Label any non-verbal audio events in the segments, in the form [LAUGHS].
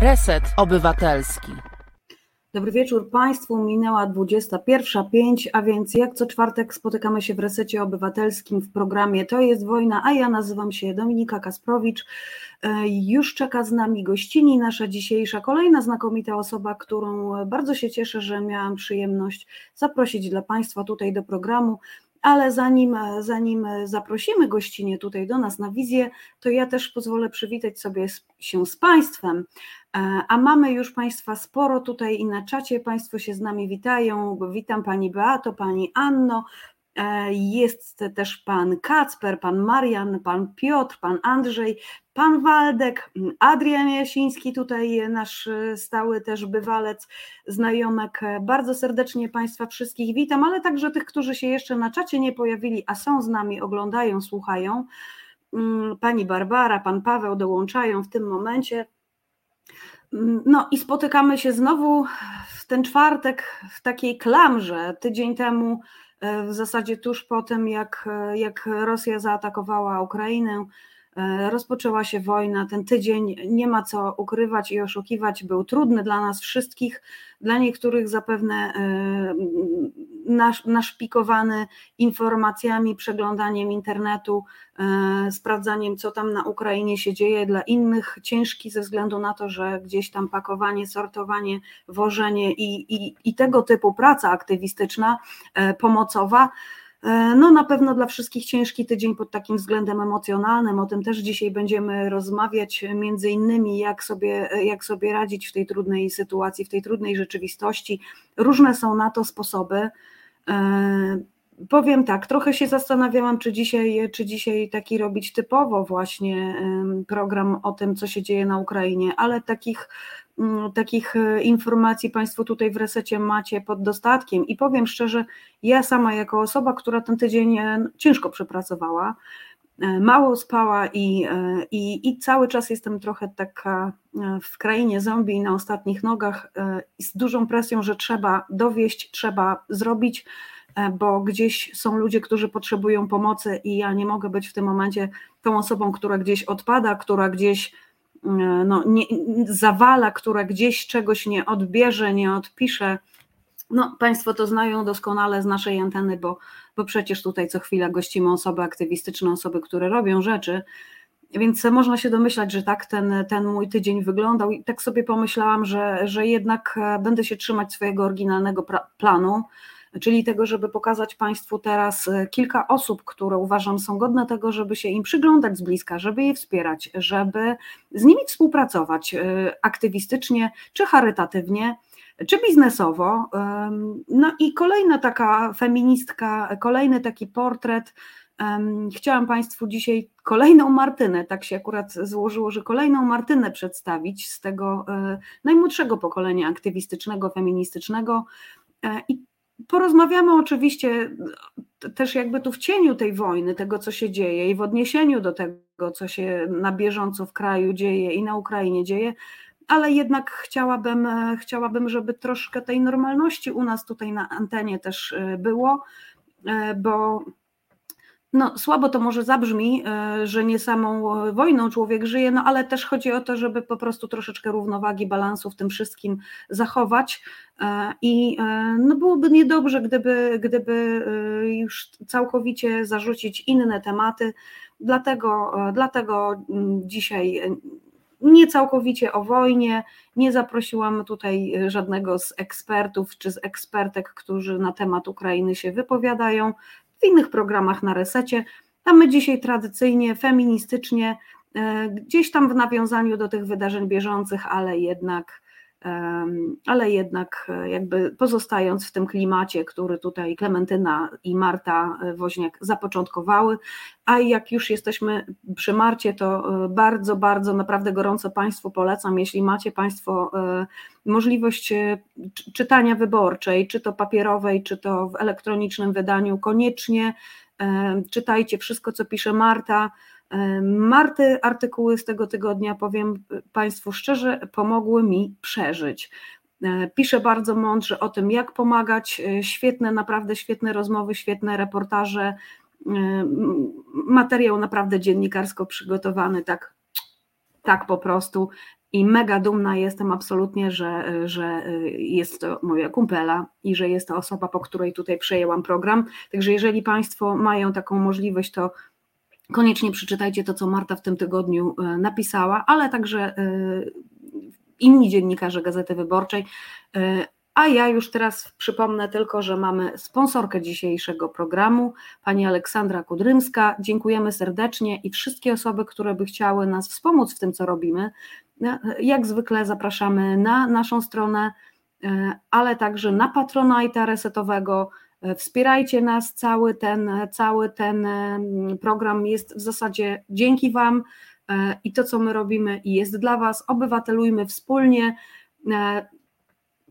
Reset Obywatelski. Dobry wieczór Państwu. Minęła 21.05, a więc jak co czwartek spotykamy się w Resecie Obywatelskim w programie To jest wojna, a ja nazywam się Dominika Kasprowicz. E, już czeka z nami gościni nasza dzisiejsza kolejna znakomita osoba, którą bardzo się cieszę, że miałam przyjemność zaprosić dla Państwa tutaj do programu. Ale zanim, zanim zaprosimy gościnie tutaj do nas na wizję, to ja też pozwolę przywitać sobie się z Państwem. E, a mamy już Państwa sporo tutaj i na czacie Państwo się z nami witają. Witam Pani Beato, Pani Anno, jest też Pan Kacper, Pan Marian, Pan Piotr, Pan Andrzej, Pan Waldek, Adrian Jasiński, tutaj nasz stały też bywalec, znajomek. Bardzo serdecznie Państwa wszystkich witam, ale także tych, którzy się jeszcze na czacie nie pojawili, a są z nami, oglądają, słuchają. Mm, pani Barbara, Pan Paweł dołączają w tym momencie. No i spotykamy się znowu w ten czwartek w takiej klamrze. Tydzień temu, e, w zasadzie tuż po tym, jak, jak Rosja zaatakowała Ukrainę, rozpoczęła się wojna. Ten tydzień nie ma co ukrywać i oszukiwać, był trudny dla nas wszystkich. Dla niektórych zapewne e, naszpikowany informacjami, przeglądaniem internetu, e, sprawdzaniem, co tam na Ukrainie się dzieje, dla innych ciężki ze względu na to, że gdzieś tam pakowanie, sortowanie, wożenie i, i, i tego typu praca aktywistyczna, e, pomocowa. E, no na pewno dla wszystkich ciężki tydzień pod takim względem emocjonalnym, o tym też dzisiaj będziemy rozmawiać, między innymi jak sobie, jak sobie radzić w tej trudnej sytuacji, w tej trudnej rzeczywistości. Różne są na to sposoby. E, powiem tak, trochę się zastanawiałam, czy dzisiaj, czy dzisiaj taki robić typowo właśnie program o tym, co się dzieje na Ukrainie, ale takich, takich e, informacji Państwo tutaj w resecie macie pod dostatkiem. I powiem szczerze, ja sama jako osoba, która ten tydzień e, ciężko przepracowała, mało spała i, i, i cały czas jestem trochę taka w krainie zombie na ostatnich nogach z dużą presją, że trzeba dowieść, trzeba zrobić, bo gdzieś są ludzie, którzy potrzebują pomocy i ja nie mogę być w tym momencie tą osobą, która gdzieś odpada, która gdzieś no, nie, zawala, która gdzieś czegoś nie odbierze, nie odpisze. No, Państwo to znają doskonale z naszej anteny, bo, bo przecież tutaj co chwila gościmy osoby aktywistyczne, osoby, które robią rzeczy. Więc można się domyślać, że tak ten, ten mój tydzień wyglądał. I tak sobie pomyślałam, że, że jednak e, będę się trzymać swojego oryginalnego planu, czyli tego, żeby pokazać Państwu teraz e, kilka osób, które uważam są godne tego, żeby się im przyglądać z bliska, żeby je wspierać, żeby z nimi współpracować e, aktywistycznie czy charytatywnie czy biznesowo. No i kolejna taka feministka, kolejny taki portret. Chciałam Państwu dzisiaj kolejną Martynę, tak się akurat złożyło, że kolejną Martynę przedstawić z tego e, najmłodszego pokolenia aktywistycznego, feministycznego. I porozmawiamy oczywiście też jakby tu w cieniu tej wojny, tego co się dzieje i w odniesieniu do tego, co się na bieżąco w kraju dzieje i na Ukrainie dzieje, ale jednak chciałabym, chciałabym, żeby troszkę tej normalności u nas tutaj na antenie też e, było, e, bo no, słabo to może zabrzmi, że nie samą wojną człowiek żyje, no ale też chodzi o to, żeby po prostu troszeczkę równowagi, balansu w tym wszystkim zachować. I no, byłoby niedobrze, gdyby, gdyby już całkowicie zarzucić inne tematy. Dlatego, dlatego mm, dzisiaj nie całkowicie o wojnie. Nie zaprosiłam tutaj żadnego z ekspertów czy z ekspertek, którzy na temat Ukrainy się wypowiadają w innych programach na resecie. A my dzisiaj tradycyjnie, feministycznie, e, gdzieś tam w nawiązaniu do tych wydarzeń bieżących, ale jednak ale jednak e, jakby pozostając w tym klimacie, który tutaj Klementyna i Marta e, Woźniak zapoczątkowały, a jak już jesteśmy przy Marcie, to e, bardzo, bardzo naprawdę gorąco Państwu polecam, jeśli macie Państwo możliwość czytania wyborczej, czy to papierowej, czy to w elektronicznym wydaniu, koniecznie czytajcie wszystko, co pisze Marta, Marty artykuły z tego tygodnia, powiem Państwu szczerze, pomogły mi przeżyć. E, pisze bardzo mądrze o tym, jak pomagać. E, świetne, naprawdę świetne rozmowy, świetne reportaże. E, materiał naprawdę dziennikarsko przygotowany, tak tak po prostu. I mega dumna jestem absolutnie, że, że jest to moja kumpela i że jest to osoba, po której tutaj przejęłam program. Także jeżeli Państwo mają taką możliwość, to koniecznie przeczytajcie to, co Marta w tym tygodniu e, napisała, ale także e, inni dziennikarze Gazety Wyborczej. E, a ja już teraz przypomnę tylko, że mamy sponsorkę dzisiejszego programu, pani Aleksandra Kudrymska. Dziękujemy serdecznie i wszystkie osoby, które by chciały nas wspomóc w tym, co robimy, jak zwykle zapraszamy na naszą stronę, ale także na Patronite'a Resetowego. Wspierajcie nas, cały ten, cały ten program jest w zasadzie dzięki Wam i to, co my robimy, jest dla Was. Obywatelujmy wspólnie.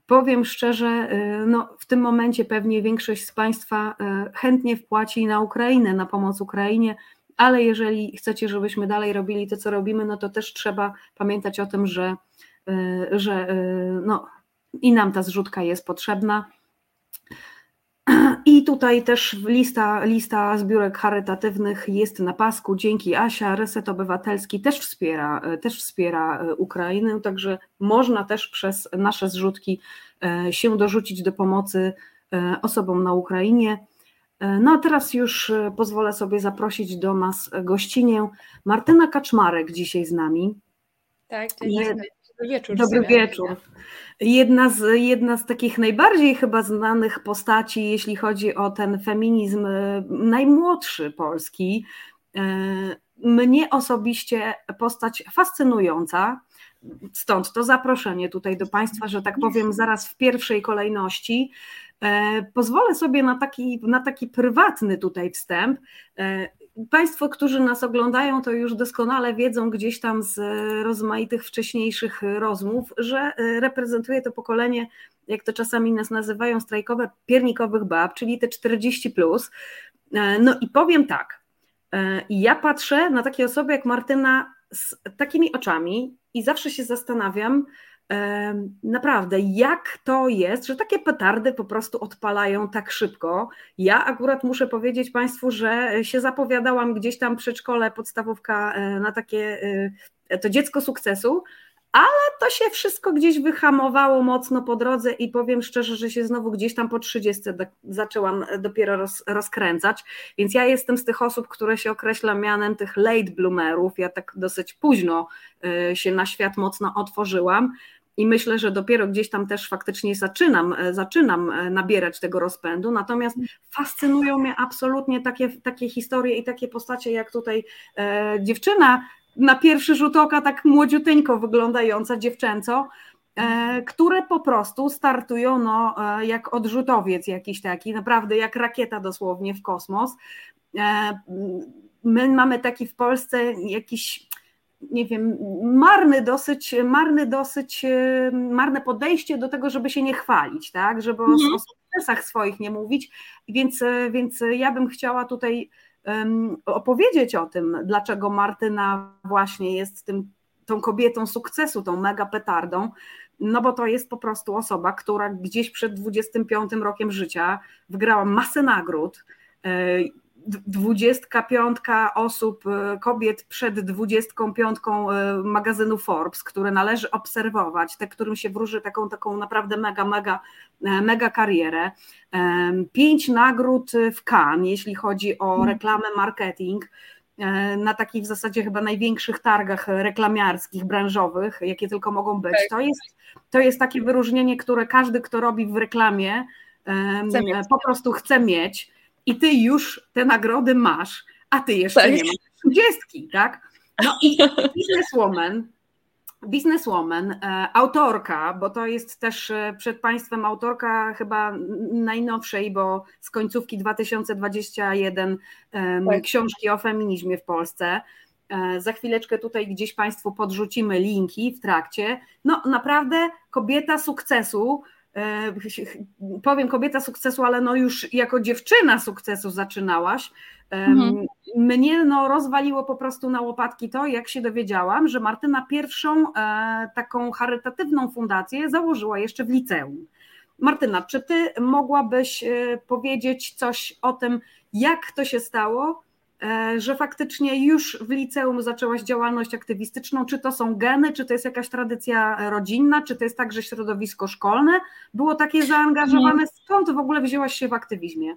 Powiem szczerze, no w tym momencie pewnie większość z Państwa chętnie wpłaci na Ukrainę, na pomoc Ukrainie, ale jeżeli chcecie, żebyśmy dalej robili to, co robimy, no to też trzeba pamiętać o tym, że, że no, i nam ta zrzutka jest potrzebna. I tutaj też lista, lista zbiórek charytatywnych jest na pasku. Dzięki Asia, Reset Obywatelski też wspiera, też wspiera Ukrainę, także można też przez nasze zrzutki e, się dorzucić do pomocy e, osobom na Ukrainie. E, no a teraz już pozwolę sobie zaprosić do nas gościnię Martyna Kaczmarek dzisiaj z nami. Tak, dzień dobry wieczór. Dobry wieczór. Jedna z, jedna z takich najbardziej chyba znanych postaci, jeśli chodzi o ten feminizm e, najmłodszy polski. E, mnie osobiście postać fascynująca, stąd to zaproszenie tutaj do Państwa, że tak powiem, zaraz w pierwszej kolejności. E, pozwolę sobie na taki, na taki prywatny tutaj wstęp. Państwo, którzy nas oglądają, to już doskonale wiedzą gdzieś tam z rozmaitych wcześniejszych rozmów, że reprezentuje to pokolenie, jak to czasami nas nazywają, strajkowe piernikowych bab, czyli te 40. Plus. No i powiem tak. Ja patrzę na takie osoby jak Martyna z takimi oczami i zawsze się zastanawiam, naprawdę, jak to jest, że takie petardy po prostu odpalają tak szybko. Ja akurat muszę powiedzieć Państwu, że się zapowiadałam gdzieś tam przedszkole, podstawówka e, na takie e, to dziecko sukcesu, ale to się wszystko gdzieś wyhamowało mocno po drodze i powiem szczerze, że się znowu gdzieś tam po 30 zaczęłam dopiero roz, rozkręcać, więc ja jestem z tych osób, które się określa mianem tych late bloomerów, ja tak dosyć późno e, się na świat mocno otworzyłam, i myślę, że dopiero gdzieś tam też faktycznie zaczynam, e, zaczynam e, nabierać tego rozpędu. Natomiast fascynują mnie absolutnie takie, takie historie i takie postacie, jak tutaj e, dziewczyna na pierwszy rzut oka tak młodziuteńko wyglądająca, dziewczęco, e, które po prostu startują no, jak odrzutowiec jakiś taki, naprawdę jak rakieta dosłownie w kosmos. My mamy taki w Polsce jakiś nie wiem, marny dosyć, marny dosyć, e, marne podejście do tego, żeby się nie chwalić, tak, żeby mhm. o sukcesach swoich nie mówić, więc, e, więc ja bym chciała tutaj um, opowiedzieć o tym, dlaczego Martyna właśnie jest tym, tą kobietą sukcesu, tą mega petardą, no bo to jest po prostu osoba, która gdzieś przed 25 rokiem życia wygrała masę nagród, e, dwudziestka piątka osób, e, kobiet przed dwudziestką piątką e, magazynu Forbes, które należy obserwować, te, którym się wróży taką, taką naprawdę mega, mega, e, mega karierę. Pięć nagród w Cannes, jeśli chodzi o mhm. reklamę, marketing, na takich w zasadzie chyba największych targach reklamiarskich, branżowych, jakie tylko mogą być. Tak. To jest, to jest takie wyróżnienie, które każdy, kto robi w reklamie, po prostu chce mieć i ty już te nagrody masz, a ty jeszcze tak. nie masz trzydziestki, tak? No i bizneswoman, bizneswoman, e, autorka, bo to jest też e, przed Państwem autorka chyba najnowszej, bo z końcówki 2021 tak. książki o feminizmie w Polsce. E, za chwileczkę tutaj gdzieś Państwu podrzucimy linki w trakcie. No naprawdę kobieta sukcesu, powiem kobieta sukcesu, ale no już jako dziewczyna sukcesu zaczynałaś. Mhm. Mnie no rozwaliło po prostu na łopatki to, jak się dowiedziałam, że Martyna pierwszą e, taką charytatywną fundację założyła jeszcze w liceum. Martyna, czy ty mogłabyś e, powiedzieć coś o tym, jak to się stało e, że faktycznie już w liceum zaczęłaś działalność aktywistyczną? Czy to są geny, czy to jest jakaś tradycja rodzinna, czy to jest także środowisko szkolne? Było takie zaangażowane? Skąd w ogóle wzięłaś się w aktywizmie?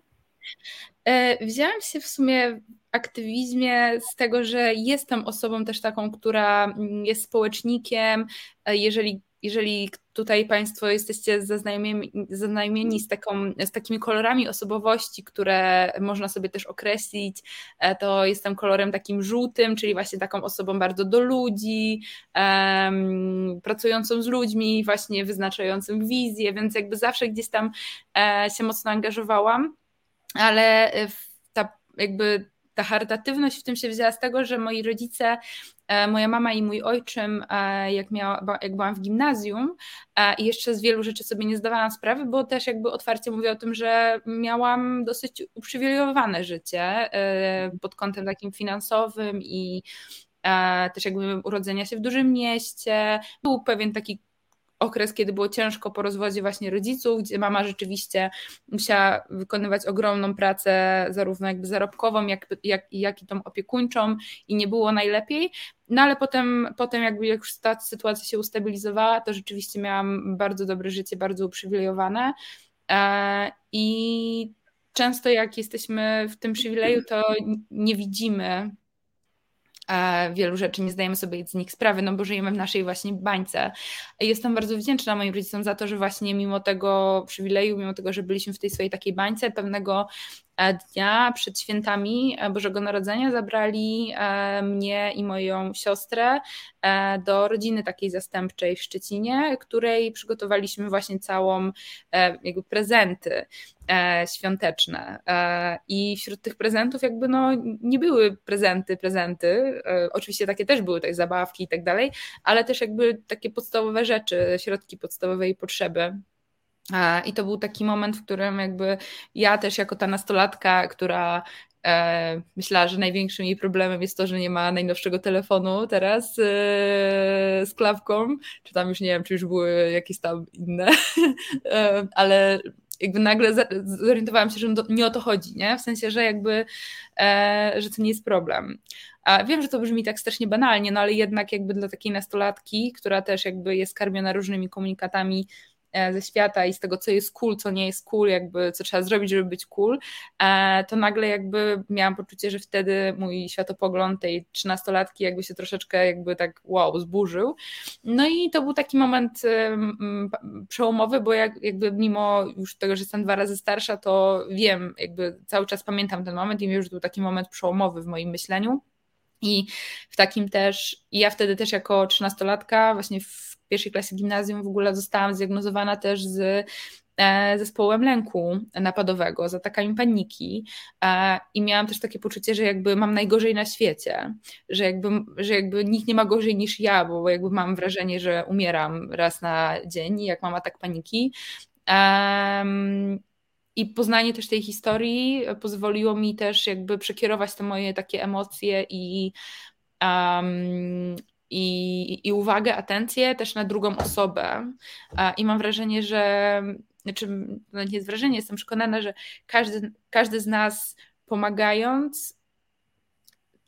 E, wzięłam się w sumie w aktywizmie z tego, że jestem osobą też taką, która jest społecznikiem. E, jeżeli jeżeli tutaj Państwo jesteście zaznajomieni, z, taką, z takimi kolorami osobowości, które można sobie też określić, e, to jestem kolorem takim żółtym, czyli właśnie taką osobą bardzo do ludzi, um, pracującą z ludźmi, właśnie wyznaczającym wizję, więc jakby zawsze gdzieś tam e, się mocno angażowałam, ale ta jakby ta charytatywność w tym się wzięła z tego, że moi rodzice, e, moja mama i mój ojczym, e, jak, miała, jak byłam w gimnazjum e, i jeszcze z wielu rzeczy sobie nie zdawałam sprawy, bo też jakby otwarcie mówię o tym, że miałam dosyć uprzywilejowane życie pod kątem takim finansowym i też jakby urodzenia się w dużym mieście. Był pewien taki okres, kiedy było ciężko po rozwodzie właśnie rodziców, gdzie mama rzeczywiście musiała wykonywać ogromną pracę, zarówno jakby zarobkową, jak, jak, jak i tą opiekuńczą i nie było najlepiej. No ale potem, potem jakby jak już ta sytuacja się ustabilizowała, to rzeczywiście miałam bardzo dobre życie, bardzo uprzywilejowane e, i często jak jesteśmy w tym przywileju, to nie widzimy wielu rzeczy, nie zdajemy sobie z nich sprawy, no bo żyjemy w naszej właśnie bańce. Jestem bardzo wdzięczna moim rodzicom za to, że właśnie mimo tego przywileju, mimo tego, że byliśmy w tej swojej takiej bańce, pewnego dnia przed świętami e, Bożego Narodzenia zabrali e, mnie i moją siostrę do rodziny takiej zastępczej w Szczecinie, której przygotowaliśmy właśnie całą jakby prezenty świąteczne. I wśród tych prezentów jakby no nie były prezenty, prezenty. Oczywiście takie też były, tak zabawki i tak dalej, ale też jakby takie podstawowe rzeczy, środki podstawowej potrzeby i to był taki moment, w którym jakby ja też jako ta nastolatka, która e, myślała, że największym jej problemem jest to, że nie ma najnowszego telefonu teraz e, z klawką, czy tam już nie wiem, czy już były jakieś tam inne, [LAUGHS] e, ale jakby nagle zorientowałam się, że nie o to chodzi, nie? W sensie, że jakby, e, że to nie jest problem. A wiem, że to brzmi tak strasznie banalnie, no ale jednak jakby dla takiej nastolatki, która też jakby jest karmiona różnymi komunikatami E, ze świata i z tego, co jest cool, co nie jest cool, jakby co trzeba zrobić, żeby być cool, e, to nagle jakby miałam poczucie, że wtedy mój światopogląd tej trzynastolatki jakby się troszeczkę jakby tak wow, zburzył. No i to był taki moment przełomowy, bo jak, jakby mimo już tego, że jestem dwa razy starsza, to wiem, jakby cały czas pamiętam ten moment i wiem, że to był taki moment przełomowy w moim myśleniu. I w takim też, i ja wtedy też jako trzynastolatka, właśnie w pierwszej klasie gimnazjum w ogóle zostałam zdiagnozowana też z e, zespołem lęku napadowego, z atakami paniki e, i miałam też takie poczucie, że jakby mam najgorzej na świecie, że jakby, że jakby nikt nie ma gorzej niż ja, bo jakby mam wrażenie, że umieram raz na dzień, jak mam atak paniki. I poznanie też tej historii pozwoliło mi też jakby przekierować te moje takie emocje i um, i, i uwagę, atencję też na drugą osobę. I mam wrażenie, że, znaczy, no nie jest wrażenie, jestem przekonana, że każdy, każdy z nas pomagając,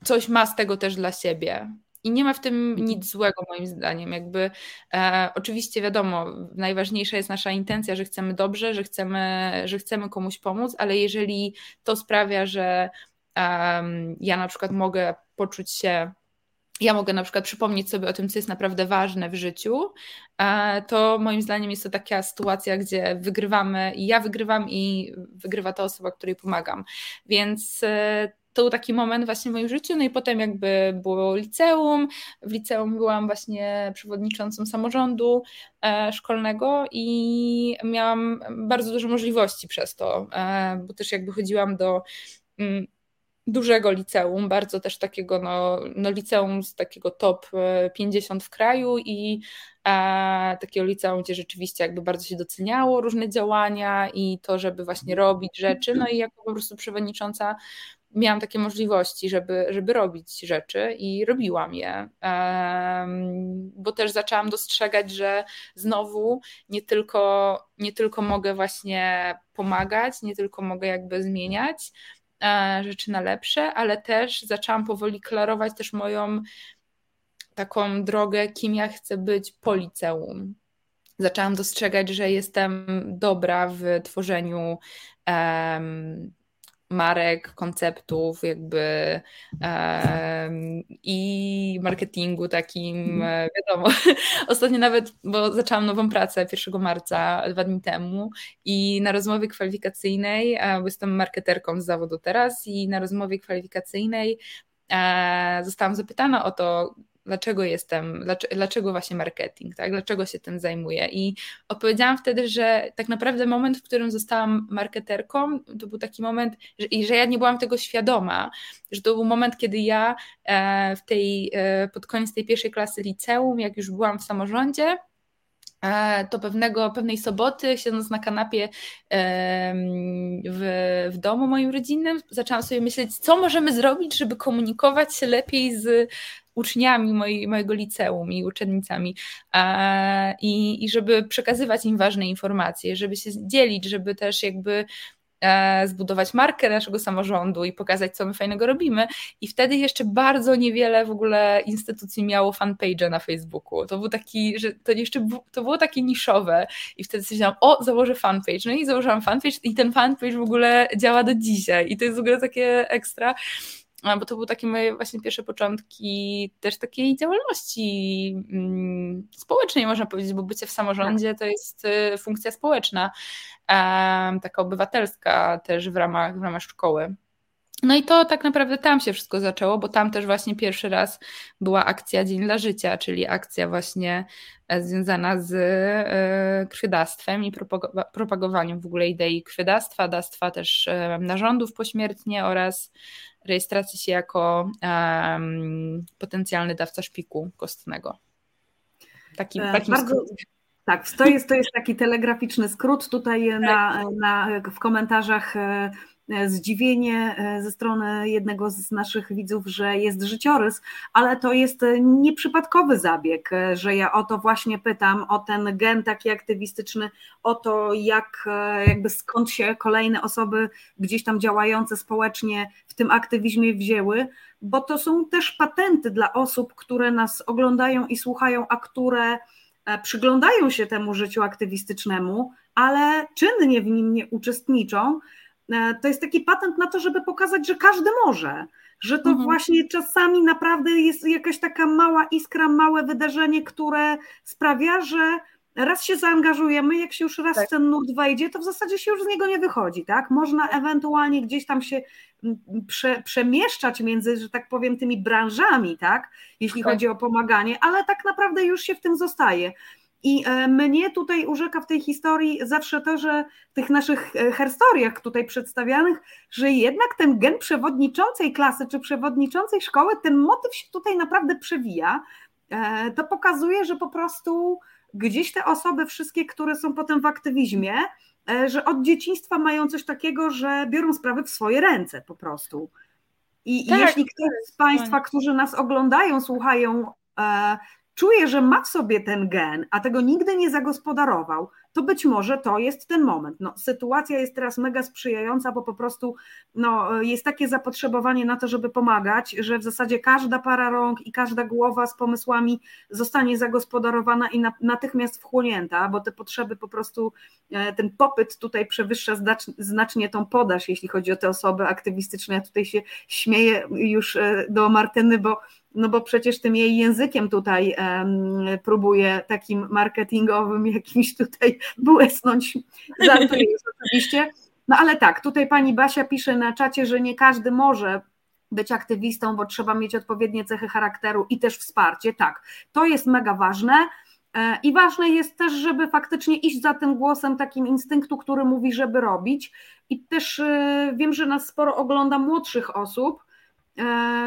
coś ma z tego też dla siebie. I nie ma w tym mhm. nic złego, moim zdaniem. Jakby e, oczywiście wiadomo, najważniejsza jest nasza intencja, że chcemy dobrze, że chcemy, że chcemy komuś pomóc, ale jeżeli to sprawia, że um, ja na przykład mogę poczuć się ja mogę na przykład przypomnieć sobie o tym, co jest naprawdę ważne w życiu, to moim zdaniem jest to taka sytuacja, gdzie wygrywamy i ja wygrywam i wygrywa ta osoba, której pomagam. Więc e, to był taki moment właśnie w moim życiu, no i potem jakby było liceum, w liceum byłam właśnie przewodniczącą samorządu e, szkolnego i miałam bardzo dużo możliwości przez to, e, bo też jakby chodziłam do mm, dużego liceum, bardzo też takiego no, no liceum z takiego top 50 e, w kraju i e, takiego liceum, gdzie rzeczywiście jakby bardzo się doceniało różne działania i to, żeby właśnie robić rzeczy, no i jako po prostu przewodnicząca miałam takie możliwości, żeby, żeby robić rzeczy i robiłam je, bo też zaczęłam dostrzegać, że znowu nie tylko, nie tylko mogę właśnie pomagać, nie tylko mogę jakby zmieniać, rzeczy na lepsze, ale też zaczęłam powoli klarować też moją taką drogę, kim ja chcę być po liceum. Zaczęłam dostrzegać, że jestem dobra w tworzeniu um, marek, konceptów, jakby um, i marketingu takim, mhm. e, wiadomo. [LAUGHS] Ostatnio nawet, bo zaczęłam nową pracę 1 marca, dwa dni temu i na rozmowie kwalifikacyjnej, e, bo jestem marketerką z zawodu teraz i na rozmowie kwalifikacyjnej e, zostałam zapytana o to, dlaczego jestem, dlaczego właśnie marketing, tak? dlaczego się tym zajmuję. I odpowiedziałam wtedy, że tak naprawdę moment, w którym zostałam marketerką, to był taki moment, że, i że ja nie byłam tego świadoma, że to był moment, kiedy ja e, w tej, e, pod koniec tej pierwszej klasy liceum, jak już byłam w samorządzie, e, to pewnego, pewnej soboty, siedząc na kanapie w, w domu moim rodzinnym, zaczęłam sobie myśleć, co możemy zrobić, żeby komunikować się lepiej z uczniami mojego liceum i uczennicami i, i żeby przekazywać im ważne informacje, żeby się dzielić, żeby też jakby e, zbudować markę naszego samorządu i pokazać, co my fajnego robimy. I wtedy jeszcze bardzo niewiele w ogóle instytucji miało fanpage na Facebooku. To był taki, że to jeszcze to było takie niszowe. I wtedy stwierdziłam, o, założę fanpage. No i założyłam fanpage i ten fanpage w ogóle działa do dzisiaj. I to jest w ogóle takie ekstra bo to były takie moje właśnie pierwsze początki też takiej działalności mm, społecznej, można powiedzieć, bo bycie w samorządzie tak. to jest y, funkcja społeczna, taka obywatelska też w ramach, w ramach szkoły. No i to tak naprawdę tam się wszystko zaczęło, bo tam też właśnie pierwszy raz była akcja Dzień dla Życia, czyli akcja właśnie e, związana z e, krwiodawstwem i propagowaniem w ogóle idei krwiodawstwa, dawstwa też e, narządów pośmiertnie oraz rejestracji się jako um, potencjalny dawca szpiku kostnego. Taki, Bardzo... Tak, to jest, to jest taki telegraficzny skrót. Tutaj na, na, w komentarzach zdziwienie e, ze strony jednego z naszych widzów, że jest życiorys, ale to jest e, nieprzypadkowy zabieg, że ja o to właśnie pytam, o ten gen taki aktywistyczny, o to jak, jakby skąd się kolejne osoby gdzieś tam działające społecznie w tym aktywizmie wzięły, bo to są też patenty dla osób, które nas oglądają i słuchają, a które przyglądają się temu życiu aktywistycznemu, ale czynnie w nim nie uczestniczą, E, to jest taki patent na to, żeby pokazać, że każdy może, że to mhm. właśnie czasami naprawdę jest jakaś taka mała iskra, małe wydarzenie, które sprawia, że raz się zaangażujemy, jak się już raz tak. w ten nurt wejdzie, to w zasadzie się już z niego nie wychodzi, tak? Można ewentualnie gdzieś tam się prze, przemieszczać między, że tak powiem, tymi branżami, tak? Jeśli tak. chodzi o pomaganie, ale tak naprawdę już się w tym zostaje. I e, mnie tutaj urzeka w tej historii zawsze to, że w tych naszych e, herstoriach tutaj przedstawianych, że jednak ten gen przewodniczącej klasy czy przewodniczącej szkoły, ten motyw się tutaj naprawdę przewija. E, to pokazuje, że po prostu gdzieś te osoby, wszystkie, które są potem w aktywizmie, że od dzieciństwa mają coś takiego, że biorą sprawy w swoje ręce po prostu. I tak, jeśli ktoś z Państwa, którzy nas oglądają, słuchają, czuje, że ma w sobie ten gen, a tego nigdy nie zagospodarował, to być może to jest ten moment. No, sytuacja jest teraz mega sprzyjająca, bo po prostu no, jest takie zapotrzebowanie na to, żeby pomagać, że w zasadzie każda para rąk i każda głowa z pomysłami zostanie zagospodarowana i natychmiast wchłonięta, bo te potrzeby po prostu, e, ten popyt tutaj przewyższa znacznie tą podaż, jeśli chodzi o te osoby aktywistyczne. Ja tutaj się śmieję już e, do Martyny, bo no bo przecież tym jej językiem tutaj um, próbuje takim marketingowym [LAUGHS] jakimś tutaj błysnąć. Oczywiście. No ale tak, tutaj pani Basia pisze na czacie, że nie każdy może być aktywistą, bo trzeba mieć odpowiednie cechy charakteru i też wsparcie. Tak, to jest mega ważne. E, I ważne jest też, żeby faktycznie iść za tym głosem takim instynktu, który mówi, żeby robić. I też e, wiem, że nas sporo ogląda młodszych osób,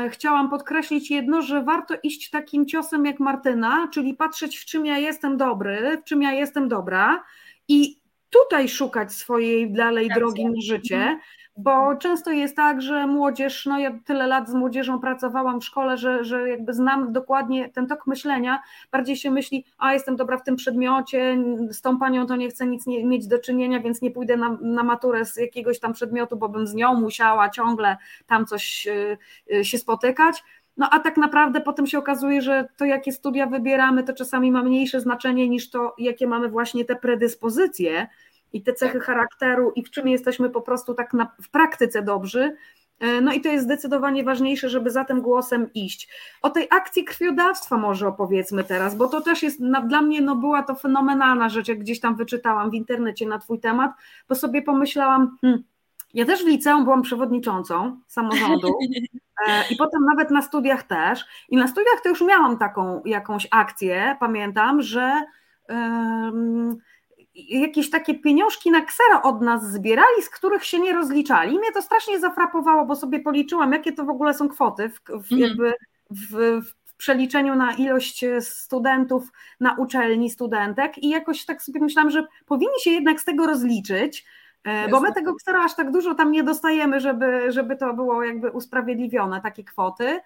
chciałam podkreślić jedno, że warto iść takim ciosem jak Martyna, czyli patrzeć w czym ja jestem dobry, w czym ja jestem dobra i tutaj szukać swojej dalej drogi na życie, bo często jest tak, że młodzież, no ja tyle lat z młodzieżą pracowałam w szkole, że, że jakby znam dokładnie ten tok myślenia, bardziej się myśli, a jestem dobra w tym przedmiocie, z tą panią to nie chcę nic nie, mieć do czynienia, więc nie pójdę na, na maturę z jakiegoś tam przedmiotu, bo bym z nią musiała ciągle tam coś y, się spotykać. No a tak naprawdę potem się okazuje, że to jakie studia wybieramy, to czasami ma mniejsze znaczenie niż to, jakie mamy właśnie te predyspozycje, i te cechy tak. charakteru i w czym jesteśmy po prostu tak na, w praktyce dobrzy. E, no i to jest zdecydowanie ważniejsze, żeby za tym głosem iść. O tej akcji krwiodawstwa może opowiedzmy teraz, bo to też jest na, dla mnie no była to fenomenalna rzecz, jak gdzieś tam wyczytałam w internecie na twój temat, bo sobie pomyślałam, hmm, ja też w liceum byłam przewodniczącą samorządu [LAUGHS] e, i potem nawet na studiach też. I na studiach to już miałam taką jakąś akcję, pamiętam, że jakieś takie pieniążki na ksero od nas zbierali, z których się nie rozliczali. Mnie to strasznie zafrapowało, bo sobie policzyłam, jakie to w ogóle są kwoty w, w mhm. jakby w, w, przeliczeniu na ilość studentów na uczelni, studentek i jakoś tak sobie myślałam, że powinni się jednak z tego rozliczyć, e, bo my tego ksera aż tak dużo tam nie dostajemy, żeby, żeby to było jakby usprawiedliwione, takie kwoty.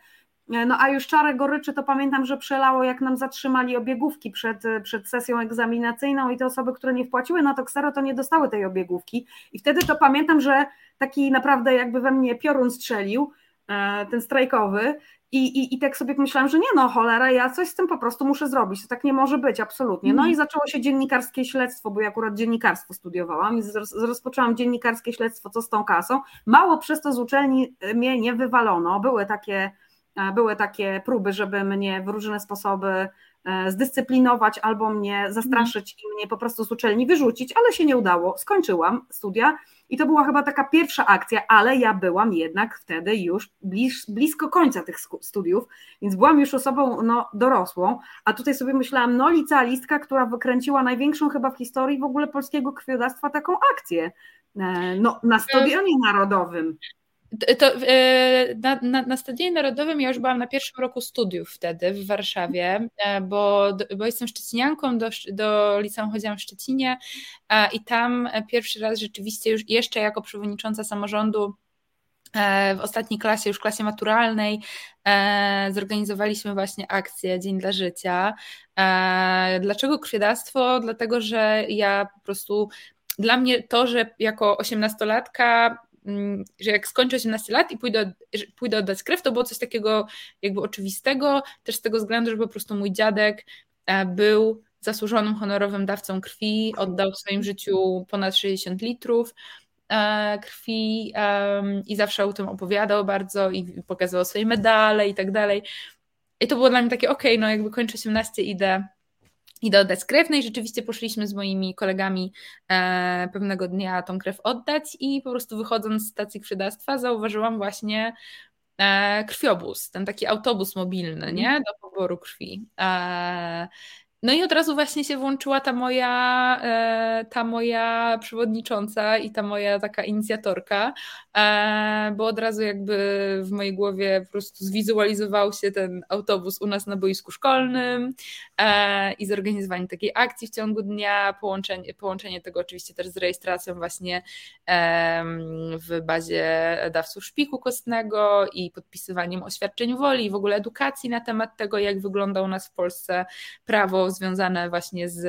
E, no a już czarę goryczy to pamiętam, że przelało, jak nam zatrzymali obiegówki przed, przed sesją egzaminacyjną i te osoby, które nie wpłaciły na to ksero, to nie dostały tej obiegówki. I wtedy to pamiętam, że taki naprawdę jakby we mnie piorun strzelił, e, ten strajkowy, i, i, I tak sobie pomyślałam, że nie no, cholera, ja coś z tym po prostu muszę zrobić. To tak nie może być, absolutnie. No mm. i zaczęło się dziennikarskie śledztwo, bo ja akurat dziennikarstwo studiowałam i rozpoczęłam dziennikarskie śledztwo, co z tą kasą. Mało przez to z uczelni mnie nie wywalono. Były takie były takie próby, żeby mnie w różne sposoby e, zdyscyplinować albo mnie zastraszyć i mnie po prostu z uczelni wyrzucić, ale się nie udało. Skończyłam studia i to była chyba taka pierwsza akcja, ale ja byłam jednak wtedy już blis, blisko końca tych studiów, więc byłam już osobą no, dorosłą, a tutaj sobie myślałam, no licealistka, która wykręciła największą chyba w historii w ogóle polskiego krwiodawstwa taką akcję. E, no, na stadionie narodowym. To, e, na, na, na Stadionie Narodowym ja już byłam na pierwszym roku studiów wtedy w Warszawie, e, bo, bo jestem szczecinianką, do, do liceum chodziłam w Szczecinie i tam pierwszy raz rzeczywiście już jeszcze jako przewodnicząca samorządu e, w ostatniej klasie, już klasie maturalnej, zorganizowaliśmy właśnie akcję Dzień dla Życia. Dlaczego krwiodawstwo? Dlatego, że ja po prostu, dla mnie to, że jako osiemnastolatka że jak skończę 18 lat i pójdę, pójdę oddać krew, to było coś takiego jakby oczywistego, też z tego względu, że po prostu mój dziadek e, był zasłużonym honorowym dawcą krwi, oddał w swoim życiu ponad 60 litrów e, krwi i zawsze o tym opowiadał bardzo i pokazywał swoje medale i tak dalej. I to było dla mnie takie, okej, okay, no jakby kończę 18, idę idę oddać krew. No i rzeczywiście poszliśmy z moimi kolegami e, pewnego dnia tą krew oddać i po prostu wychodząc z stacji krwiodawstwa zauważyłam właśnie e, krwiobóz, ten taki autobus mobilny, nie? Mhm. Do poboru krwi. E, no i od razu właśnie się włączyła ta moja, e, ta moja przewodnicząca i ta moja taka inicjatorka, e, bo od razu jakby w mojej głowie po prostu zwizualizował się ten autobus u nas na boisku szkolnym e, i zorganizowanie takiej akcji w ciągu dnia, połączenie, połączenie tego oczywiście też z rejestracją właśnie w bazie dawców szpiku kostnego i podpisywaniem oświadczeń woli i w ogóle edukacji na temat tego, jak wygląda u nas w Polsce prawo związane właśnie z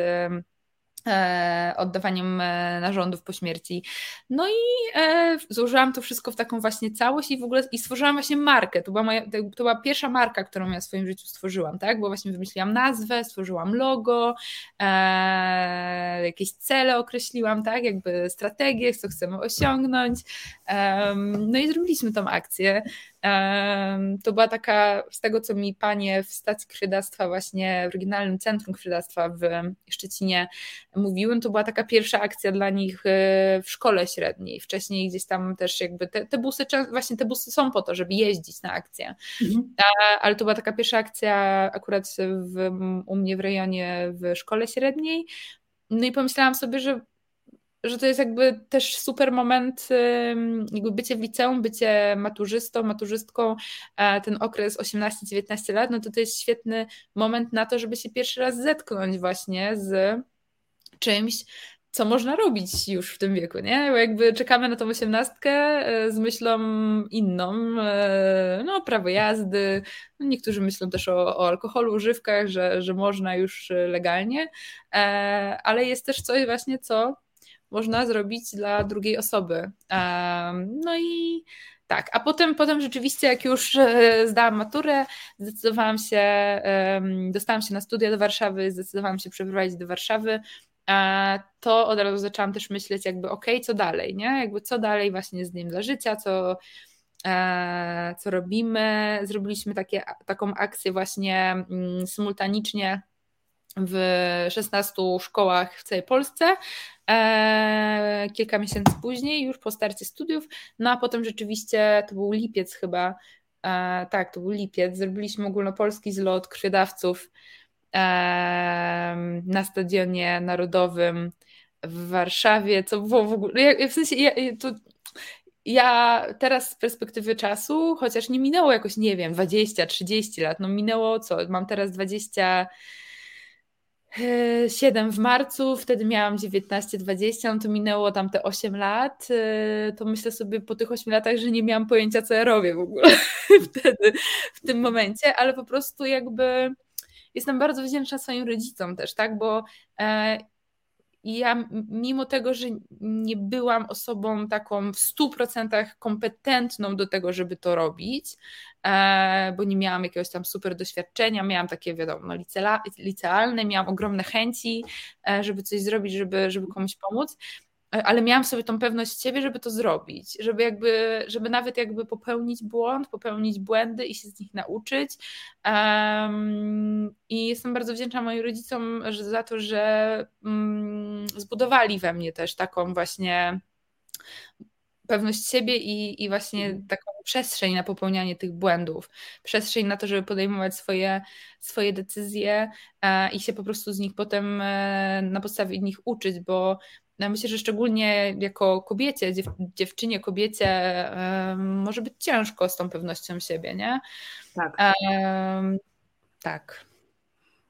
e, oddawaniem e, narządów po śmierci. No i e, złożyłam to wszystko w taką właśnie całość i w ogóle i stworzyłam właśnie markę. To była, moja, to była pierwsza marka, którą ja w swoim życiu stworzyłam, tak? Bo właśnie wymyśliłam nazwę, stworzyłam logo, jakieś cele określiłam, tak? Jakby strategię, co chcemy osiągnąć. no i zrobiliśmy tą akcję. To była taka, z tego co mi panie w stacji krwiodawstwa, właśnie w Regionalnym Centrum Krwiodawstwa w Szczecinie mówiły, to była taka pierwsza akcja dla nich e, w szkole średniej. Wcześniej gdzieś tam też jakby te, te busy, właśnie te busy są po to, żeby jeździć na akcję. Mhm. Ale to była taka pierwsza akcja akurat w, u mnie w rejonie w szkole średniej. No i pomyślałam sobie, że że to jest jakby też super moment, jakby bycie w liceum, bycie maturzystą, maturzystką, ten okres 18-19 lat, no to to jest świetny moment na to, żeby się pierwszy raz zetknąć właśnie z czymś, co można robić już w tym wieku, nie? Bo jakby czekamy na tą osiemnastkę e, z myślą inną, e, no prawo jazdy, no niektórzy myślą też o, o alkoholu, używkach, że, że można już legalnie, e, ale jest też coś właśnie, co można zrobić dla drugiej osoby. No i tak, a potem, potem rzeczywiście, jak już zdałam maturę, zdecydowałam się, dostałam się na studia do Warszawy, zdecydowałam się przeprowadzić do Warszawy to od razu zaczęłam też myśleć jakby ok, co dalej, nie? Jakby co dalej właśnie z Dniem dla Życia, co, e, co robimy. Zrobiliśmy takie, taką akcję właśnie mm, symultanicznie w 16 szkołach w całej Polsce. E, kilka miesięcy później, już po starcie studiów, no a potem rzeczywiście to był lipiec chyba. E, tak, to był lipiec. Zrobiliśmy ogólnopolski zlot krwiodawców na Stadionie Narodowym w Warszawie, co było w ogóle, w sensie, ja, to, ja teraz z perspektywy czasu, chociaż nie minęło jakoś, nie wiem, 20, 30 lat, no minęło co, mam teraz 27 w marcu, wtedy miałam 19-20, no to minęło tam te 8 lat, e, to myślę sobie po tych 8 latach, że nie miałam pojęcia, co ja robię w ogóle [LAUGHS] wtedy, w tym momencie, ale po prostu jakby jestem bardzo wdzięczna swoim rodzicom też, tak, bo e, ja mimo tego, że nie byłam osobą taką w 100% kompetentną do tego, żeby to robić, e, bo nie miałam jakiegoś tam super doświadczenia, miałam takie wiadomo, no, licealne, miałam ogromne chęci, e, żeby coś zrobić, żeby, żeby komuś pomóc, ale miałam sobie tą pewność siebie, żeby to zrobić, żeby jakby, żeby nawet jakby popełnić błąd, popełnić błędy i się z nich nauczyć. Um, I jestem bardzo wdzięczna moim rodzicom za to, że um, zbudowali we mnie też taką właśnie pewność siebie i, i właśnie mhm. taką przestrzeń na popełnianie tych błędów, przestrzeń na to, żeby podejmować swoje, swoje decyzje e, i się po prostu z nich potem e, na podstawie nich uczyć, bo ja myślę, że szczególnie jako kobiecie, dziew, dziewczynie, kobiecie może być ciężko z tą pewnością siebie, nie? Tak. tak.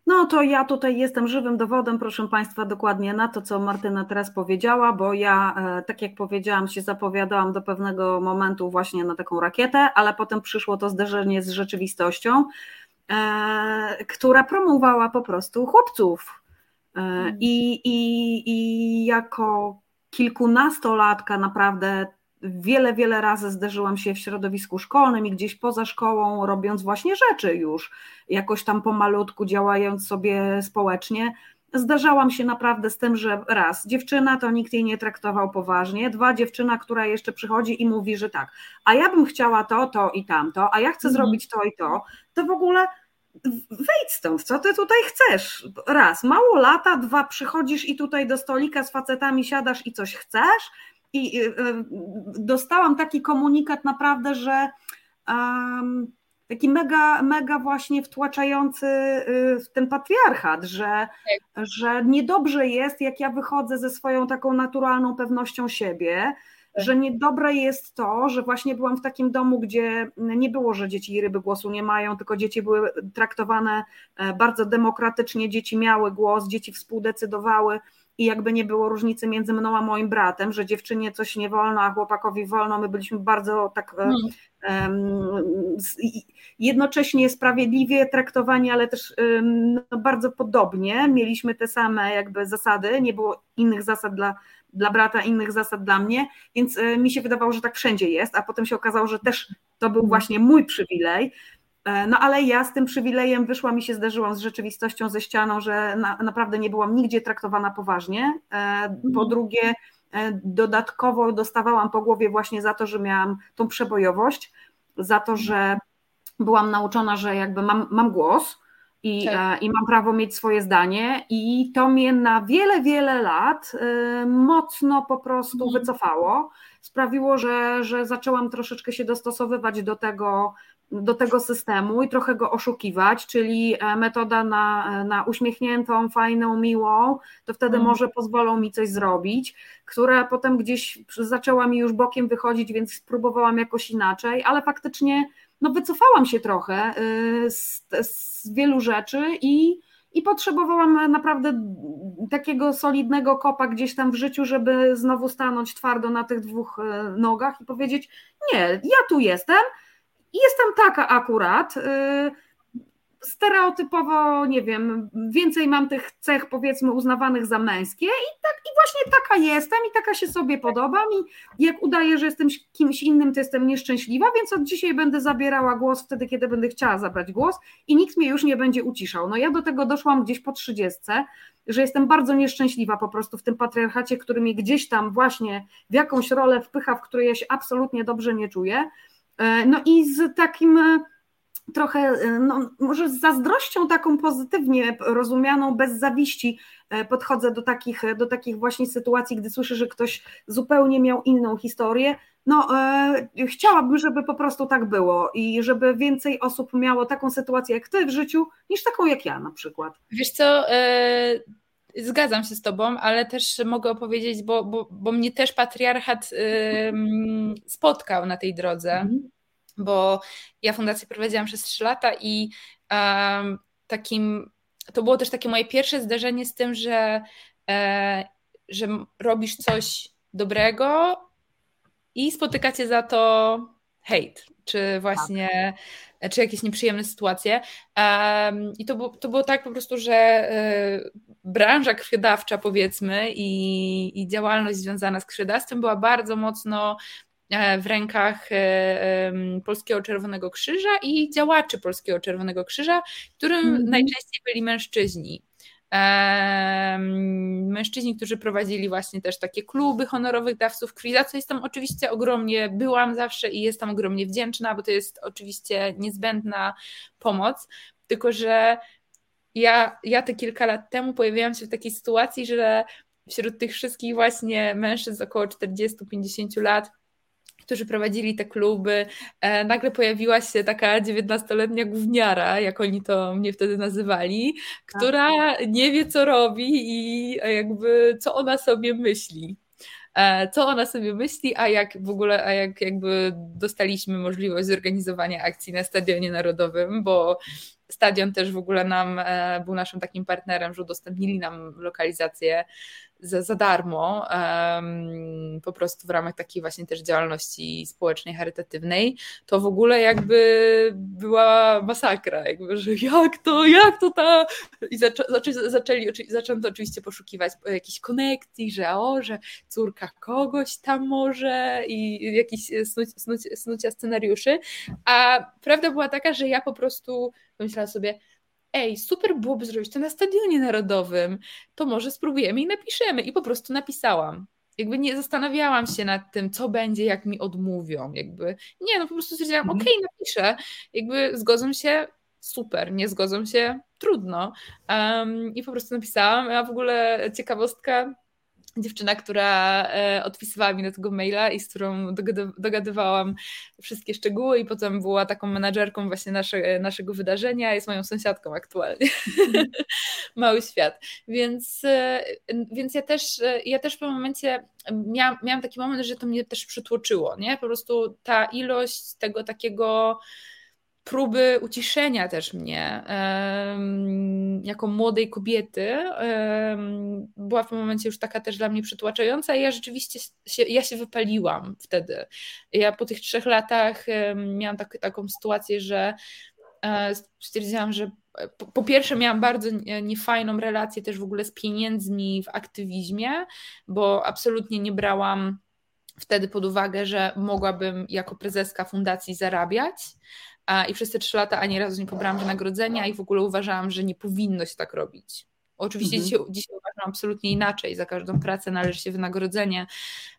No to ja tutaj jestem żywym dowodem, proszę Państwa, dokładnie na to, co Martyna teraz powiedziała, bo ja, e, tak jak powiedziałam, się zapowiadałam do pewnego momentu właśnie na taką rakietę, ale potem przyszło to zderzenie z rzeczywistością, e, która promowała po prostu chłopców, E. I, i, I jako kilkunastolatka naprawdę wiele, wiele razy zderzyłam się w środowisku szkolnym i gdzieś poza szkołą, robiąc właśnie rzeczy już, jakoś tam pomalutku działając sobie społecznie. Zdarzałam się naprawdę z tym, że raz, dziewczyna to nikt jej nie traktował poważnie, dwa, dziewczyna, która jeszcze przychodzi i mówi, że tak, a ja bym chciała to, to i tamto, a ja chcę mm. zrobić to i to, to w ogóle wejdź stąd, co ty tutaj chcesz? Raz, mało lata, dwa, przychodzisz i tutaj do stolika z facetami siadasz i coś chcesz? I y, y, dostałam taki komunikat naprawdę, że um, taki mega, mega właśnie wtłaczający y, w ten patriarchat, że, że niedobrze jest, jak ja wychodzę ze swoją taką naturalną pewnością siebie, że niedobre jest to, że właśnie byłam w takim domu, gdzie nie było, że dzieci i ryby głosu nie mają, tylko dzieci były traktowane e, bardzo demokratycznie, dzieci miały głos, dzieci współdecydowały i jakby nie było różnicy między mną a moim bratem, że dziewczynie coś nie wolno, a chłopakowi wolno, my byliśmy bardzo tak um, jednocześnie sprawiedliwie traktowani, ale też um, no, bardzo podobnie, mieliśmy te same jakby zasady, nie było innych zasad dla dla brata, innych zasad dla mnie, więc e, mi się wydawało, że tak wszędzie jest, a potem się okazało, że też to był właśnie mój przywilej. E, no ale ja z tym przywilejem wyszłam i się zderzyłam z rzeczywistością, ze ścianą, że na, naprawdę nie byłam nigdzie traktowana poważnie. E, po mhm. drugie, dodatkowo dostawałam po głowie właśnie za to, że miałam tą przebojowość, za to, że byłam nauczona, że jakby mam, mam głos, i, tak. i mam prawo mieć swoje zdanie, i to mnie na wiele, wiele lat y, mocno po prostu mhm. wycofało. Sprawiło, że, że zaczęłam troszeczkę się dostosowywać do tego, do tego systemu i trochę go oszukiwać, czyli e, metoda na, na uśmiechniętą, fajną, miłą, to wtedy mm. może pozwolą mi coś zrobić, która potem gdzieś zaczęła mi już bokiem wychodzić, więc spróbowałam jakoś inaczej, ale faktycznie no wycofałam się trochę y, z, z wielu rzeczy i, i potrzebowałam naprawdę takiego solidnego kopa gdzieś tam w życiu, żeby znowu stanąć twardo na tych dwóch e, nogach i powiedzieć: Nie, ja tu jestem jestem taka akurat. E, stereotypowo, nie wiem, więcej mam tych cech powiedzmy uznawanych za męskie i tak i właśnie taka jestem i taka się sobie podobam i jak udaję, że jestem kimś innym, to jestem nieszczęśliwa, więc od dzisiaj będę zabierała głos wtedy, kiedy będę chciała zabrać głos i nikt mnie już nie będzie uciszał. No ja do tego doszłam gdzieś po trzydziestce, że jestem bardzo nieszczęśliwa po prostu w tym patriarchacie, który mnie gdzieś tam właśnie w jakąś rolę wpycha, w której ja się absolutnie dobrze nie czuję. E, no i z takim trochę, e, no, może z zazdrością taką pozytywnie rozumianą, bez zawiści e, podchodzę do takich, do takich właśnie sytuacji, gdy słyszę, że ktoś zupełnie miał inną historię. No, e, chciałabym, żeby po prostu tak było i żeby więcej osób miało taką sytuację jak ty w życiu, niż taką jak ja na przykład. Wiesz co, e, zgadzam się z tobą, ale też mogę opowiedzieć, bo, bo, bo mnie też patriarchat e, spotkał na tej drodze. Mhm bo ja fundację prowadziłam przez 3 lata i um, takim, to było też takie moje pierwsze zdarzenie z tym, że, e, że robisz coś dobrego i spotykacie za to hejt, czy właśnie, tak. czy jakieś nieprzyjemne sytuacje. Um, I to to było tak po prostu, że y, branża krwiodawcza powiedzmy i, i działalność związana z krwiodawstwem była bardzo mocno E, w rękach e, Polskiego Czerwonego Krzyża i działaczy Polskiego Czerwonego Krzyża, którym mm -hmm. najczęściej byli mężczyźni. Mężczyźni, którzy prowadzili właśnie też takie kluby honorowych dawców krwi, za co jestem oczywiście ogromnie, byłam zawsze i jestem ogromnie wdzięczna, bo to jest oczywiście niezbędna pomoc, tylko że ja, ja te kilka lat temu pojawiłam się w takiej sytuacji, że wśród tych wszystkich właśnie mężczyzn około 40-50 lat którzy prowadzili te kluby, e, nagle pojawiła się taka 19-letnia gówniara, jak oni to mnie wtedy nazywali, która nie wie, co robi i jakby co ona sobie myśli. E, co ona sobie myśli, a jak w ogóle, a jak jakby dostaliśmy możliwość zorganizowania akcji na Stadionie Narodowym, bo stadion też w ogóle nam e, był naszym takim partnerem, że udostępnili nam lokalizację za, za darmo, um, po prostu w ramach takiej właśnie też działalności społecznej, charytatywnej, to w ogóle jakby była masakra, jakby, że jak to, jak to ta... I zaczę, zaczęli, zaczęli, zaczęto oczywiście poszukiwać jakiejś konekcji, że o, że córka kogoś tam może i jakiś snuć, snuć, snucia scenariuszy, a prawda była taka, że ja po prostu pomyślałam sobie, ej, super byłoby zrobić to na stadionie narodowym, to może spróbujemy i napiszemy. I po prostu napisałam. Jakby nie zastanawiałam się nad tym, co będzie, jak mi odmówią. Jakby nie, no po prostu stwierdziłam, mhm. okej, okay, napiszę. Jakby zgodzą się, super, nie zgodzą się, trudno. Um, I po prostu napisałam, a w ogóle ciekawostka, dziewczyna, która e, odpisywała mi na tego maila i z którą dogadywałam wszystkie szczegóły i potem była taką menadżerką właśnie nasze, naszego wydarzenia, jest moją sąsiadką aktualnie. [LAUGHS] Mały świat. Więc, e, więc ja też ja też w momencie miałam, miałam taki moment, że to mnie też przytłoczyło, nie? Po prostu ta ilość tego takiego próby uciszenia też mnie jako młodej kobiety była w tym momencie już taka też dla mnie przytłaczająca i ja rzeczywiście się, ja się wypaliłam wtedy. Ja po tych trzech latach miałam tak, taką sytuację, że e, stwierdziłam, że po, po pierwsze miałam bardzo niefajną relację też w ogóle z pieniędzmi w aktywizmie, bo absolutnie nie brałam wtedy pod uwagę, że mogłabym jako prezeska fundacji zarabiać i przez te trzy lata ani razu nie pobrałam wynagrodzenia i w ogóle uważałam, że nie powinno się tak robić. Oczywiście mhm. dzisiaj, dzisiaj uważam absolutnie inaczej, za każdą pracę należy się wynagrodzenie,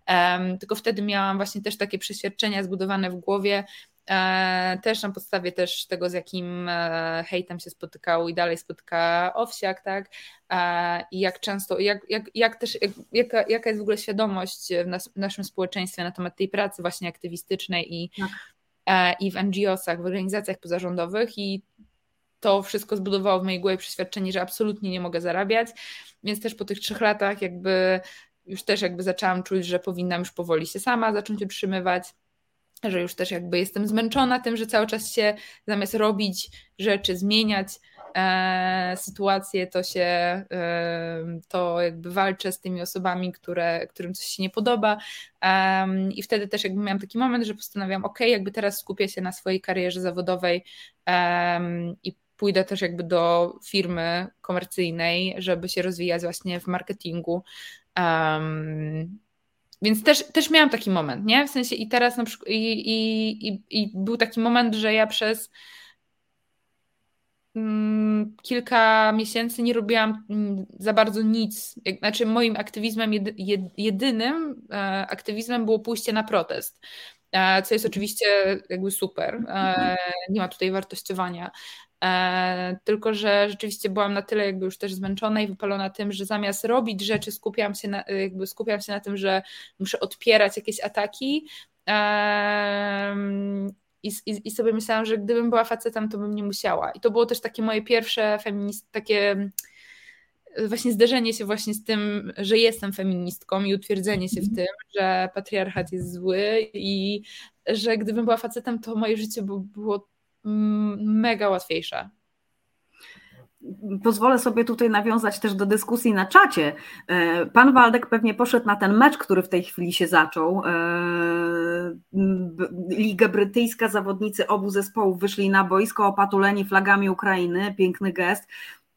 um, tylko wtedy miałam właśnie też takie przeświadczenia zbudowane w głowie, E, też na podstawie też tego, z jakim e, hejtem się spotykał i dalej spotyka Owsiak, tak? E, I jak często, jak, jak, jak też, jak, jaka, jaka jest w ogóle świadomość w, nas, w, naszym społeczeństwie na temat tej pracy właśnie aktywistycznej i, tak. E, i w NGO-sach, w organizacjach pozarządowych i to wszystko zbudowało w mojej głowie przeświadczenie, że absolutnie nie mogę zarabiać, więc też po tych trzech latach jakby już też jakby zaczęłam czuć, że powinnam już powoli się sama zacząć utrzymywać, że już też jakby jestem zmęczona tym, że cały czas się zamiast robić rzeczy, zmieniać, e, sytuacje, to się e, to jakby walczę z tymi osobami, które, którym coś się nie podoba. Um, I wtedy też jakby miałam taki moment, że postanawiam, ok, jakby teraz skupię się na swojej karierze zawodowej i pójdę też jakby do firmy komercyjnej, żeby się rozwijać właśnie w marketingu. Więc też, też miałam taki moment, nie? W sensie i teraz na przykład i, i, i, i był taki moment, że ja przez kilka miesięcy nie robiłam mm, za bardzo nic. Znaczy moim aktywizmem, jedy, jedynym e, aktywizmem było pójście na protest. E, co jest oczywiście jakby super. E, nie ma tutaj wartościowania. Tylko, że rzeczywiście byłam na tyle jakby już też zmęczona i wypalona tym, że zamiast robić rzeczy, skupiam się na, jakby skupiam się na tym, że muszę odpierać jakieś ataki. I, i, I, sobie myślałam, że gdybym była facetem, to bym nie musiała. I to było też takie moje pierwsze feminist, takie właśnie zderzenie się właśnie z tym, że jestem feministką i utwierdzenie się w mhm. tym, że patriarchat jest zły i że gdybym była facetem, to moje życie by było mega łatwiejsza. Pozwolę sobie tutaj nawiązać też do dyskusji na czacie. E, pan Waldek pewnie poszedł na ten mecz, który w tej chwili się zaczął. E, Liga Brytyjska, zawodnicy obu zespołów wyszli na boisko opatuleni flagami Ukrainy, piękny gest.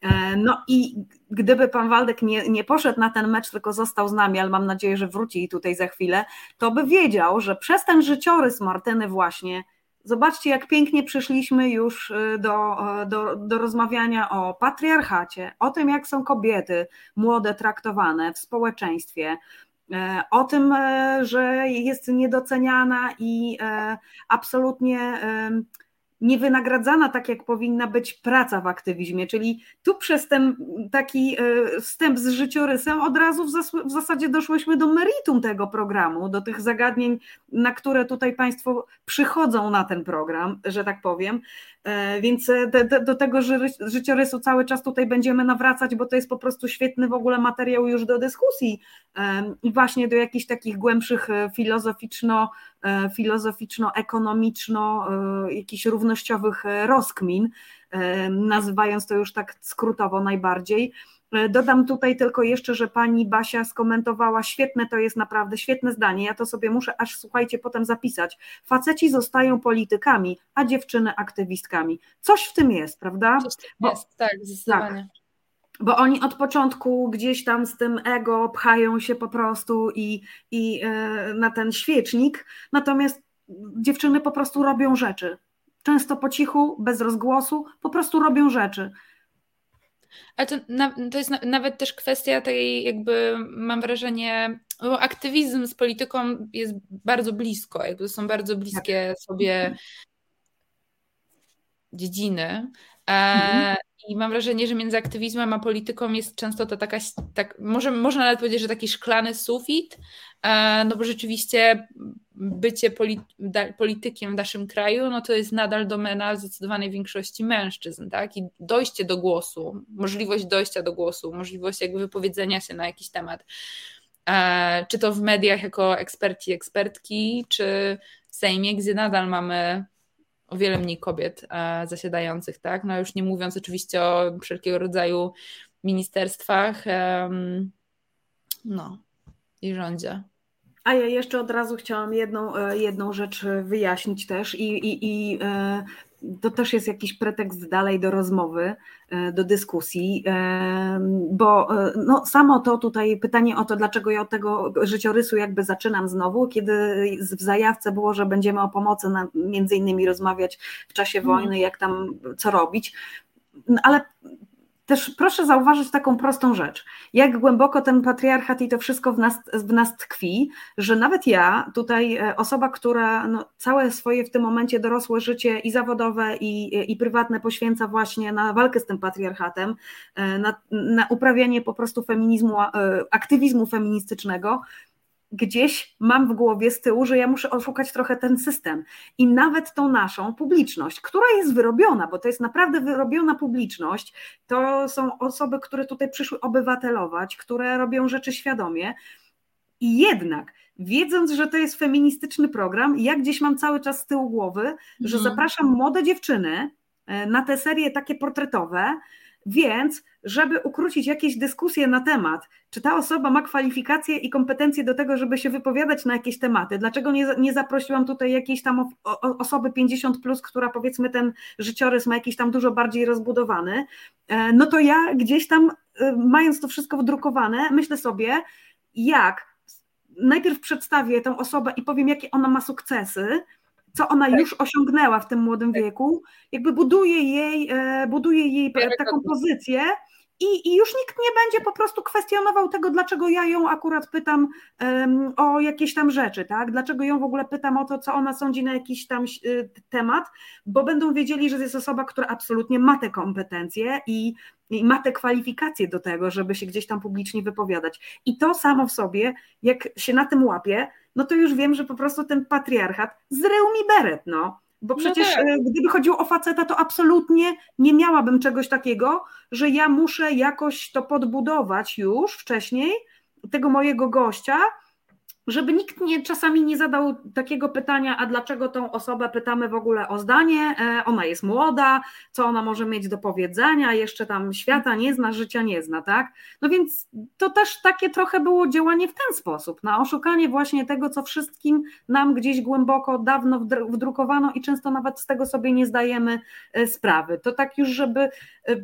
E, no i gdyby pan Waldek nie, nie poszedł na ten mecz, tylko został z nami, ale mam nadzieję, że wróci tutaj za chwilę, to by wiedział, że przez ten życiorys Martyny właśnie Zobaczcie, jak pięknie przyszliśmy już y, do, y, do, do rozmawiania o patriarchacie, o tym, jak są kobiety młode traktowane w społeczeństwie, y, o tym, że jest niedoceniana i absolutnie niewynagradzana tak, jak powinna być praca w aktywizmie. Czyli tu przez ten taki e, wstęp z życiorysem od razu w, zas w zasadzie doszłyśmy do meritum tego programu, do tych zagadnień, na które tutaj Państwo przychodzą na ten program, że tak powiem. E, więc do, do tego życiorysu cały czas tutaj będziemy nawracać, bo to jest po prostu świetny w ogóle materiał już do dyskusji e, i właśnie do jakichś takich głębszych filozoficzno, filozoficzno-ekonomiczno, jakichś równościowych rozkmin, nazywając to już tak skrótowo najbardziej. E, dodam tutaj tylko jeszcze, że pani Basia skomentowała, świetne to jest naprawdę, świetne zdanie, ja to sobie muszę aż słuchajcie potem zapisać. Faceci zostają politykami, a dziewczyny aktywistkami. Coś w tym jest, prawda? Bo, jest, tak, zdecydowanie. Tak, bo oni od początku gdzieś tam z tym ego pchają się po prostu i, i yy, na ten świecznik, natomiast dziewczyny po prostu robią rzeczy. Często po cichu, bez rozgłosu, po prostu robią rzeczy. Ale to, to jest nawet też kwestia tej, jakby mam wrażenie, bo aktywizm z polityką jest bardzo blisko, jakby są bardzo bliskie tak. sobie dziedziny. E, mhm. I mam wrażenie, że między aktywizmem a polityką jest często to taka, tak, może, można nawet powiedzieć, że taki szklany sufit, e, no bo rzeczywiście bycie politykiem w naszym kraju, no to jest nadal domena zdecydowanej większości mężczyzn, tak? I dojście do głosu, możliwość dojścia do głosu, możliwość jakby wypowiedzenia się na jakiś temat, e, czy to w mediach jako eksperci, ekspertki, czy w Sejmie, gdzie nadal mamy o wiele mniej kobiet e, zasiadających, tak? No już nie mówiąc oczywiście o wszelkiego rodzaju ministerstwach, no i rządzie. A ja jeszcze od razu chciałam jedną, e, jedną rzecz wyjaśnić też i, i, i e, to też jest jakiś pretekst dalej do rozmowy, e, do dyskusji, bo no, samo to tutaj pytanie o to, dlaczego ja od tego życiorysu jakby zaczynam znowu, kiedy w zajawce było, że będziemy o pomocy na, między innymi rozmawiać w czasie mhm. wojny, jak tam co robić, no, ale też proszę zauważyć taką prostą rzecz, jak głęboko ten patriarchat i to wszystko w nas, w nas tkwi, że nawet ja, tutaj e, osoba, która no, całe swoje w tym momencie dorosłe życie i zawodowe, i, i prywatne poświęca właśnie na walkę z tym patriarchatem, e, na, na uprawianie po prostu feminizmu, e, aktywizmu feministycznego, gdzieś mam w głowie z tyłu, że ja muszę oszukać trochę ten system i nawet tą naszą publiczność, która jest wyrobiona, bo to jest naprawdę wyrobiona publiczność, to są osoby, które tutaj przyszły obywatelować, które robią rzeczy świadomie i jednak wiedząc, że to jest feministyczny program, ja gdzieś mam cały czas z tyłu głowy, że mhm. zapraszam młode dziewczyny, na te serie takie portretowe, więc, żeby ukrócić jakieś dyskusje na temat, czy ta osoba ma kwalifikacje i kompetencje do tego, żeby się wypowiadać na jakieś tematy, dlaczego nie, nie zaprosiłam tutaj jakiejś tam osoby 50, plus, która powiedzmy ten życiorys ma jakiś tam dużo bardziej rozbudowany, e, no to ja gdzieś tam, e, mając to wszystko wdrukowane, myślę sobie, jak najpierw przedstawię tę osobę i powiem, jakie ona ma sukcesy, co ona tak. już osiągnęła w tym młodym tak. wieku, jakby buduje jej, e, buduje jej taką pozycję, i, I, już nikt nie będzie po prostu kwestionował tego, dlaczego ja ją akurat pytam um, o jakieś tam rzeczy, tak? Dlaczego ją w ogóle pytam o to, co ona sądzi na jakiś tam y, temat, bo będą wiedzieli, że jest osoba, która absolutnie ma te kompetencje i, i ma te kwalifikacje do tego, żeby się gdzieś tam publicznie wypowiadać. I to samo w sobie, jak się na tym łapie, no to już wiem, że po prostu ten patriarchat zrył mi beret, no. Bo no przecież no tak. gdyby chodziło o faceta, to absolutnie nie miałabym czegoś takiego, że ja muszę jakoś to podbudować już wcześniej, tego mojego gościa, żeby nikt nie, czasami nie zadał takiego pytania, a dlaczego tą osobę pytamy w ogóle o zdanie, e, ona jest młoda, co ona może mieć do powiedzenia, jeszcze tam świata nie zna, życia nie zna, tak? No więc to też takie trochę było działanie w ten sposób, na oszukanie właśnie tego, co wszystkim nam gdzieś głęboko, dawno wdrukowano i często nawet z tego sobie nie zdajemy e, sprawy. To tak już, żeby e,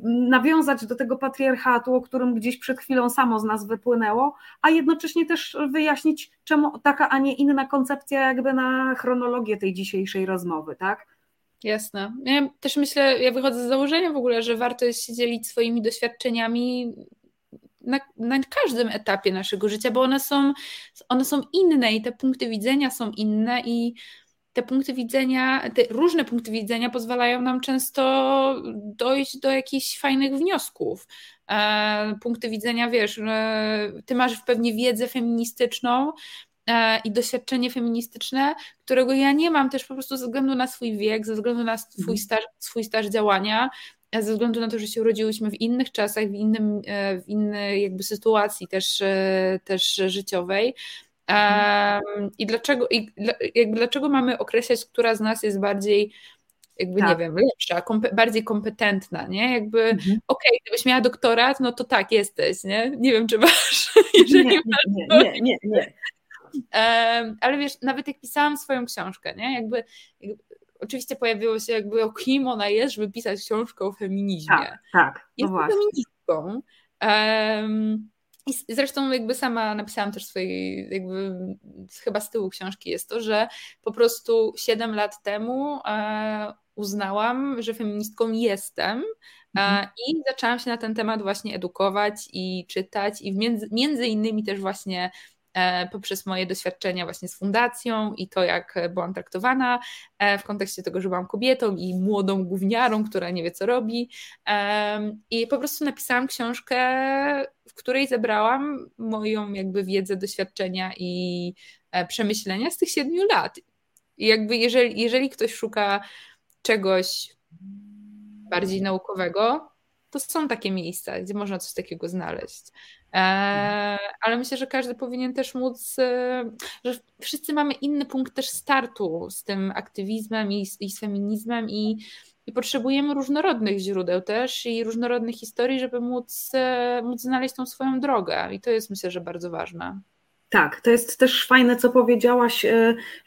nawiązać do tego patriarchatu, o którym gdzieś przed chwilą samo z nas wypłynęło, a jednocześnie też wyjaśnić, czemu taka, a nie inna koncepcja jakby na chronologię tej dzisiejszej rozmowy, tak? Jasne. Ja też myślę, ja wychodzę z założenia w ogóle, że warto jest się dzielić swoimi doświadczeniami na, na, każdym etapie naszego życia, bo one są, one są inne i te punkty widzenia są inne i te punkty widzenia, te różne punkty widzenia pozwalają nam często dojść do jakichś fajnych wniosków. E, punkty widzenia, wiesz, e, ty masz pewnie wiedzę feministyczną, e, i doświadczenie feministyczne, którego ja nie mam też po prostu ze względu na swój wiek, ze względu na swój mhm. staż, swój staż działania, ze względu na to, że się urodziłyśmy w innych czasach, w, innym, w innej jakby sytuacji też, też życiowej. Um, I dlaczego, i jakby dlaczego mamy określać, która z nas jest bardziej jakby tak. nie wiem, lepsza, bardziej kompetentna, nie? Jakby, mhm. okej, okay, gdybyś miała doktorat, no to tak, jesteś, nie? Nie wiem, czy masz, [LAUGHS] jeżeli nie, masz. Nie, nie, nie, nie. Um, ale wiesz, nawet jak pisałam swoją książkę, nie? Jakby, jakby oczywiście pojawiło się jakby o kim ona jest, żeby pisać książkę o feminizmie. Tak, tak. No jest feministką. Um, i zresztą jakby sama napisałam też swojej, jakby chyba z tyłu książki jest to, że po prostu 7 lat temu e, uznałam, że feministką jestem mhm. i zaczęłam się na ten temat właśnie edukować i czytać i między, między innymi też właśnie E, poprzez moje doświadczenia właśnie z fundacją i to, jak byłam traktowana e, w kontekście tego, że byłam kobietą i młodą gówniarą, która nie wie, co robi. I po prostu napisałam książkę, w której zebrałam moją jakby wiedzę, doświadczenia i e, przemyślenia z tych siedmiu lat. I jakby jeżeli, jeżeli ktoś szuka czegoś bardziej naukowego, to są takie miejsca, gdzie można coś takiego znaleźć. E, ale myślę, że każdy powinien też móc, e, że wszyscy mamy inny punkt też startu z tym aktywizmem i, i z feminizmem i, i potrzebujemy różnorodnych źródeł też i różnorodnych historii, żeby móc, e, móc znaleźć tą swoją drogę. I to jest myślę, że bardzo ważne. Tak, to jest też fajne, co powiedziałaś.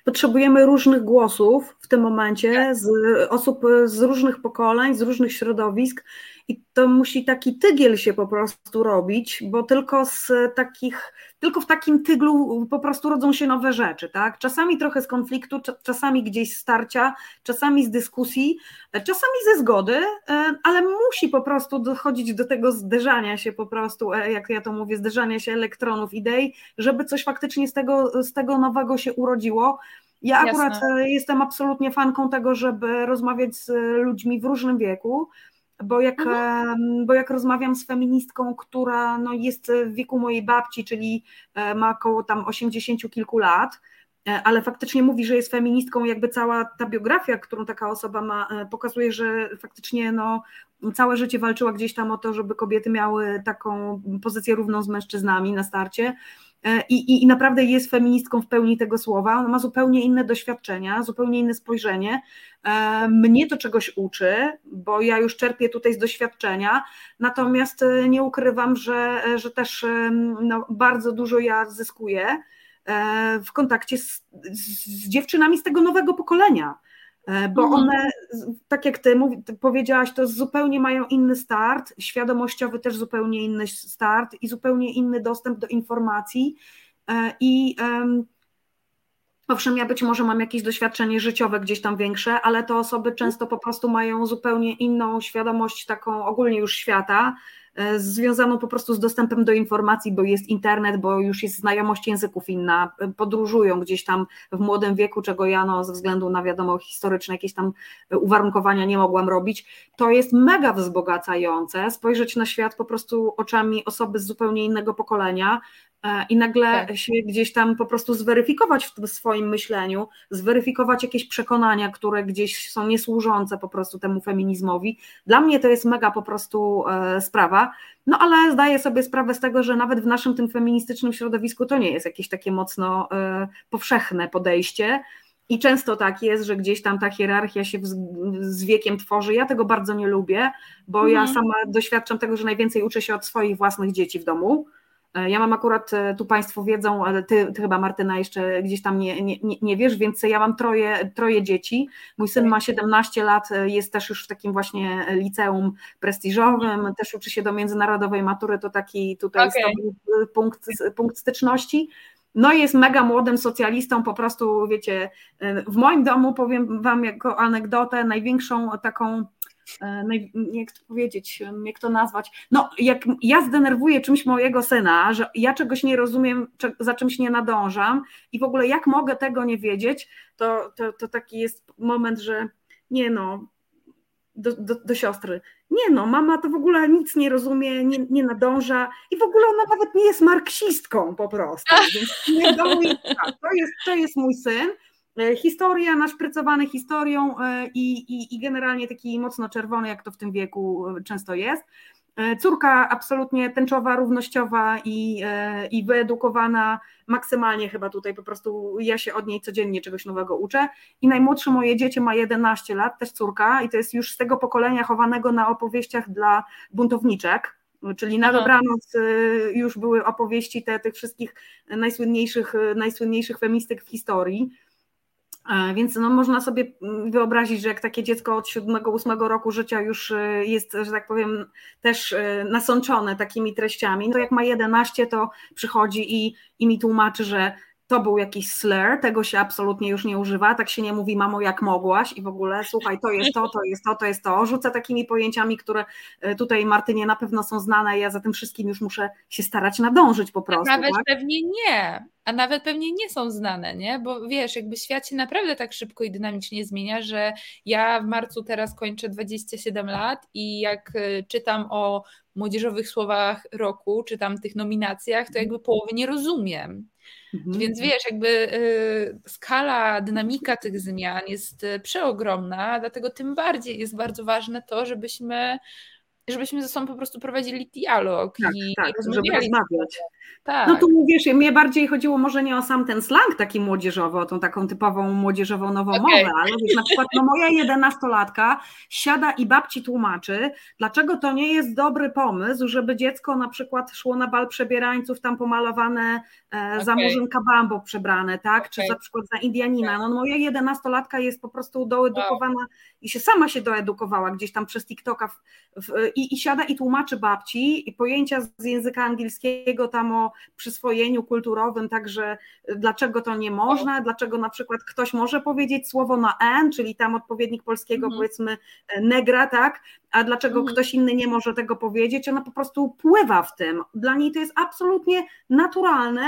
Potrzebujemy różnych głosów w tym momencie, tak. z osób z różnych pokoleń, z różnych środowisk, i to musi taki tygiel się po prostu robić, bo tylko z takich, tylko w takim tyglu po prostu rodzą się nowe rzeczy, tak? Czasami trochę z konfliktu, czasami gdzieś starcia, czasami z dyskusji, czasami ze zgody, e, ale musi po prostu dochodzić do tego zderzania się po prostu, e, jak ja to mówię, zderzania się elektronów, idei, żeby coś faktycznie z tego, z tego nowego się urodziło. Ja akurat Jasne. E, jestem absolutnie fanką tego, żeby rozmawiać z ludźmi w różnym wieku, bo jak, mhm. bo jak rozmawiam z feministką, która no, jest w wieku mojej babci, czyli e, ma około tam 80 kilku lat, e, ale faktycznie mówi, że jest feministką, jakby cała ta biografia, którą taka osoba ma, e, pokazuje, że faktycznie no, całe życie walczyła gdzieś tam o to, żeby kobiety miały taką pozycję równą z mężczyznami na starcie. I, i, i naprawdę jest feministką w pełni tego słowa. Ona ma zupełnie inne doświadczenia, zupełnie inne spojrzenie. Mnie to czegoś uczy, bo ja już czerpię tutaj z doświadczenia, natomiast nie ukrywam, że, że też no, bardzo dużo ja zyskuję w kontakcie z, z dziewczynami z tego nowego pokolenia. E, bo mhm. one, tak jak ty, mówi, powiedziałaś, to zupełnie mają inny start, świadomościowy też zupełnie inny start i zupełnie inny dostęp do informacji. E, I owszem, ja być może mam jakieś doświadczenie życiowe gdzieś tam większe, ale te osoby często po prostu mają zupełnie inną świadomość, taką ogólnie już świata, związaną po prostu z dostępem do informacji, bo jest internet, bo już jest znajomość języków inna, podróżują gdzieś tam w młodym wieku, czego ja no, ze względu na wiadomo historyczne jakieś tam uwarunkowania nie mogłam robić. To jest mega wzbogacające, spojrzeć na świat po prostu oczami osoby z zupełnie innego pokolenia, i nagle tak. się gdzieś tam po prostu zweryfikować w swoim myśleniu, zweryfikować jakieś przekonania, które gdzieś są niesłużące po prostu temu feminizmowi. Dla mnie to jest mega po prostu e, sprawa, no ale zdaję sobie sprawę z tego, że nawet w naszym tym feministycznym środowisku to nie jest jakieś takie mocno e, powszechne podejście. I często tak jest, że gdzieś tam ta hierarchia się z wiekiem tworzy. Ja tego bardzo nie lubię, bo mhm. ja sama doświadczam tego, że najwięcej uczę się od swoich własnych dzieci w domu E, ja mam akurat, e, tu Państwo wiedzą, ale ty, ty, chyba Martyna jeszcze gdzieś tam nie, nie, nie wiesz, więc ja mam troje, troje dzieci. Mój syn ma 17 lat, e, jest też już w takim właśnie liceum prestiżowym, też uczy się do międzynarodowej matury, to taki tutaj okay. punkt, punkt styczności. No jest mega młodym socjalistą, po prostu wiecie, w moim domu powiem Wam jako anegdotę, największą taką E, jak to powiedzieć, jak to nazwać, no jak ja zdenerwuję czymś mojego syna, że ja czegoś nie rozumiem, za czymś nie nadążam i w ogóle jak mogę tego nie wiedzieć, to, to, to taki jest moment, że nie no, do, do, do, siostry. Nie no, mama to w ogóle nic nie rozumie, nie, nie nadąża i w ogóle ona nawet nie jest marksistką po prostu. Więc nie, to, jest, to jest mój syn E, historia, naszprycowany historią e, i, i, i generalnie taki mocno czerwony, jak to w tym wieku e, często jest. Córka absolutnie tęczowa, równościowa i, i wyedukowana maksymalnie chyba tutaj po prostu ja się od niej codziennie czegoś nowego uczę. I najmłodsze moje dziecię ma 11 lat, też córka i to jest już z tego pokolenia chowanego na opowieściach dla buntowniczek, czyli na dobranoc już były opowieści te, tych wszystkich najsłynniejszych, najsłynniejszych feministek w historii. E, więc no, można sobie mm, wyobrazić, że jak takie dziecko od 7-8 roku życia już e, jest, że tak powiem, też e, nasączone takimi treściami, to jak ma 11, to przychodzi i, i mi tłumaczy, że to był jakiś slur, tego się absolutnie już nie używa, tak się nie mówi mamo jak mogłaś i w ogóle słuchaj, to jest to, to jest to, to jest to. Rzucę takimi pojęciami, które tutaj Martynie na pewno są znane, ja za tym wszystkim już muszę się starać nadążyć po prostu. Nawet tak? pewnie nie, a nawet pewnie nie są znane, nie? Bo wiesz, jakby świat się naprawdę tak szybko i dynamicznie zmienia, że ja w marcu teraz kończę 27 lat i jak y, czytam o młodzieżowych słowach roku, czytam tych nominacjach, to jakby połowy nie rozumiem. Mhm. Więc wiesz, jakby y, skala, dynamika tych zmian jest y, przeogromna, dlatego tym bardziej jest bardzo ważne to, żebyśmy żebyśmy ze sobą po prostu prowadzili dialog tak, i tak, żeby rozmawiać. Tak. No tu mówisz, mnie bardziej chodziło może nie o sam ten slang taki młodzieżowy, o tą taką typową młodzieżową nową okay. mowę, ale wiesz, na przykład no moja jedenastolatka siada i babci tłumaczy, dlaczego to nie jest dobry pomysł, żeby dziecko na przykład szło na bal przebierańców, tam pomalowane e, okay. za murzynka bambo przebrane, tak, okay. czy na przykład za Indianina. No moja jedenastolatka jest po prostu doedukowana wow. I się sama się doedukowała gdzieś tam przez TikToka w, w, i, i siada i tłumaczy babci i pojęcia z języka angielskiego tam o przyswojeniu kulturowym, także dlaczego to nie można, dlaczego na przykład ktoś może powiedzieć słowo na N, czyli tam odpowiednik polskiego mhm. powiedzmy e, negra, tak, a dlaczego mhm. ktoś inny nie może tego powiedzieć, ona po prostu pływa w tym. Dla niej to jest absolutnie naturalne,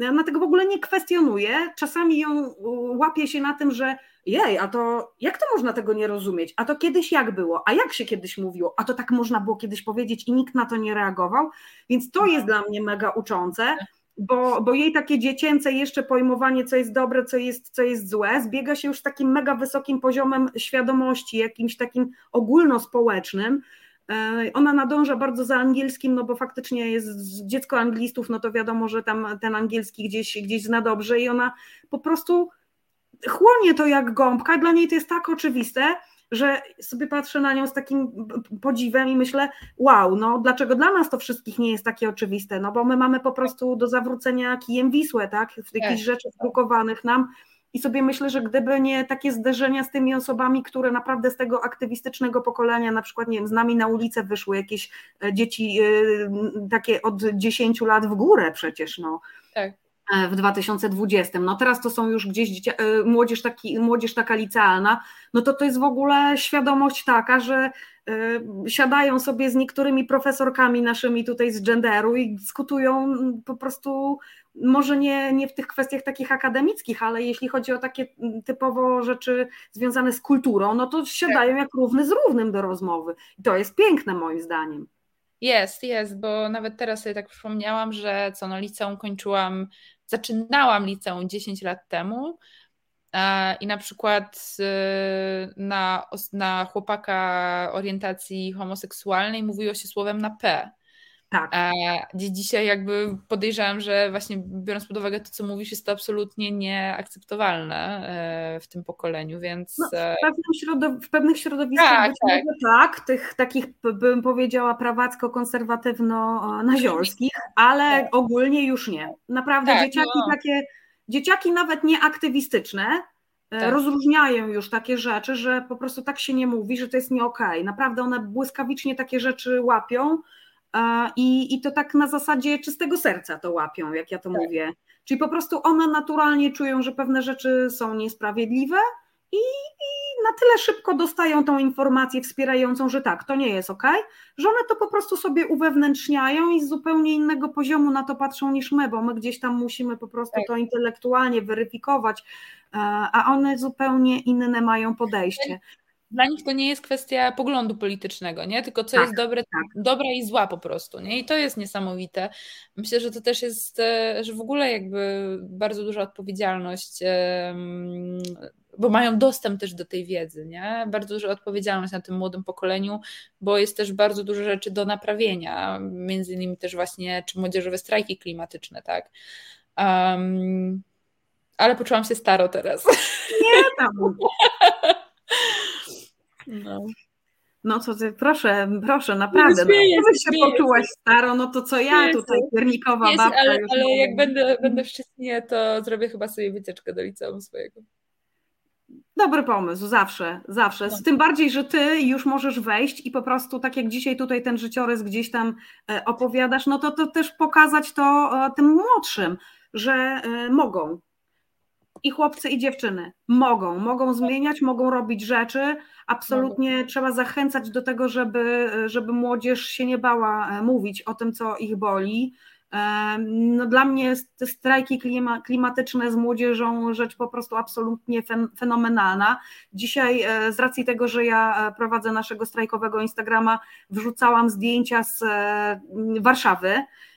ona tego w ogóle nie kwestionuje, czasami ją łapie się na tym, że jej, a to jak to można tego nie rozumieć? A to kiedyś jak było? A jak się kiedyś mówiło? A to tak można było kiedyś powiedzieć i nikt na to nie reagował? Więc to jest dla mnie mega uczące, bo, bo jej takie dziecięce jeszcze pojmowanie, co jest dobre, co jest, co jest złe, zbiega się już z takim mega wysokim poziomem świadomości, jakimś takim ogólnospołecznym, Ona nadąża bardzo za angielskim, no bo faktycznie jest dziecko anglistów, no to wiadomo, że tam ten angielski gdzieś, gdzieś zna dobrze i ona po prostu chłonie to jak gąbka. Dla niej to jest tak oczywiste, że sobie patrzę na nią z takim podziwem i myślę, wow, no dlaczego dla nas to wszystkich nie jest takie oczywiste? No bo my mamy po prostu do zawrócenia kijem Wisłę, tak? W jakichś tak. rzeczy wdrukowanych nam. I sobie myślę, że gdyby nie takie zderzenia z tymi osobami, które naprawdę z tego aktywistycznego pokolenia, na przykład, nie wiem, z nami na ulicę wyszły jakieś e, dzieci e, takie od 10 lat w górę przecież, no. Tak e, w 2020. No teraz to są już gdzieś młodzież, taki, młodzież taka licealna, no to to jest w ogóle świadomość taka, że siadają sobie z niektórymi profesorkami naszymi tutaj z genderu i dyskutują po prostu może nie, nie w tych kwestiach takich akademickich, ale jeśli chodzi o takie typowo rzeczy związane z kulturą, no to siadają tak. jak równy z równym do rozmowy. I to jest piękne moim zdaniem. Jest, jest, bo nawet teraz sobie tak przypomniałam, że co no liceum kończyłam, zaczynałam liceum 10 lat temu i na przykład y, na, na chłopaka orientacji homoseksualnej mówiło się słowem na P. Tak. A dzisiaj jakby podejrzewam, że właśnie biorąc pod uwagę to, co mówisz, jest to absolutnie nieakceptowalne e, w tym pokoleniu, więc... No, w, e, środow- w, pewnych środowiskach tak, tak. tak, tych takich bym powiedziała prawacko-konserwatywno-naziolskich, ale tak. ogólnie już nie. Naprawdę tak, dzieciaki no. takie, dzieciaki nawet nieaktywistyczne, e, tak. rozróżniają już takie rzeczy, że po prostu tak się nie mówi, że to jest nie okej. Okay. Naprawdę one błyskawicznie takie rzeczy łapią, i, I to tak na zasadzie czystego serca to łapią, jak ja to tak. mówię. Czyli po prostu one naturalnie czują, że pewne rzeczy są niesprawiedliwe i, i na tyle szybko dostają tą informację wspierającą, że tak, to nie jest ok, że one to po prostu sobie uwewnętrzniają i z zupełnie innego poziomu na to patrzą niż my, bo my gdzieś tam musimy po prostu tak. to intelektualnie weryfikować, e, a one zupełnie inne mają podejście dla nich to nie jest kwestia poglądu politycznego, nie? Tylko co tak, jest dobre, tak. dobra i zła po prostu, nie? I to jest niesamowite. Myślę, że to też jest, e, że w ogóle jakby bardzo duża odpowiedzialność, bo mają dostęp też do tej wiedzy, nie? Bardzo duża odpowiedzialność na tym młodym pokoleniu, bo jest też bardzo dużo rzeczy do naprawienia, między innymi też właśnie, czy młodzieżowe strajki klimatyczne, tak? Um, ale poczułam się staro teraz. Nie tam. [LAUGHS] No. No co ty, proszę, proszę, naprawdę. No, śmieję, no, się poczułaś staro, no to co ja tutaj, piernikowa babka. Ale, ale jak będę, będę w Szczecinie, to zrobię chyba sobie wycieczkę do liceum swojego. Dobry pomysł, zawsze, zawsze. Z no. tym bardziej, że ty już możesz wejść i po prostu, tak jak dzisiaj tutaj ten życiorys gdzieś tam e, opowiadasz, no to, to też pokazać to e, tym młodszym, że e, mogą. I chłopcy, i dziewczyny mogą, mogą zmieniać, mogą robić rzeczy, absolutnie trzeba zachęcać do tego, żeby, żeby młodzież się nie bała e, mówić o tym, co ich boli. E, no dla mnie te strajki klimatyczne z młodzieżą rzecz po prostu absolutnie fenomenalna. Dzisiaj e, z racji tego, że ja prowadzę naszego strajkowego Instagrama, wrzucałam zdjęcia z Warszawy.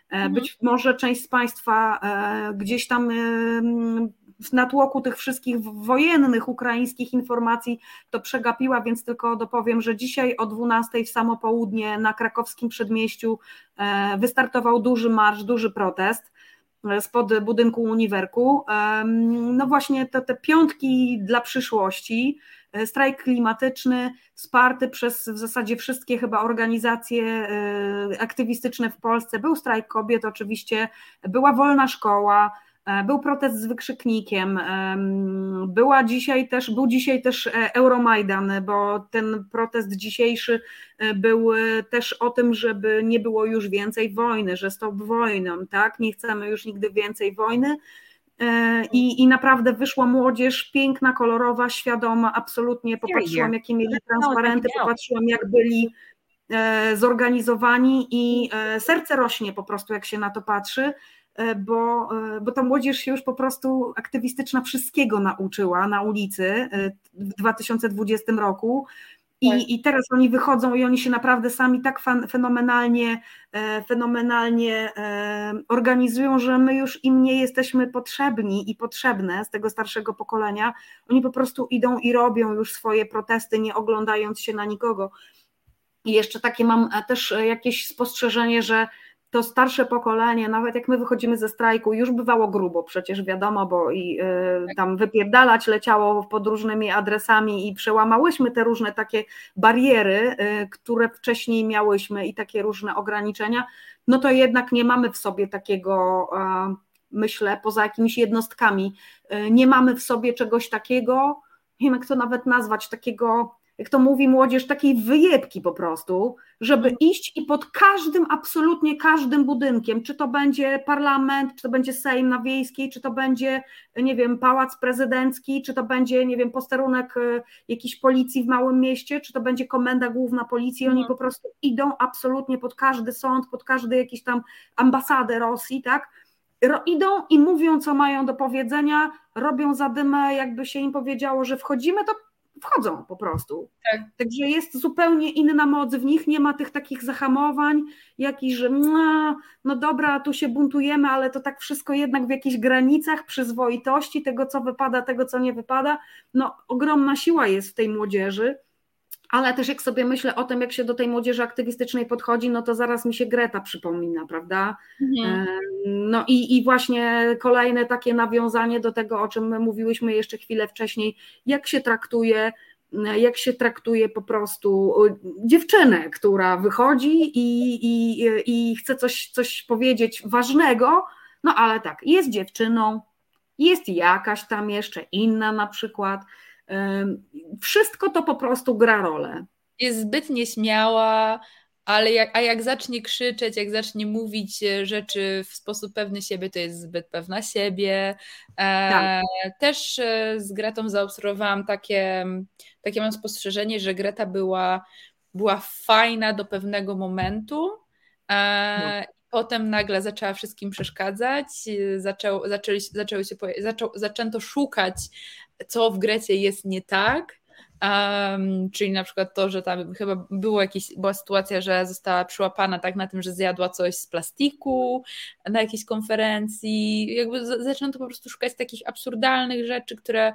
Mhm. Być może część z Państwa gdzieś tam w natłoku tych wszystkich wojennych ukraińskich informacji to przegapiła, więc tylko dopowiem, że dzisiaj o 12 w samo południe na krakowskim przedmieściu e, wystartował duży marsz, duży protest e, spod budynku Uniwerku. No właśnie te, te piątki dla przyszłości, e, strajk klimatyczny, wsparty przez w zasadzie wszystkie chyba organizacje aktywistyczne w Polsce. Był strajk kobiet, oczywiście, była wolna szkoła, E, był protest z wykrzyknikiem. Była dzisiaj też, był dzisiaj też e, Euromajdan, bo ten protest dzisiejszy e, był też o tym, żeby nie było już więcej wojny, że stop wojną, tak? Nie chcemy już nigdy więcej wojny. I, I naprawdę wyszła młodzież piękna, kolorowa, świadoma, absolutnie popatrzyłam, jakie mieli transparenty, popatrzyłam, jak byli zorganizowani i serce rośnie po prostu, jak się na to patrzy. E, bo, e, bo ta młodzież się już po prostu aktywistyczna wszystkiego nauczyła na ulicy e, w 2020 roku. I, tak. I teraz oni wychodzą i oni się naprawdę sami tak fenomenalnie, fenomenalnie organizują, że my już im nie jesteśmy potrzebni i potrzebne z tego starszego pokolenia. Oni po prostu idą i robią już swoje protesty, nie oglądając się na nikogo. I jeszcze takie mam też jakieś spostrzeżenie, że to starsze pokolenie, nawet jak my wychodzimy ze strajku, już bywało grubo, przecież wiadomo, bo i y, tam wypierdalać leciało pod różnymi adresami i przełamałyśmy te różne takie bariery, y, które wcześniej miałyśmy i takie różne ograniczenia, no to jednak nie mamy w sobie takiego, myślę, poza jakimiś jednostkami, y, nie mamy w sobie czegoś takiego, nie wiem jak to nawet nazwać, takiego jak to mówi młodzież, takiej wyjebki po prostu, żeby mhm. iść i pod każdym, absolutnie każdym budynkiem, czy to będzie parlament, czy to będzie Sejm na Wiejskiej, czy to będzie, nie wiem, pałac prezydencki, czy to będzie, nie wiem, posterunek e, jakiejś policji w małym mieście, czy to będzie komenda główna policji, oni mhm. po prostu idą absolutnie pod każdy sąd, pod każdy jakiś tam ambasadę Rosji, tak? Idą i mówią, co mają do powiedzenia, robią zadymę, jakby się im powiedziało, że wchodzimy, to wchodzą po prostu. Tak. Także jest zupełnie inna moc w nich, nie ma tych takich zahamowań, jakichś, że no, no dobra, tu się buntujemy, ale to tak wszystko jednak w jakichś granicach przyzwoitości, tego co wypada, tego co nie wypada. No ogromna siła jest w tej młodzieży ale też jak sobie myślę o tym, jak się do tej młodzieży aktywistycznej podchodzi, no to zaraz mi się Greta przypomina, prawda? Mhm. No i, i właśnie kolejne takie nawiązanie do tego, o czym my mówiłyśmy jeszcze chwilę wcześniej, jak się traktuje jak się traktuje po prostu dziewczynę, która wychodzi i, i, i chce coś, coś powiedzieć ważnego, no ale tak, jest dziewczyną, jest jakaś tam jeszcze inna na przykład, wszystko to po prostu gra rolę. Jest zbyt nieśmiała, ale jak, a jak zacznie krzyczeć, jak zacznie mówić e, rzeczy w sposób pewny siebie, to jest zbyt pewna siebie. E, tak. Też e, z Gretą zaobserwowałam takie, takie mam spostrzeżenie, że Greta była, była fajna do pewnego momentu. No. Potem nagle zaczęła wszystkim przeszkadzać, zaczęło, zaczęli, zaczęły się, zaczą, zaczęto szukać co w Grecie jest nie tak. Um, czyli na przykład to, że tam chyba było jakieś, była sytuacja, że została przyłapana tak na tym, że zjadła coś z plastiku na jakiejś konferencji. Jakby zaczęto po prostu szukać takich absurdalnych rzeczy, które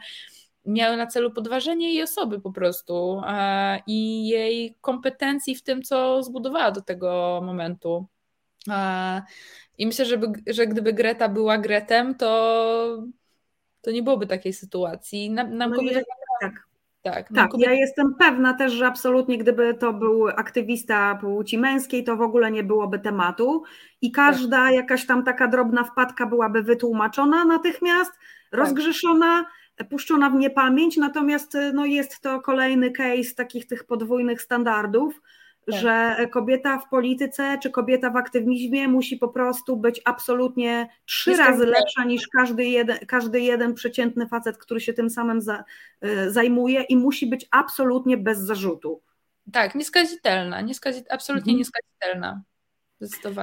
miały na celu podważenie jej osoby po prostu e, i jej kompetencji w tym, co zbudowała do tego momentu. E, I myślę, że, że gdyby Greta była Gretem, to to nie byłoby takiej sytuacji. Nam, nam no. Jest, tak. Tak, tak ja jestem pewna też, że absolutnie gdyby to był aktywista płci męskiej, to w ogóle nie byłoby tematu i każda tak. jakaś tam taka drobna wpadka byłaby wytłumaczona natychmiast, tak. rozgrzeszona, puszczona w niepamięć, natomiast no, jest to kolejny case takich tych podwójnych standardów, tak. że kobieta w polityce czy kobieta w aktywizmie musi po prostu być absolutnie trzy razy lepsza niż każdy jeden, każdy jeden przeciętny facet, który się tym samym za, y, zajmuje i musi być absolutnie bez zarzutu. Tak, nieskazitelna, nieskazi, absolutnie mhm. nieskazitelna.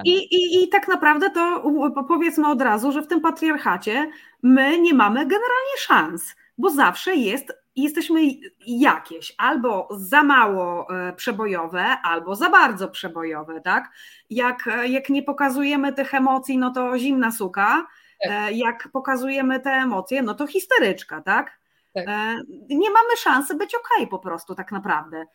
I, i, I tak naprawdę to powiedzmy od razu, że w tym patriarchacie my nie mamy generalnie szans, bo zawsze jest jesteśmy jakieś albo za mało e, przebojowe, albo za bardzo przebojowe, tak? Jak, e, jak nie pokazujemy tych emocji, no to zimna suka, tak. E, jak pokazujemy te emocje, no to histeryczka, tak? tak. Nie mamy szansy być okej okay po prostu tak naprawdę.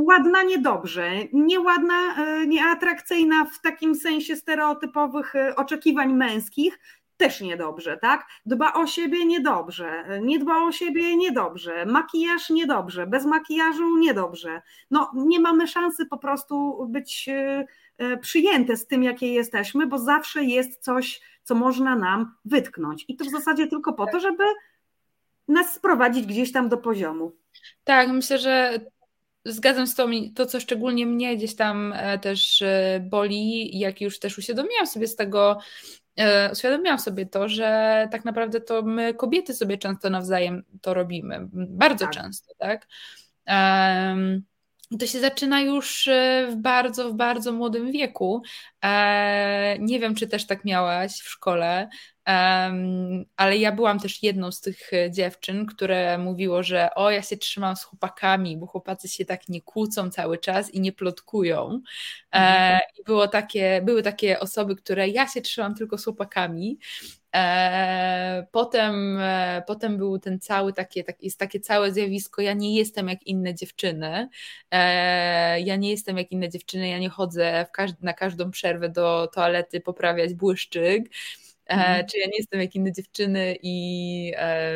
Ładna niedobrze, nieładna, nieatrakcyjna w takim sensie stereotypowych oczekiwań męskich, też niedobrze, tak? Dba o siebie niedobrze, nie dba o siebie niedobrze, makijaż niedobrze, bez makijażu niedobrze. No nie mamy szansy po prostu być e, e, przyjęte z tym, jakie jesteśmy, bo zawsze jest coś, co można nam wytknąć. I to w zasadzie tylko po to, żeby nas sprowadzić gdzieś tam do poziomu. Tak, myślę, że zgadzam się z tobą, to co szczególnie mnie gdzieś tam e, też boli, jak już też uświadomiłam sobie z tego uświadomiłam sobie to, że tak naprawdę to my kobiety sobie często nawzajem to robimy, bardzo tak. często, tak? Um, to się zaczyna już e, w bardzo, w bardzo młodym wieku E, nie wiem, czy też tak miałaś w szkole, ale ja byłam też jedną z tych e, dziewczyn, które mówiło, że o, ja się trzymam z chłopakami, bo chłopacy się tak nie kłócą cały czas i nie plotkują. E, mhm. I było takie, były takie osoby, które ja się trzymam tylko z chłopakami. E, potem, e, potem był ten cały takie, tak, jest takie całe zjawisko, ja nie jestem jak inne dziewczyny, e, ja nie jestem jak inne dziewczyny, ja nie chodzę każd na każdą przerwę do toalety poprawiać błyszczyk, Mhm. Czy ja nie jestem jak inne dziewczyny i e,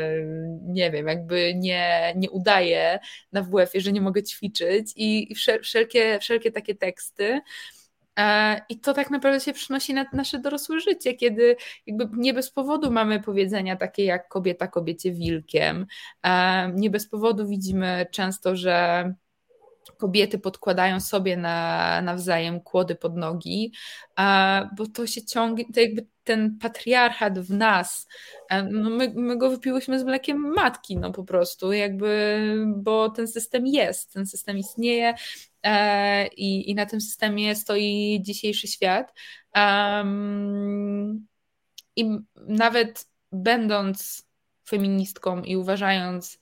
nie wiem, jakby nie, nie udaję na WF-ie, że nie mogę ćwiczyć i, i wszelkie, wszelkie takie teksty. E, I to tak naprawdę się przynosi na nasze dorosłe życie, kiedy jakby nie bez powodu mamy powiedzenia takie jak kobieta kobiecie wilkiem. E, nie bez powodu widzimy często, że kobiety podkładają sobie na, nawzajem kłody pod nogi, bo to się ciągnie, to jakby ten patriarchat w nas, no my, my go wypiłyśmy z mlekiem matki, no po prostu, jakby, bo ten system jest, ten system istnieje e, i, i na tym systemie stoi dzisiejszy świat. Um, I nawet będąc feministką i uważając,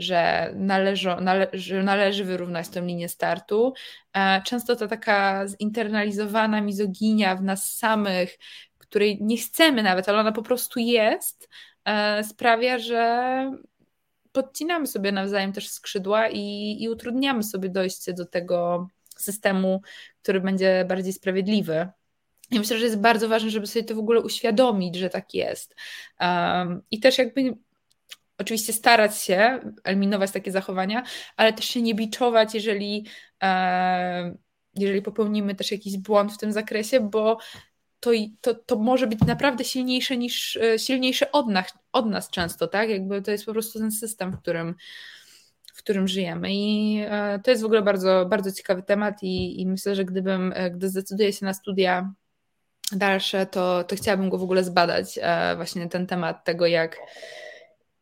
że, należą, nale, że należy wyrównać tę linię startu. E, często to taka zinternalizowana mizoginia w nas samych, której nie chcemy nawet, ale ona po prostu jest, e, sprawia, że podcinamy sobie nawzajem też skrzydła i, i utrudniamy sobie dojście do tego systemu, który będzie bardziej sprawiedliwy. Ja myślę, że jest bardzo ważne, żeby sobie to w ogóle uświadomić, że tak jest. Um, I też jakby oczywiście starać się eliminować takie zachowania, ale też się nie biczować, jeżeli, e, jeżeli popełnimy też jakiś błąd w tym zakresie, bo to, to, to może być naprawdę silniejsze niż e, silniejsze od nas, od nas często, tak? Jakby to jest po prostu ten system, w którym, w którym żyjemy. I e, to jest w ogóle bardzo, bardzo ciekawy temat i, i myślę, że gdybym, gdy zdecyduję się na studia dalsze, to, to chciałabym go w ogóle zbadać, właśnie ten temat tego, jak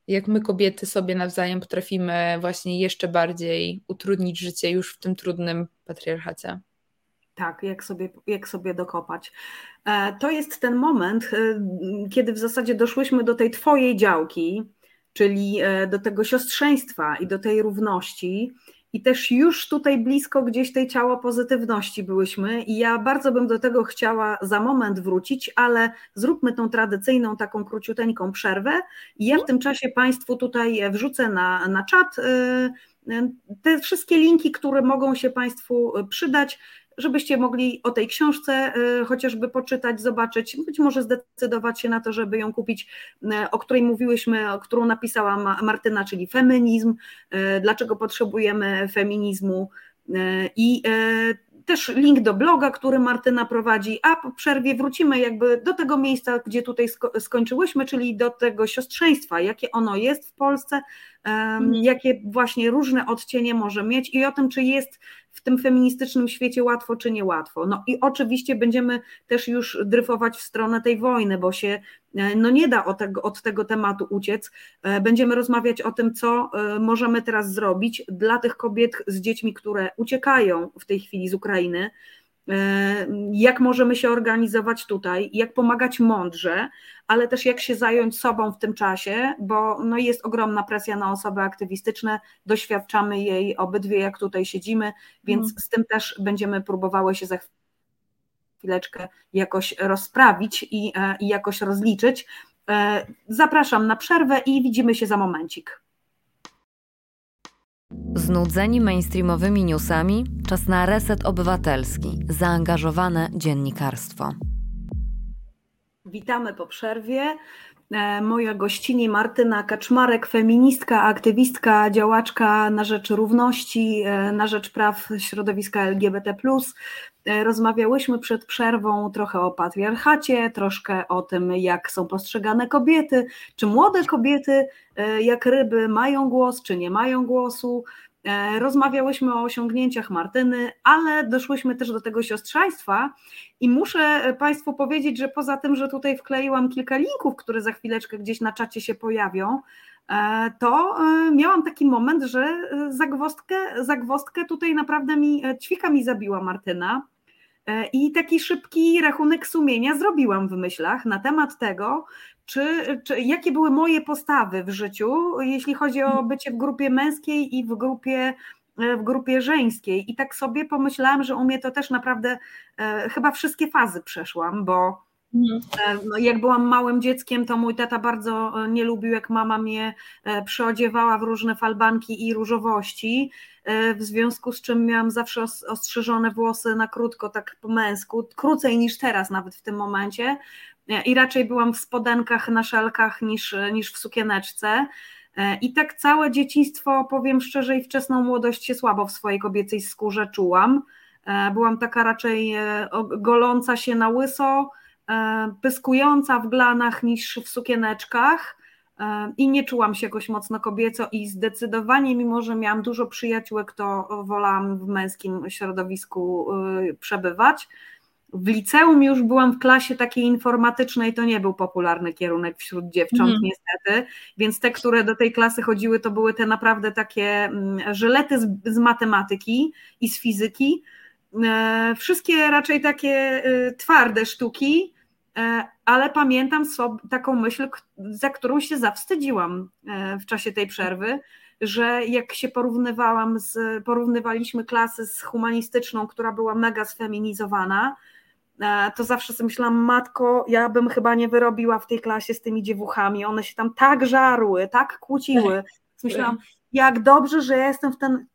jak my kobiety sobie nawzajem potrafimy właśnie jeszcze bardziej utrudnić życie już w tym trudnym patriarchacie. Tak, jak sobie, jak sobie dokopać. E, to jest ten moment, e, kiedy w zasadzie doszłyśmy do tej Twojej działki, czyli e, do tego siostrzeństwa i do tej równości. I też już tutaj blisko gdzieś tej ciała pozytywności byłyśmy, i ja bardzo bym do tego chciała za moment wrócić, ale zróbmy tą tradycyjną, taką króciuteńką przerwę. I ja w tym czasie Państwu tutaj wrzucę na, na czat y, y, te wszystkie linki, które mogą się Państwu przydać żebyście mogli o tej książce y, chociażby poczytać, zobaczyć, być może zdecydować się na to, żeby ją kupić, y, o której mówiłyśmy, o którą napisała Martyna, czyli feminizm, y, dlaczego potrzebujemy feminizmu i też link do bloga, który Martyna prowadzi, a po przerwie wrócimy jakby do tego miejsca, gdzie tutaj sko skończyłyśmy, czyli do tego siostrzeństwa, jakie ono jest w Polsce, um, jakie właśnie różne odcienie może mieć i o tym, czy jest w tym feministycznym świecie łatwo czy niełatwo. No i oczywiście będziemy też już dryfować w stronę tej wojny, bo się e, no nie da od tego, od tego tematu uciec. E, będziemy rozmawiać o tym, co e, możemy teraz zrobić dla tych kobiet z dziećmi, które uciekają w tej chwili z Ukrainy jak możemy się organizować tutaj, jak pomagać mądrze, ale też jak się zająć sobą w tym czasie, bo no jest ogromna presja na osoby aktywistyczne, doświadczamy jej obydwie, jak tutaj siedzimy, więc mm. z tym też będziemy próbowały się za chwileczkę jakoś rozprawić i, e, i jakoś rozliczyć. E, zapraszam na przerwę i widzimy się za momencik. Znudzeni mainstreamowymi newsami? Czas na reset obywatelski, zaangażowane dziennikarstwo. Witamy po przerwie. E, moja gościni Martyna Kaczmarek, feministka, aktywistka, działaczka na rzecz równości, e, na rzecz praw środowiska LGBT. E, rozmawiałyśmy przed przerwą trochę o patriarchacie, troszkę o tym, jak są postrzegane kobiety, czy młode kobiety, jak ryby, mają głos, czy nie mają głosu. E, rozmawiałyśmy o osiągnięciach Martyny, ale doszłyśmy też do tego siostrzeństwa i muszę Państwu powiedzieć, że poza tym, że tutaj wkleiłam kilka linków, które za chwileczkę gdzieś na czacie się pojawią, e, to e, miałam taki moment, że zagwostkę, zagwostkę tutaj naprawdę mi, ćwika mi zabiła Martyna, I taki szybki rachunek sumienia zrobiłam w myślach na temat tego, czy, czy, jakie były moje postawy w życiu, jeśli chodzi o bycie w grupie męskiej i w grupie w grupie żeńskiej. I tak sobie pomyślałam, że u mnie to też naprawdę e, chyba wszystkie fazy przeszłam, bo e, no, jak byłam małym dzieckiem, to mój tata bardzo e, nie lubił, jak mama mnie e, przyodziewała w różne falbanki i różowości, e, w związku z czym miałam zawsze ostrzyżone włosy na krótko, tak po męsku, krócej niż teraz nawet w tym momencie i raczej byłam w spodenkach na szelkach niż, niż w sukieneczce. E, I tak całe dzieciństwo, powiem szczerze, i wczesną młodość się słabo w swojej kobiecej skórze czułam. E, byłam taka raczej e, goląca się na łyso, pyskująca w glanach niż w sukieneczkach i nie czułam się jakoś mocno kobieco i zdecydowanie, mimo że miałam dużo przyjaciółek, to wolałam w męskim środowisku przebywać. W liceum już byłam w klasie takiej informatycznej, to nie był popularny kierunek wśród dziewcząt, mm. niestety, więc te, które do tej klasy chodziły, to były te naprawdę takie mm, żylety z, z matematyki i z fizyki. E, wszystkie raczej takie twarde sztuki, e, ale pamiętam sobie taką myśl, za którą się zawstydziłam e, w czasie tej przerwy, że jak się porównywałam z, porównywaliśmy klasy z humanistyczną, która była mega sfeminizowana, E, to zawsze sobie myślałam, matko, ja bym chyba nie wyrobiła w tej klasie z tymi dziewuchami, one się tam tak żarły, tak kłóciły. Myślałam, jak dobrze, że ja jestem w ten,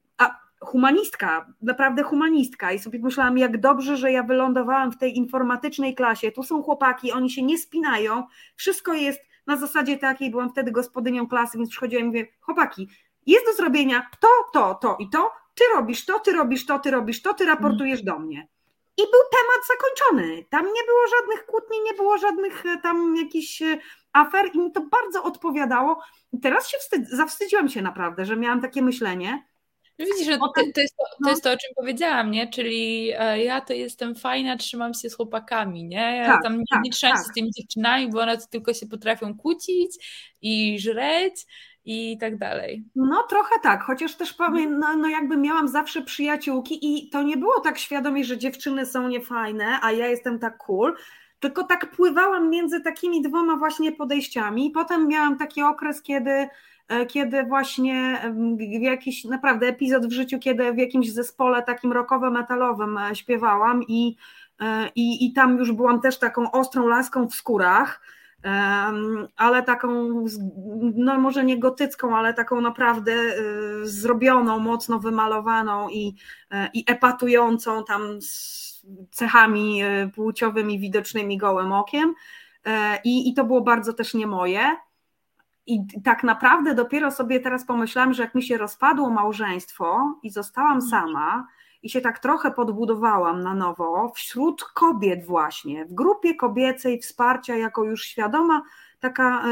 humanistka, naprawdę humanistka i sobie myślałam, jak dobrze, że ja wylądowałam w tej informatycznej klasie, tu są chłopaki, oni się nie spinają, wszystko jest na zasadzie takiej, byłam wtedy gospodynią klasy, więc przychodziłam i mówię, chłopaki, jest do zrobienia to, to, to i to, ty robisz to, ty robisz to, ty robisz to, ty raportujesz do mnie. I był temat zakończony. Tam nie było żadnych kłótni, nie było żadnych e, tam jakichś e, afer i mi to bardzo odpowiadało. I teraz się wstyd, zawstydziłam się naprawdę, że miałam takie myślenie. No widzisz, że to, to, jest to, to no. jest to, o czym powiedziałam, nie? Czyli e, ja to jestem fajna, trzymam się z chłopakami, nie? Ja tak, tam nie, tak, nie trzymam tak. się z tymi dziewczynami, bo one tylko się potrafią kłócić i żreć i tak dalej. No trochę tak, chociaż też powiem, no, no jakby miałam zawsze przyjaciółki i to nie było tak świadomie, że dziewczyny są niefajne, a ja jestem tak cool, tylko tak pływałam między takimi dwoma właśnie podejściami. Potem miałam taki okres, kiedy e, kiedy właśnie jakiś naprawdę epizod w życiu, kiedy w jakimś zespole takim rokowo-metalowym e, śpiewałam i, e, i, i tam już byłam też taką ostrą laską w skórach ale taką, no może nie gotycką, ale taką naprawdę zrobioną, mocno wymalowaną i, i epatującą tam z cechami y, płciowymi widocznymi gołym okiem. E, I, I to było bardzo też nie moje. I tak naprawdę dopiero sobie teraz pomyślałam, że jak mi się rozpadło małżeństwo i zostałam mhm. sama, i się tak trochę podbudowałam na nowo wśród kobiet właśnie, w grupie kobiecej wsparcia jako już świadoma, taka e,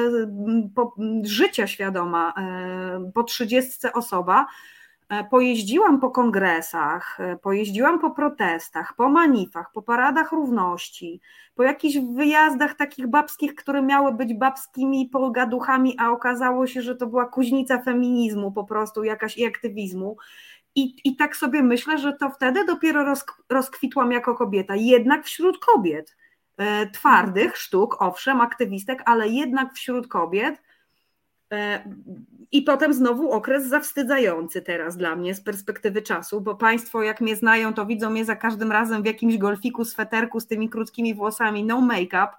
po, życia świadoma e, po trzydziestce osoba, e, pojeździłam po kongresach, pojeździłam po protestach, po manifach, po paradach równości, po jakichś wyjazdach takich babskich, które miały być babskimi pogaduchami, a okazało się, że to była kuźnica feminizmu po prostu, jakaś i aktywizmu. I, I tak sobie myślę, że to wtedy dopiero roz, rozkwitłam jako kobieta, jednak wśród kobiet. E, twardych sztuk, owszem, aktywistek, ale jednak wśród kobiet. E, I potem znowu okres zawstydzający teraz dla mnie z perspektywy czasu, bo Państwo, jak mnie znają, to widzą mnie za każdym razem w jakimś golfiku, sweterku z tymi krótkimi włosami, no make-up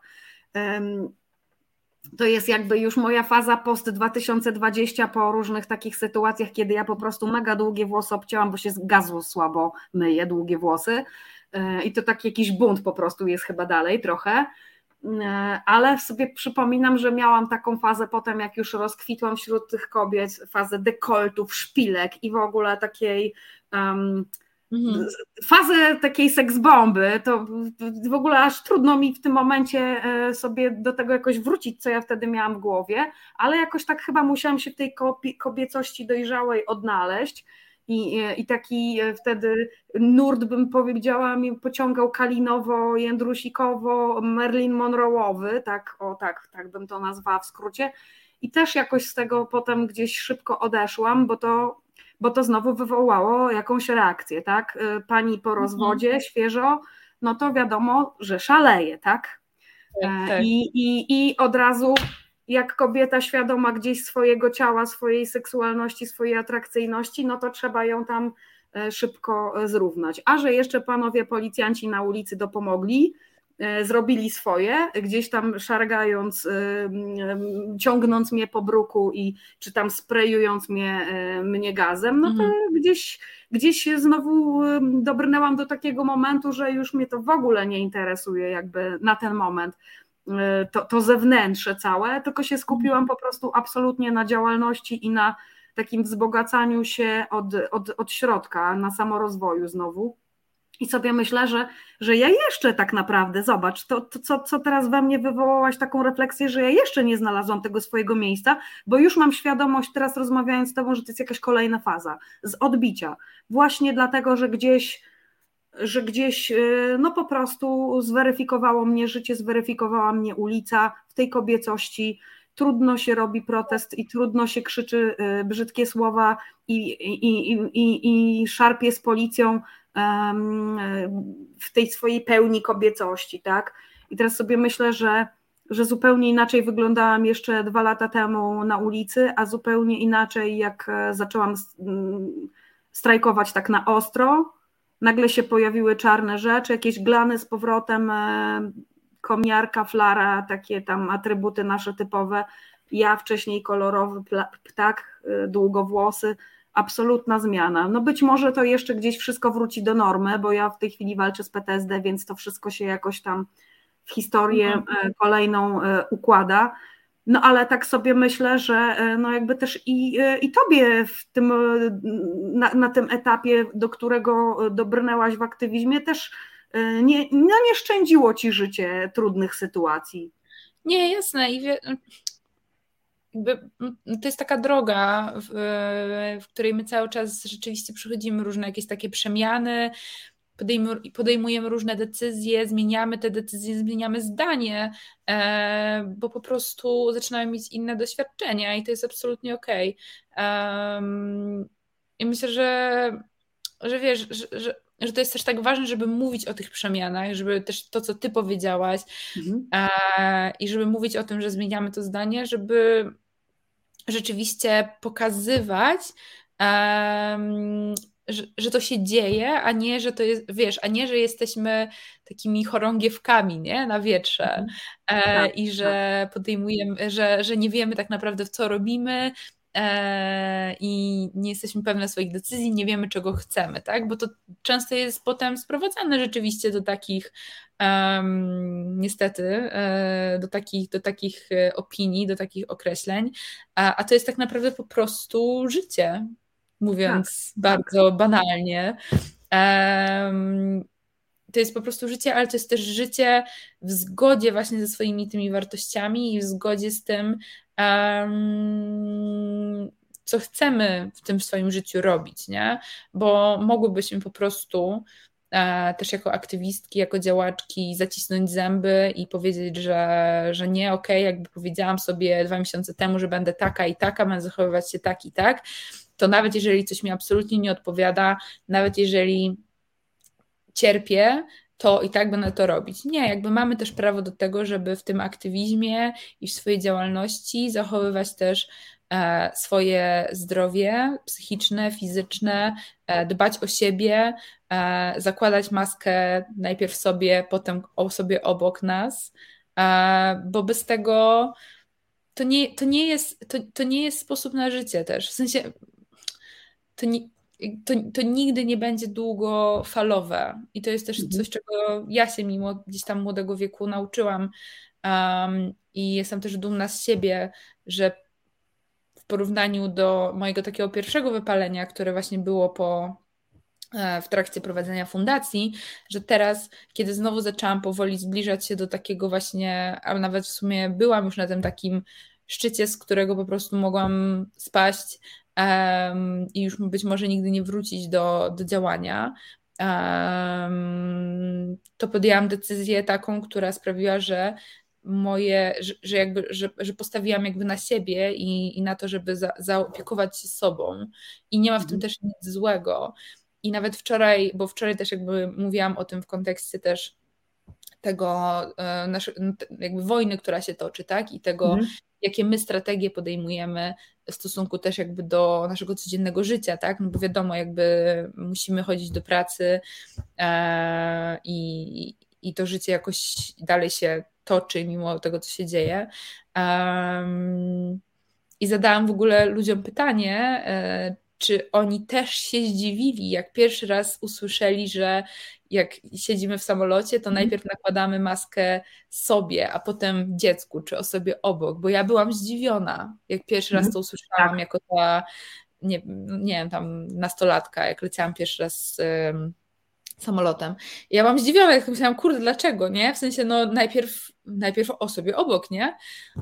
to jest jakby już moja faza post 2020 po różnych takich sytuacjach, kiedy ja po prostu mega długie włosy obcięłam, bo się z gazu słabo myję, długie włosy. E, I to taki jakiś bunt po prostu jest chyba dalej trochę. E, ale sobie przypominam, że miałam taką fazę potem, jak już rozkwitłam wśród tych kobiet, fazę dekoltów, szpilek i w ogóle takiej um, Mhm. Fazę takiej seksbomby, to w ogóle aż trudno mi w tym momencie e, sobie do tego jakoś wrócić, co ja wtedy miałam w głowie, ale jakoś tak chyba musiałam się w tej kobiecości dojrzałej odnaleźć. I, e, I taki e, wtedy nurt, bym powiedziała, mi pociągał kalinowo, jędrusikowo, Merlin Monroe'owy, tak, o tak, tak bym to nazwała w skrócie. I też jakoś z tego potem gdzieś szybko odeszłam, bo to bo to znowu wywołało jakąś reakcję, tak? Y, pani po mhm. rozwodzie, świeżo, no to wiadomo, że szaleje, tak? tak, tak. I, i, I od razu jak kobieta świadoma gdzieś swojego ciała, swojej seksualności, swojej atrakcyjności, no to trzeba ją tam e, szybko e, zrównać. A że jeszcze panowie policjanci na ulicy dopomogli, e, zrobili swoje, gdzieś tam szargając, ciągnąc mnie po bruku i czy tam sprayując mnie, mnie gazem, no to mhm. gdzieś, gdzieś znowu dobrnęłam do takiego momentu, że już mnie to w ogóle nie interesuje jakby na ten moment to, to zewnętrze całe, tylko się skupiłam po prostu absolutnie na działalności i na takim wzbogacaniu się od, od, od środka, na samorozwoju znowu. I sobie myślę, że, że ja jeszcze tak naprawdę, zobacz, to, to co, co teraz we mnie wywołałaś taką refleksję, że ja jeszcze nie znalazłam tego swojego miejsca, bo już mam świadomość teraz rozmawiając z Tobą, że to jest jakaś kolejna faza z odbicia. Właśnie dlatego, że gdzieś że gdzieś y, no po prostu zweryfikowało mnie życie, zweryfikowała mnie ulica w tej kobiecości. Trudno się robi protest i trudno się krzyczy y, brzydkie słowa i, i, i, i, i szarpie z policją w tej swojej pełni kobiecości, tak? I teraz sobie myślę, że, że zupełnie inaczej wyglądałam jeszcze dwa lata temu na ulicy, a zupełnie inaczej jak e, zaczęłam strajkować tak na ostro, nagle się pojawiły czarne rzeczy, jakieś glany z powrotem, e, komiarka, flara, takie tam atrybuty nasze typowe. Ja wcześniej kolorowy ptak, e, długowłosy, absolutna zmiana. No być może to jeszcze gdzieś wszystko wróci do normy, bo ja w tej chwili walczę z PTSD, więc to wszystko się jakoś tam w historię mhm. E, kolejną układa. No ale tak sobie myślę, że e, no jakby też i, e, i tobie w tym, e, na, na tym etapie, do którego dobrnęłaś w aktywizmie, też nie, no nie szczędziło ci życie trudnych sytuacji. Nie, jasne. I wie, to jest taka droga, w, w, której my cały czas rzeczywiście przechodzimy różne jakieś takie przemiany, podejmujemy różne decyzje, zmieniamy te decyzje, zmieniamy zdanie, e, bo po prostu zaczynamy mieć inne doświadczenia i to jest absolutnie okej. Okay. I myślę, że, że wiesz, że, że, że to jest też tak ważne, żeby mówić o tych przemianach, żeby też to, co ty powiedziałaś mhm. E, i żeby mówić o tym, że zmieniamy to zdanie, żeby rzeczywiście pokazywać że, że to się dzieje, a nie, że to jest, wiesz, a nie, że jesteśmy takimi chorągiewkami, nie, na wietrze mhm. e, tak, i że tak. podejmujemy, że, że nie wiemy tak naprawdę, co robimy, e, i nie jesteśmy pewne swoich decyzji, nie wiemy, czego chcemy, tak? Bo to często jest potem sprowadzane rzeczywiście do takich, um, niestety, e, do takich, do takich e, opinii, do takich określeń, a, a to jest tak naprawdę po prostu życie, mówiąc tak, bardzo tak. banalnie. Um, to jest po prostu życie, ale to jest też życie w zgodzie właśnie ze swoimi tymi wartościami i w zgodzie z tym, um, co chcemy w tym swoim życiu robić, nie? Bo mogłybyśmy po prostu e, też jako aktywistki, jako działaczki zacisnąć zęby i powiedzieć, że, że nie, okej, okay, jakby powiedziałam sobie dwa miesiące temu, że będę taka i taka, będę zachowywać się tak i tak, to nawet jeżeli coś mi absolutnie nie odpowiada, nawet jeżeli cierpię, to i tak będę to robić. Nie, jakby mamy też prawo do tego, żeby w tym aktywizmie i w swojej działalności zachowywać też e, swoje zdrowie psychiczne, fizyczne, e, dbać o siebie, e, zakładać maskę najpierw sobie, potem osobie obok nas, bo bez tego to nie, to nie, jest, to, to nie jest sposób na życie też. W sensie to, nie, to, to nigdy nie będzie długofalowe. I to jest też mhm. coś, czego ja się mimo gdzieś tam młodego wieku nauczyłam. Um, I jestem też dumna z siebie, że w porównaniu do mojego takiego pierwszego wypalenia, które właśnie było po, e, w trakcie prowadzenia fundacji, że teraz, kiedy znowu zaczęłam powoli zbliżać się do takiego właśnie, a nawet w sumie byłam już na tym takim szczycie, z którego po prostu mogłam spaść um, i już być może nigdy nie wrócić do, do działania, um, to podjęłam decyzję taką, która sprawiła, że moje, że, że jakby, że, że postawiłam jakby na siebie i, i na to, żeby za, zaopiekować się sobą. I nie ma w tym mhm. też nic złego. I nawet wczoraj, bo wczoraj też jakby mówiłam o tym w kontekście też tego naszej jakby wojny, która się toczy, tak? I tego, mhm. jakie my strategie podejmujemy w stosunku też jakby do naszego codziennego życia, tak? No bo wiadomo, jakby musimy chodzić do pracy e, i, i to życie jakoś dalej się toczy mimo tego, co się dzieje. Um, I zadałam w ogóle ludziom pytanie, e, czy oni też się zdziwili, jak pierwszy raz usłyszeli, że jak siedzimy w samolocie, to mhm. najpierw nakładamy maskę sobie, a potem dziecku czy osobie obok, bo ja byłam zdziwiona, jak pierwszy raz mhm. to usłyszałam, tak. jako ta, nie, nie wiem, tam nastolatka, jak leciałam pierwszy raz samolotem. I ja byłam zdziwiona, jak myślałam, kurde, dlaczego, nie? W sensie, no najpierw, najpierw o sobie obok, nie?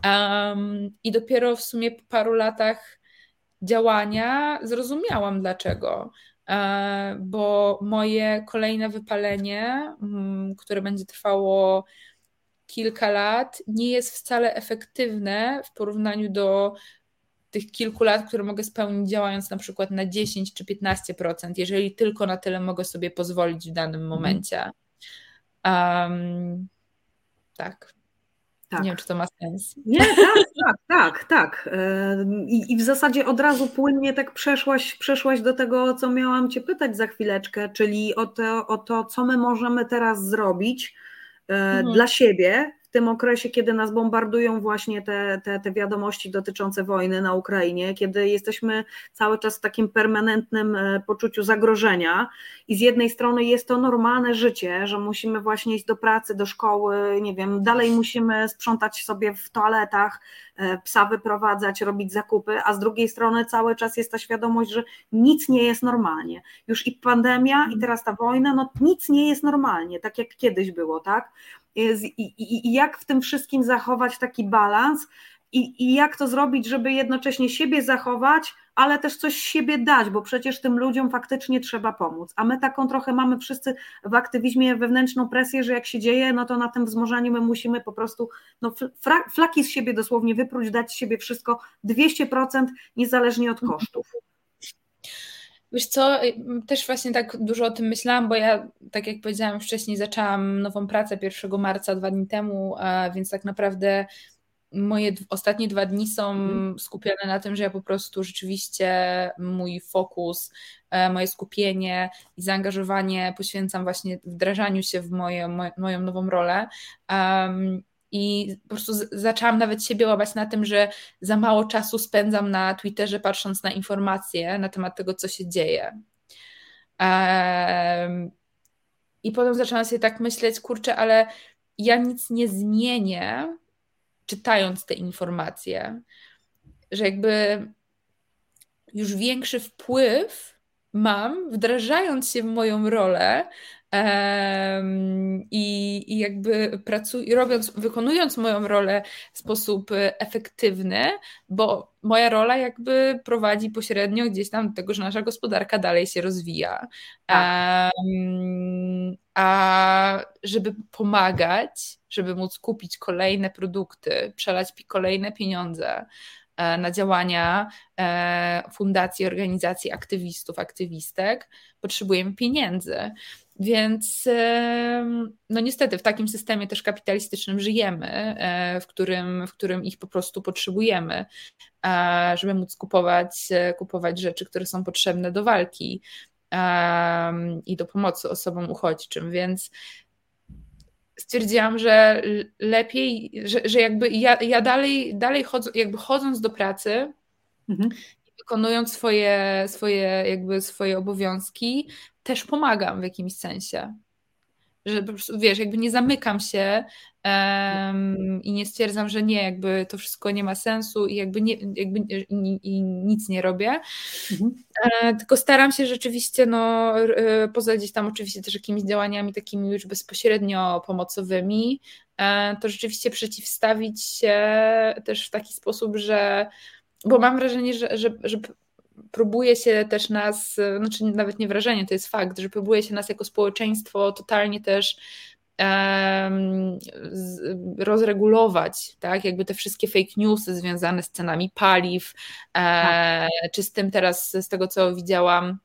Um, I dopiero w sumie po paru latach działania zrozumiałam dlaczego. E, bo moje kolejne wypalenie, mm, które będzie trwało kilka lat, nie jest wcale efektywne w porównaniu do tych kilku lat, które mogę spełnić działając na przykład na 10 czy 15%, jeżeli tylko na tyle mogę sobie pozwolić w danym mhm. momencie. Um, tak. Tak. Nie wiem, czy to ma sens. Nie, tak, tak, tak, tak. I, I, w zasadzie od razu płynnie tak przeszłaś, przeszłaś do tego, co miałam Cię pytać za chwileczkę, czyli o to, o to co my możemy teraz zrobić e, mhm. dla siebie, w tym okresie, kiedy nas bombardują właśnie te, te, te wiadomości dotyczące wojny na Ukrainie, kiedy jesteśmy cały czas w takim permanentnym e, poczuciu zagrożenia i z jednej strony jest to normalne życie, że musimy właśnie iść do pracy, do szkoły, nie wiem, dalej musimy sprzątać sobie w toaletach, e, psa wyprowadzać, robić zakupy, a z drugiej strony cały czas jest ta świadomość, że nic nie jest normalnie. Już i pandemia, i teraz ta wojna, no nic nie jest normalnie, tak jak kiedyś było, tak? I, jak w tym wszystkim zachować taki balans i, i jak to zrobić, żeby jednocześnie siebie zachować, ale też coś siebie dać, bo przecież tym ludziom faktycznie trzeba pomóc. A my taką trochę mamy wszyscy w aktywizmie wewnętrzną presję, że jak się dzieje, no to na tym wzmożeniu my musimy po prostu no, flaki z siebie dosłownie wypróć, dać z siebie wszystko 200%, niezależnie od kosztów. Wiesz co, y, też właśnie tak dużo o tym myślałam, bo ja, tak jak powiedziałam wcześniej, zaczęłam nową pracę 1 marca dwa dni temu, więc tak naprawdę moje ostatnie dwa dni są mhm. skupione na tym, że ja po prostu rzeczywiście mój fokus, e, moje skupienie i zaangażowanie poświęcam właśnie wdrażaniu się w moje, moją nową rolę. I po prostu zaczęłam nawet siebie łapać na tym, że za mało czasu spędzam na Twitterze patrząc na informacje na temat tego, co się dzieje. I potem zaczęłam sobie tak myśleć, kurczę, ale ja nic nie zmienię, czytając te informacje, że jakby już większy wpływ mam, wdrażając się w moją rolę, i, i jakby pracuj, robiąc, wykonując moją rolę w sposób efektywny, bo moja rola jakby prowadzi pośrednio gdzieś tam do tego, że nasza gospodarka dalej się rozwija. Tak. Um, a żeby pomagać, żeby móc kupić kolejne produkty, przelać kolejne pieniądze, e, na działania e, fundacji, organizacji aktywistów, aktywistek, potrzebujemy pieniędzy. Więc no niestety w takim systemie też kapitalistycznym żyjemy, e, w którym, w którym ich po prostu potrzebujemy, żeby móc kupować, e, kupować rzeczy, które są potrzebne do walki i do pomocy osobom uchodźczym. Więc stwierdziłam, że lepiej, że, że jakby ja, ja dalej, dalej jakby chodząc do pracy, mhm. Wykonując swoje, swoje, jakby swoje obowiązki, też pomagam w jakimś sensie. Że po prostu, wiesz, jakby nie zamykam się um, i nie stwierdzam, że nie, jakby to wszystko nie ma sensu i jakby, nie, jakby i, i nic nie robię. Mhm. E, tylko staram się rzeczywiście, no, e, poza gdzieś tam oczywiście też jakimiś działaniami takimi już bezpośrednio pomocowymi, e, to rzeczywiście przeciwstawić się też w taki sposób, że bo mam wrażenie, że, że, że próbuje się też nas, znaczy nawet nie wrażenie, to jest fakt, że próbuje się nas jako społeczeństwo totalnie też um, rozregulować, tak? Jakby te wszystkie fake newsy związane z cenami paliw, e, tak. czy z tym teraz, z tego co widziałam,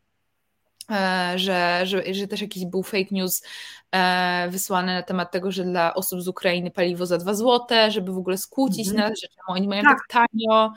że, że, że też jakiś był fake news e, wysłany na temat tego, że dla osób z Ukrainy paliwo za 2 złote, żeby w ogóle skłócić mm -hmm. nas, że oni mają tak, tak tanio.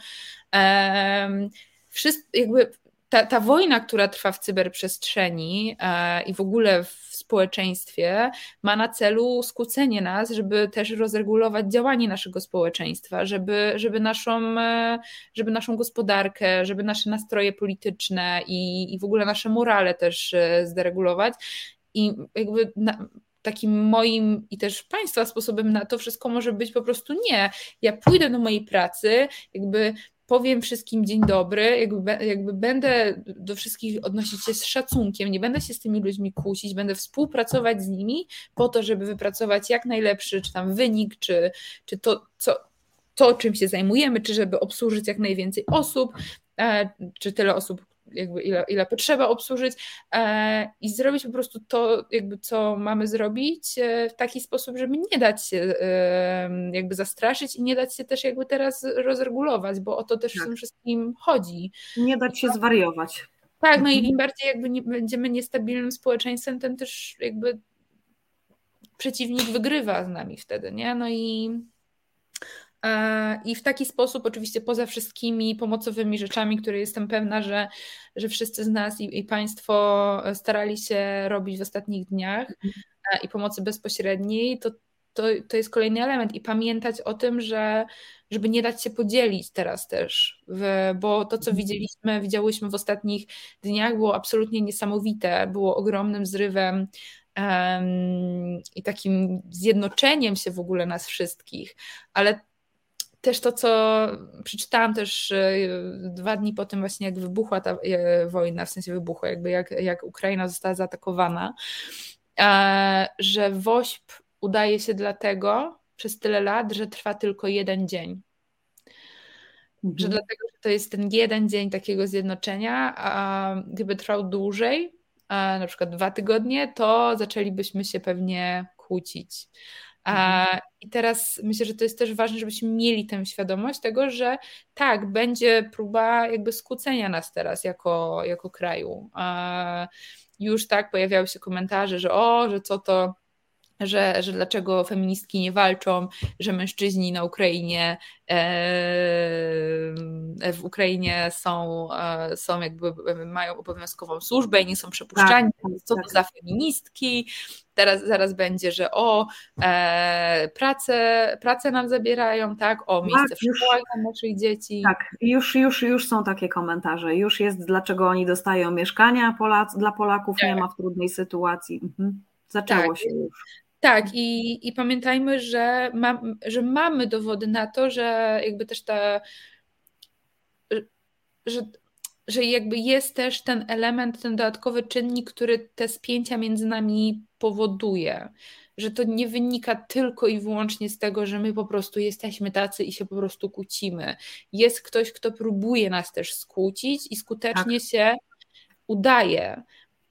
E, wszystko, jakby ta, ta wojna, która trwa w cyberprzestrzeni e, i w ogóle w społeczeństwie, ma na celu skłócenie nas, żeby też rozregulować działanie naszego społeczeństwa, żeby, żeby, naszą, e, żeby naszą gospodarkę, żeby nasze nastroje polityczne i, i w ogóle nasze morale też e, zderegulować. I jakby na, takim moim i też Państwa sposobem na to wszystko może być po prostu nie. Ja pójdę do mojej pracy, jakby powiem wszystkim dzień dobry, jakby, jakby będę do wszystkich odnosić się z szacunkiem, nie będę się z tymi ludźmi kłócić, będę współpracować z nimi po to, żeby wypracować jak najlepszy, czy tam wynik, czy, czy to, co, to, czym się zajmujemy, czy żeby obsłużyć jak najwięcej osób, e, czy tyle osób, jakby ile, ile potrzeba obsłużyć e, i zrobić po prostu to, jakby co mamy zrobić e, w taki sposób, żeby nie dać się e, jakby zastraszyć i nie dać się też jakby teraz rozregulować, bo o to też tak. w tym wszystkim chodzi. Nie dać się zwariować. Tak, no i mhm. im bardziej jakby nie, będziemy niestabilnym społeczeństwem, tym też jakby przeciwnik wygrywa z nami wtedy, nie? No i I w taki sposób, oczywiście poza wszystkimi pomocowymi rzeczami, które jestem pewna, że, że wszyscy z nas i, i Państwo starali się robić w ostatnich dniach mhm. e, i pomocy bezpośredniej, to, to, to jest kolejny element. I pamiętać o tym, że żeby nie dać się podzielić teraz też, w, bo to, co mhm. widzieliśmy, widziałyśmy w ostatnich dniach, było absolutnie niesamowite, było ogromnym zrywem i takim zjednoczeniem się w ogóle nas wszystkich, ale też to, co przeczytałam też e, dwa dni po tym właśnie, jak wybuchła ta e, wojna, w sensie wybuchła, jakby jak, jak Ukraina została zaatakowana, e, że WOŚP udaje się dlatego przez tyle lat, że trwa tylko jeden dzień. Mhm. Że dlatego, że to jest ten jeden dzień takiego zjednoczenia, a gdyby trwał dłużej, na przykład dwa tygodnie, to zaczęlibyśmy się pewnie kłócić. Mhm. I teraz myślę, że to jest też ważne, żebyśmy mieli tę świadomość tego, że tak, będzie próba jakby skłócenia nas teraz jako, jako kraju. Już tak pojawiały się komentarze, że o, że co to że, że dlaczego feministki nie walczą, że mężczyźni na Ukrainie e, w Ukrainie są, e, są jakby mają obowiązkową służbę i nie są przepuszczani. Tak, co tak. to za feministki? Teraz zaraz będzie, że o e, pracę, pracę nam zabierają, tak, o miejsce tak, w szkołach dla naszych dzieci. Tak, już, już, już są takie komentarze. Już jest, dlaczego oni dostają mieszkania Polac, dla Polaków, tak. nie ma w trudnej sytuacji. Mhm. Zaczęło tak. się już. Tak, i, i pamiętajmy, że, ma, że mamy dowody na to, że jakby też ta, że, że jakby jest też ten element, ten dodatkowy czynnik, który te spięcia między nami powoduje. Że to nie wynika tylko i wyłącznie z tego, że my po prostu jesteśmy tacy i się po prostu kłócimy. Jest ktoś, kto próbuje nas też skłócić i skutecznie tak. się udaje.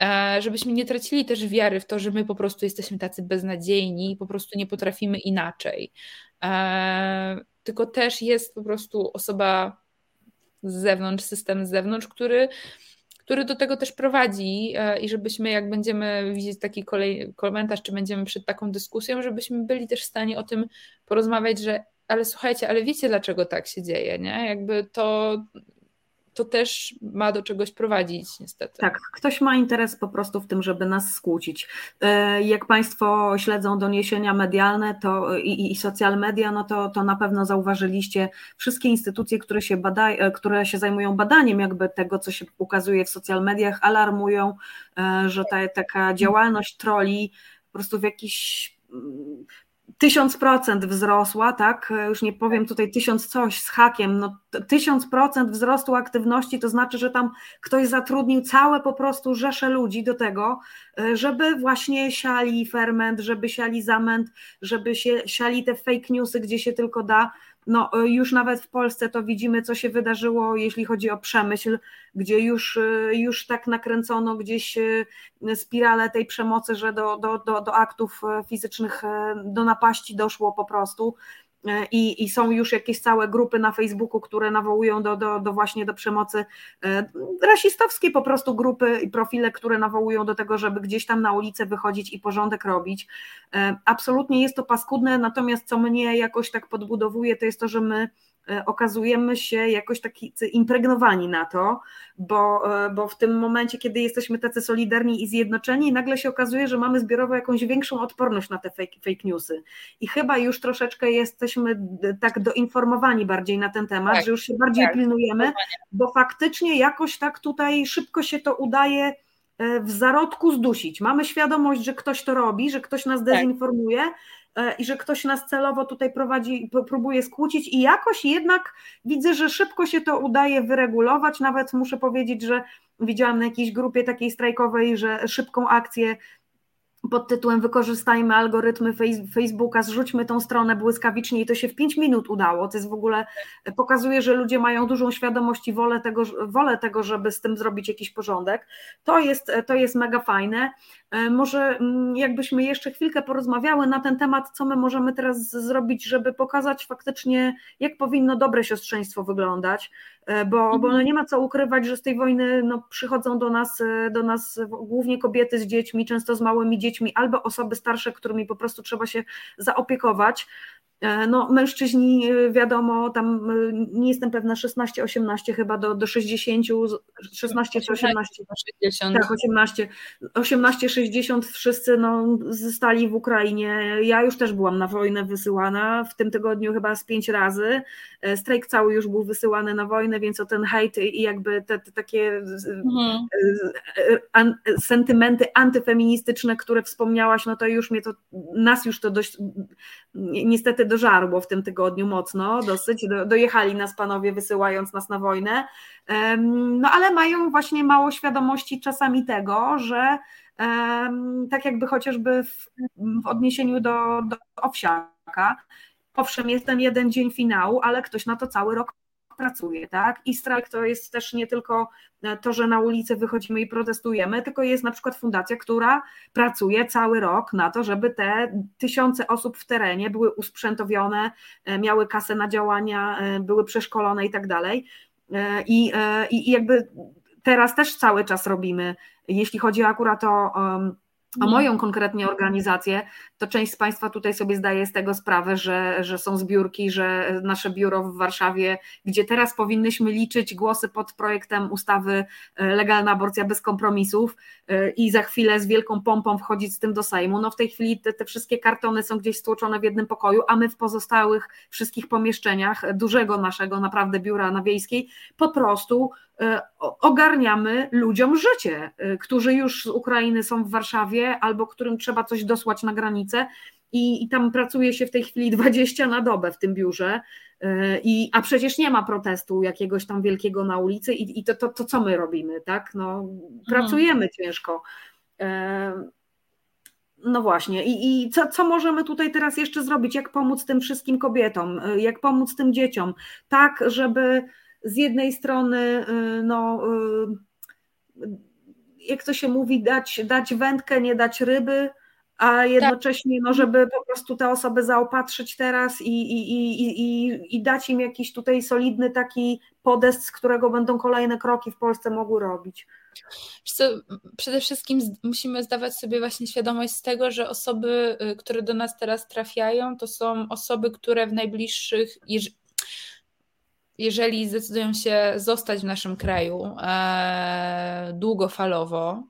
E, żebyśmy nie tracili też wiary w to, że my po prostu jesteśmy tacy beznadziejni i po prostu nie potrafimy inaczej. E, tylko też jest po prostu osoba z zewnątrz, system z zewnątrz, który, który do tego też prowadzi e, i żebyśmy, jak będziemy widzieć taki kolej, komentarz, czy będziemy przed taką dyskusją, żebyśmy byli też w stanie o tym porozmawiać, że ale słuchajcie, ale wiecie, dlaczego tak się dzieje, nie? Jakby to to też ma do czegoś prowadzić, niestety. Tak, ktoś ma interes po prostu w tym, żeby nas skłócić. E, jak Państwo śledzą doniesienia medialne to, i, i social media, no to, to na pewno zauważyliście wszystkie instytucje, które się, badaj, e, które się zajmują badaniem jakby tego, co się ukazuje w social mediach, alarmują, e, że ta, taka działalność troli po prostu w jakiś tysiąc procent wzrosła, tak? Już nie powiem tutaj tysiąc coś z hakiem, no tysiąc procent wzrostu aktywności, to znaczy, że tam ktoś zatrudnił całe po prostu rzesze ludzi do tego, żeby właśnie siali ferment, żeby siali zamęt, żeby się siali te fake newsy, gdzie się tylko da, no, y, już nawet w Polsce to widzimy, co się wydarzyło, jeśli chodzi o przemyśl, gdzie już, y, już tak nakręcono gdzieś y, spiralę tej przemocy, że do, do, do, do aktów fizycznych, do napaści doszło po prostu. E, i, i są już jakieś całe grupy na Facebooku, które nawołują do, do, do właśnie do przemocy e, rasistowskiej po prostu grupy i profile, które nawołują do tego, żeby gdzieś tam na ulicę wychodzić i porządek robić. E, absolutnie jest to paskudne, natomiast co mnie jakoś tak podbudowuje, to jest to, że my okazujemy się jakoś taki impregnowani na to, bo, e, bo w tym momencie, kiedy jesteśmy tacy solidarni i zjednoczeni, nagle się okazuje, że mamy zbiorowo jakąś większą odporność na te fake, fake newsy. I chyba już troszeczkę jesteśmy tak doinformowani bardziej na ten temat, tak, że już się bardziej tak, pilnujemy, bo faktycznie jakoś tak tutaj szybko się to udaje e, w zarodku zdusić. Mamy świadomość, że ktoś to robi, że ktoś nas tak. dezinformuje, E, i że ktoś nas celowo tutaj prowadzi, próbuje skłócić i jakoś jednak widzę, że szybko się to udaje wyregulować, nawet muszę powiedzieć, że widziałam na jakiejś grupie takiej strajkowej, że szybką akcję pod tytułem Wykorzystajmy algorytmy Facebooka, zrzućmy tą stronę błyskawicznie i to się w 5 minut udało. To jest w ogóle, pokazuje, że ludzie mają dużą świadomość i wolę tego, wolę tego żeby z tym zrobić jakiś porządek. To jest, to jest mega fajne. E, może mm, jakbyśmy jeszcze chwilkę porozmawiały na ten temat, co my możemy teraz zrobić, żeby pokazać faktycznie, jak powinno dobre siostrzeństwo wyglądać, e, bo, bo no mhm. nie ma co ukrywać, że z tej wojny no, przychodzą do nas, e, do nas głównie kobiety z dziećmi, często z małymi dziećmi, albo osoby starsze, którymi po prostu trzeba się zaopiekować. E, no, mężczyźni, e, wiadomo, tam e, nie jestem pewna, 16-18 chyba do, do 60, 16 czy 18. 60. Tak, 18. 18-60 wszyscy no, zostali w Ukrainie. Ja już też byłam na wojnę wysyłana, w tym tygodniu chyba z pięć razy. Strajk cały już był wysyłany na wojnę, więc o ten hejt i jakby te, te takie mhm. an, sentymenty antyfeministyczne, które wspomniałaś, no to już mnie to, nas już to dość niestety dożarło w tym tygodniu mocno, dosyć. Do, dojechali nas panowie, wysyłając nas na wojnę. No ale mają właśnie mało świadomości czasami tego, że tak jakby chociażby w, w odniesieniu do, do owsiaka, owszem, jest ten jeden dzień finału, ale ktoś na to cały rok pracuje, tak? I strajk to jest też nie tylko e, to, że na ulicę wychodzimy i protestujemy, tylko jest na przykład fundacja, która pracuje cały rok na to, żeby te tysiące osób w terenie były usprzętowione, e, miały kasę na działania, e, były przeszkolone i tak dalej. I, i jakby teraz też cały czas robimy, jeśli chodzi akurat o a mhm. moją konkretnie organizację, to część z Państwa tutaj sobie zdaje z tego sprawę, że, że są zbiórki, że nasze biuro w Warszawie, gdzie teraz powinnyśmy liczyć głosy pod projektem ustawy e, Legalna aborcja bez kompromisów e, i za chwilę z wielką pompą wchodzić z tym do Sejmu. No w tej chwili te, te wszystkie kartony są gdzieś stłoczone w jednym pokoju, a my w pozostałych wszystkich pomieszczeniach dużego naszego naprawdę biura na Wiejskiej po prostu ogarniamy ludziom życie, e, którzy już z Ukrainy są w Warszawie albo którym trzeba coś dosłać na granicę. I, I tam pracuje się w tej chwili 20 na dobę w tym biurze, e, i, a przecież nie ma protestu jakiegoś tam wielkiego na ulicy, i, i to, to, to co my robimy, tak? No, pracujemy mhm. ciężko. No właśnie, i, i co, co możemy tutaj teraz jeszcze zrobić? Jak pomóc tym wszystkim kobietom, jak pomóc tym dzieciom, tak, żeby z jednej strony, y, no, y, jak to się mówi, dać, dać wędkę, nie dać ryby, a jednocześnie, no, żeby po prostu te osoby zaopatrzyć teraz i, i, i, i, i dać im jakiś tutaj solidny taki podest, z którego będą kolejne kroki w Polsce mogły robić. Przede wszystkim musimy zdawać sobie właśnie świadomość z tego, że osoby, y, które do nas teraz trafiają, to są osoby, które w najbliższych, jeżeli zdecydują się zostać w naszym kraju e, długofalowo,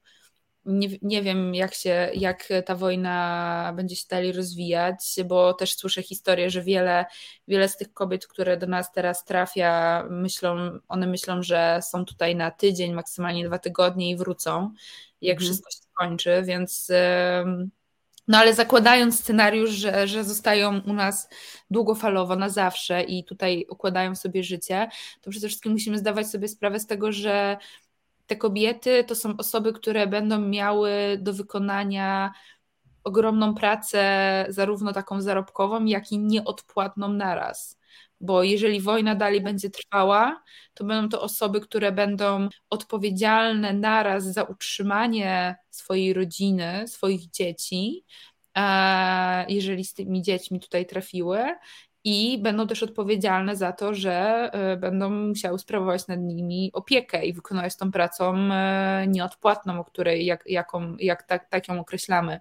nie, nie wiem, jak, się, jak ta wojna będzie się dalej rozwijać, bo też słyszę historię, że wiele, wiele z tych kobiet, które do nas teraz trafia, myślą, one myślą, że są tutaj na tydzień, maksymalnie dwa tygodnie i wrócą, jak mhm. wszystko się skończy, więc. No ale zakładając scenariusz, że, że zostają u nas długofalowo na zawsze i tutaj układają sobie życie, to przede wszystkim musimy zdawać sobie sprawę z tego, że te kobiety to są osoby, które będą miały do wykonania ogromną pracę, zarówno taką zarobkową, jak i nieodpłatną naraz bo jeżeli wojna dalej będzie trwała, to będą to osoby, które będą odpowiedzialne naraz za utrzymanie swojej rodziny, swoich dzieci, jeżeli z tymi dziećmi tutaj trafiły. i będą też odpowiedzialne za to, że będą musiały sprawować nad nimi opiekę i wykonywać tą pracą nieodpłatną, o której jak, jaką, jak tak, tak ją określamy.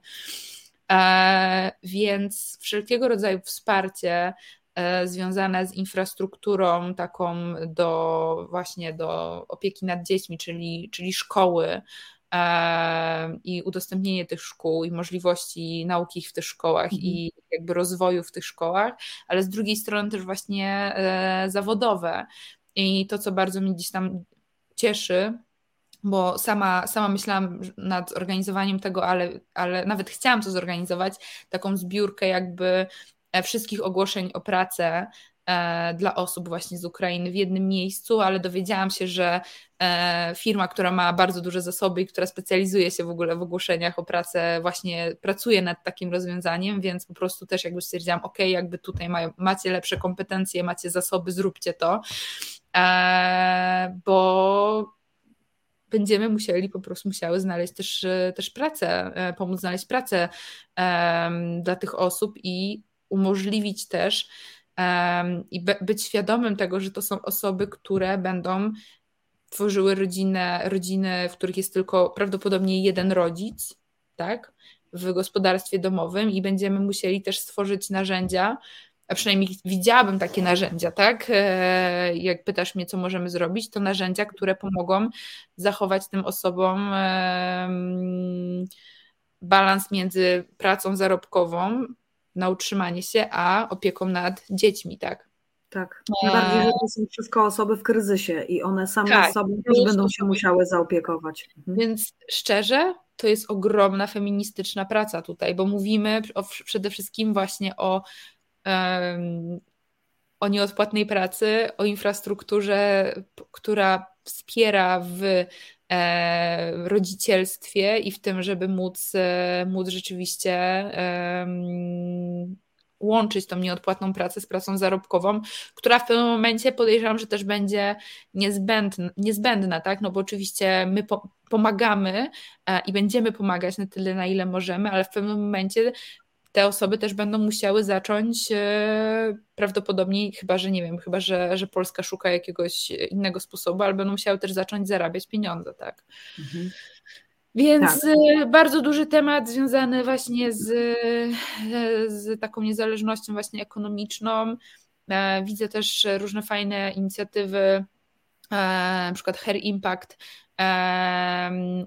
Więc wszelkiego rodzaju wsparcie E, związane z infrastrukturą taką do właśnie do opieki nad dziećmi, czyli, czyli szkoły e, i udostępnienie tych szkół i możliwości nauki w tych szkołach mhm. i jakby rozwoju w tych szkołach, ale z drugiej strony też właśnie e, zawodowe. I to, co bardzo mnie gdzieś tam cieszy, bo sama, sama myślałam nad zorganizowaniem tego, ale, ale nawet chciałam to zorganizować, taką zbiórkę jakby E, wszystkich ogłoszeń o pracę e, dla osób właśnie z Ukrainy w jednym miejscu, ale dowiedziałam się, że e, firma, która ma bardzo duże zasoby i która specjalizuje się w ogóle w ogłoszeniach o pracę, właśnie pracuje nad takim rozwiązaniem, więc po prostu też jakby stwierdziłam, ok, jakby tutaj macie lepsze kompetencje, macie zasoby, zróbcie to, bo będziemy musieli, po prostu musiały znaleźć też, też pracę, pomóc znaleźć pracę dla tych osób i umożliwić też um, i be, być świadomym tego, że to są osoby, które będą tworzyły rodzinę, rodziny, w których jest tylko prawdopodobnie jeden rodzic, tak, w gospodarstwie domowym i będziemy musieli też stworzyć narzędzia, a przynajmniej widziałabym takie narzędzia, tak? E, jak pytasz mnie, co możemy zrobić, to narzędzia, które pomogą zachować tym osobom balans między pracą zarobkową, na utrzymanie się, a opieką nad dziećmi, tak? Tak. Bardziej, że to są wszystko osoby w kryzysie i one same tak, sobą też będą się musiały zaopiekować. Mhm. Więc szczerze, to jest ogromna feministyczna praca tutaj, bo mówimy o, przede wszystkim właśnie o, um, o nieodpłatnej pracy, o infrastrukturze, która wspiera w rodzicielstwie i w tym, żeby móc, e, móc rzeczywiście e, łączyć tą nieodpłatną pracę z pracą zarobkową, która w pewnym momencie podejrzewam, że też będzie niezbędna, niezbędna tak? No bo oczywiście my po, pomagamy e, i będziemy pomagać na tyle, na ile możemy, ale w pewnym momencie te osoby też będą musiały zacząć e, prawdopodobnie, chyba że nie wiem, chyba że, że Polska szuka jakiegoś innego sposobu, ale będą musiały też zacząć zarabiać pieniądze, tak. Mhm. Więc tak. E, bardzo duży temat związany właśnie z, e, z taką niezależnością właśnie ekonomiczną. Widzę też różne fajne inicjatywy, na przykład Hair Impact,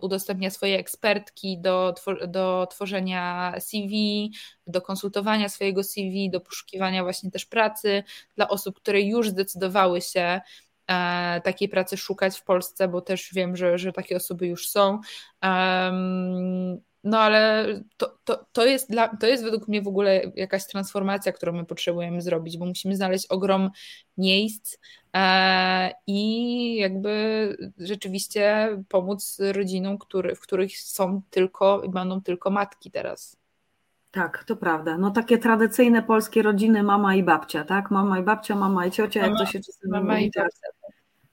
udostępnia swoje ekspertki do, do tworzenia CV, do konsultowania swojego CV, do poszukiwania właśnie też pracy dla osób, które już zdecydowały się e, takiej pracy szukać w Polsce, bo też wiem, że, że takie osoby już są. No ale to, to, to, jest dla, to jest według mnie w ogóle jakaś transformacja, którą my potrzebujemy zrobić, bo musimy znaleźć ogrom miejsc e, i jakby rzeczywiście pomóc rodzinom, który, w których są tylko i będą tylko matki teraz. Tak, to prawda. No takie tradycyjne polskie rodziny, mama i babcia, tak? Mama i babcia, mama i ciocia, mama, jak to się czasami mama mówi. I tak. babcia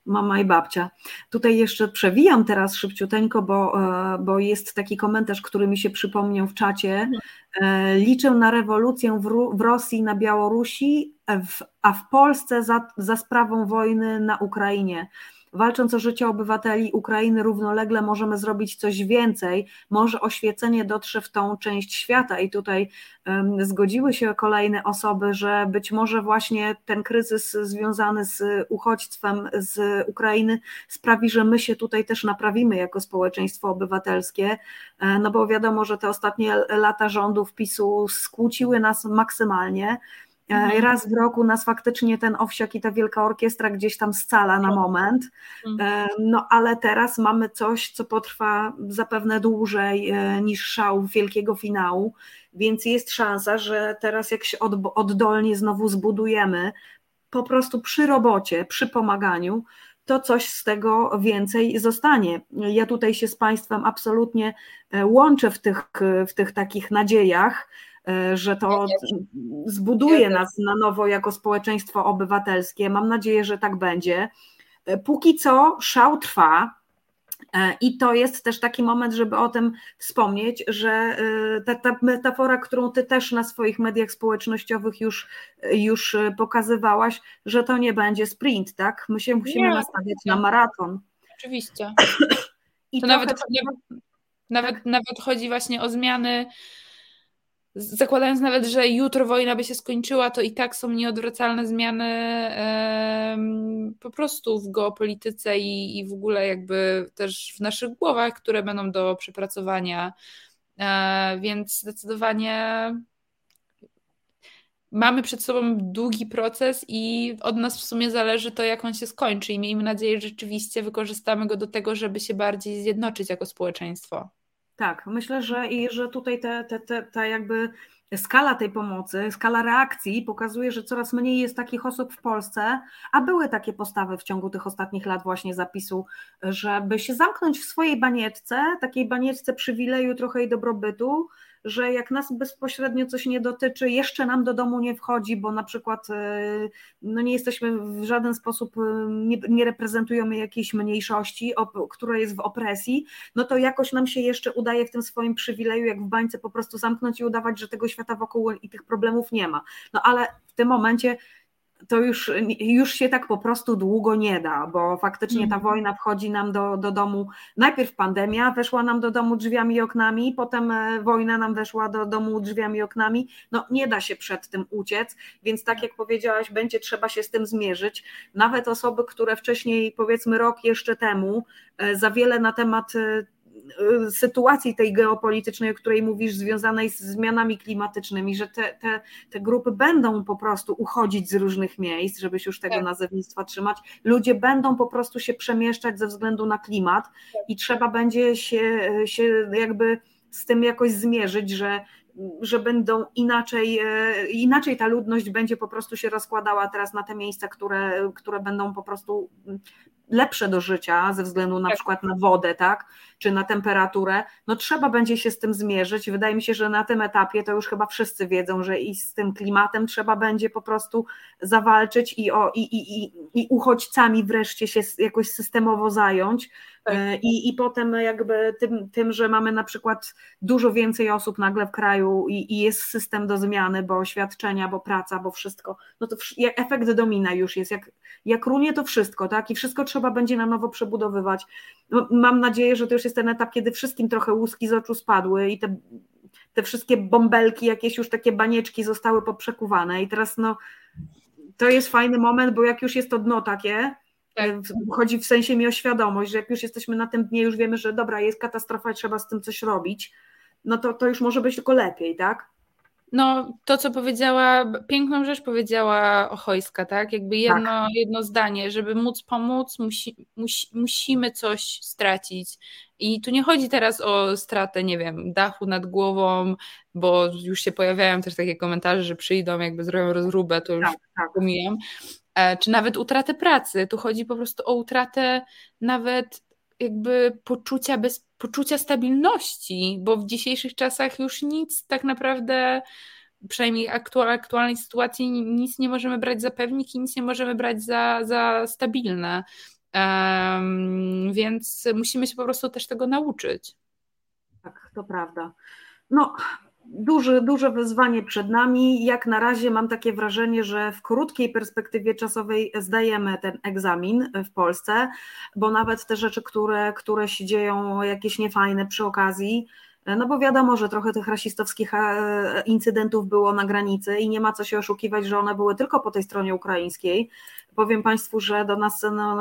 mama i babcia. Tutaj jeszcze przewijam teraz szybciuteńko, bo, e, bo jest taki komentarz, który mi się przypomniał w czacie. E, liczę na rewolucję w, Rosji, na Białorusi, a w Polsce za, za sprawą wojny na Ukrainie. Walcząc o życie obywateli Ukrainy równolegle możemy zrobić coś więcej, może oświecenie dotrze w tą część świata. I tutaj um, zgodziły się kolejne osoby, że być może właśnie ten kryzys związany z uchodźstwem z Ukrainy sprawi, że my się tutaj też naprawimy jako społeczeństwo obywatelskie, e, no bo wiadomo, że te ostatnie lata rządów PiSu skłóciły nas maksymalnie, mhm. Raz w roku nas faktycznie ten owsiak i ta wielka orkiestra gdzieś tam scala na moment, mhm. E, no ale teraz mamy coś, co potrwa zapewne dłużej e, niż szał wielkiego finału, więc jest szansa, że teraz jak się oddolnie znowu zbudujemy, po prostu przy robocie, przy pomaganiu, to coś z tego więcej zostanie. Ja tutaj się z Państwem absolutnie łączę w tych, w tych takich nadziejach, E, że to zbuduje nas na nowo jako społeczeństwo obywatelskie. Mam nadzieję, że tak będzie. E, póki co szał trwa E, I to jest też taki moment, żeby o tym wspomnieć, że e, ta, ta, metafora, którą ty też na swoich mediach społecznościowych już, już pokazywałaś, że to nie będzie sprint, tak? My się musimy nie, nastawiać na maraton. Oczywiście. I to nawet, nawet, nawet, nawet chodzi właśnie o zmiany zakładając nawet, że jutro wojna by się skończyła, to i tak są nieodwracalne zmiany po prostu w geopolityce i, i w ogóle jakby też w naszych głowach, które będą do przepracowania. E, więc zdecydowanie mamy przed sobą długi proces i od nas w sumie zależy to, jak on się skończy. I miejmy nadzieję, że rzeczywiście wykorzystamy go do tego, żeby się bardziej zjednoczyć jako społeczeństwo. Tak, myślę, że i że tutaj te, te, te, te jakby skala tej pomocy, skala reakcji pokazuje, że coraz mniej jest takich osób w Polsce, a były takie postawy w ciągu tych ostatnich lat właśnie zapisu, żeby się zamknąć w swojej banietce, takiej banietce przywileju trochę i dobrobytu, że jak nas bezpośrednio coś nie dotyczy, jeszcze nam do domu nie wchodzi, bo na przykład e, no nie jesteśmy w żaden sposób, e, nie, nie reprezentujemy jakiejś mniejszości, która jest w opresji, no to jakoś nam się jeszcze udaje w tym swoim przywileju, jak w bańce po prostu zamknąć i udawać, że tego świata wokół i tych problemów nie ma. No ale w tym momencie to już, już się tak po prostu długo nie da, bo faktycznie ta mhm. wojna wchodzi nam do, do domu. Najpierw pandemia weszła nam do domu drzwiami i oknami, potem e, wojna nam weszła do domu drzwiami i oknami. No nie da się przed tym uciec, więc tak jak powiedziałaś, będzie trzeba się z tym zmierzyć. Nawet osoby, które wcześniej, powiedzmy rok jeszcze temu, e, za wiele na temat e, sytuacji tej geopolitycznej, o której mówisz, związanej z zmianami klimatycznymi, że te, te, te grupy będą po prostu uchodzić z różnych miejsc, żeby się już tego tak. nazewnictwa trzymać. Ludzie będą po prostu się przemieszczać ze względu na klimat i trzeba będzie się, się jakby z tym jakoś zmierzyć, że że będą inaczej, e, inaczej ta ludność będzie po prostu się rozkładała teraz na te miejsca, które, które będą po prostu lepsze do życia ze względu na tak. przykład na wodę, tak, czy na temperaturę, no trzeba będzie się z tym zmierzyć. Wydaje mi się, że na tym etapie to już chyba wszyscy wiedzą, że i z tym klimatem trzeba będzie po prostu zawalczyć i, o, i, i, i, i uchodźcami wreszcie się jakoś systemowo zająć. E, I, I potem jakby tym, tym, że mamy na przykład dużo więcej osób nagle w kraju i, i jest system do zmiany, bo świadczenia, bo praca, bo wszystko, no to efekt domina już jest, jak, jak runie to wszystko, tak, i wszystko trzeba będzie na nowo przebudowywać. No, mam nadzieję, że to już jest ten etap, kiedy wszystkim trochę łuski z oczu spadły i te, te wszystkie bąbelki, jakieś już takie banieczki zostały poprzekuwane i teraz no to jest fajny moment, bo jak już jest to dno takie, chodzi w sensie mi o świadomość, że jak już jesteśmy na tym dnie, już wiemy, że dobra, jest katastrofa trzeba z tym coś robić, no to, to już może być tylko lepiej, tak? No, to co powiedziała, piękną rzecz powiedziała Ochojska, tak? Jakby jedno, tak. jedno zdanie, żeby móc pomóc, musi, musi, musimy coś stracić. I tu nie chodzi teraz o stratę, nie wiem, dachu nad głową, bo już się pojawiają też takie komentarze, że przyjdą, jakby zrobią rozróbę, to już tak, tak. pomijam. E, czy nawet utratę pracy. Tu chodzi po prostu o utratę nawet jakby poczucia bez poczucia stabilności, bo w dzisiejszych czasach już nic tak naprawdę przynajmniej aktual, aktualnej sytuacji nic nie możemy brać za pewnik i nic nie możemy brać za, za stabilne. Um, więc musimy się po prostu też tego nauczyć. Tak, to prawda. No, duży, duże wyzwanie przed nami. Jak na razie mam takie wrażenie, że w krótkiej perspektywie czasowej zdajemy ten egzamin w Polsce, bo nawet te rzeczy, które, które się dzieją, jakieś niefajne przy okazji, no bo wiadomo, że trochę tych rasistowskich e, incydentów było na granicy i nie ma co się oszukiwać, że one były tylko po tej stronie ukraińskiej. Powiem Państwu, że do nas no,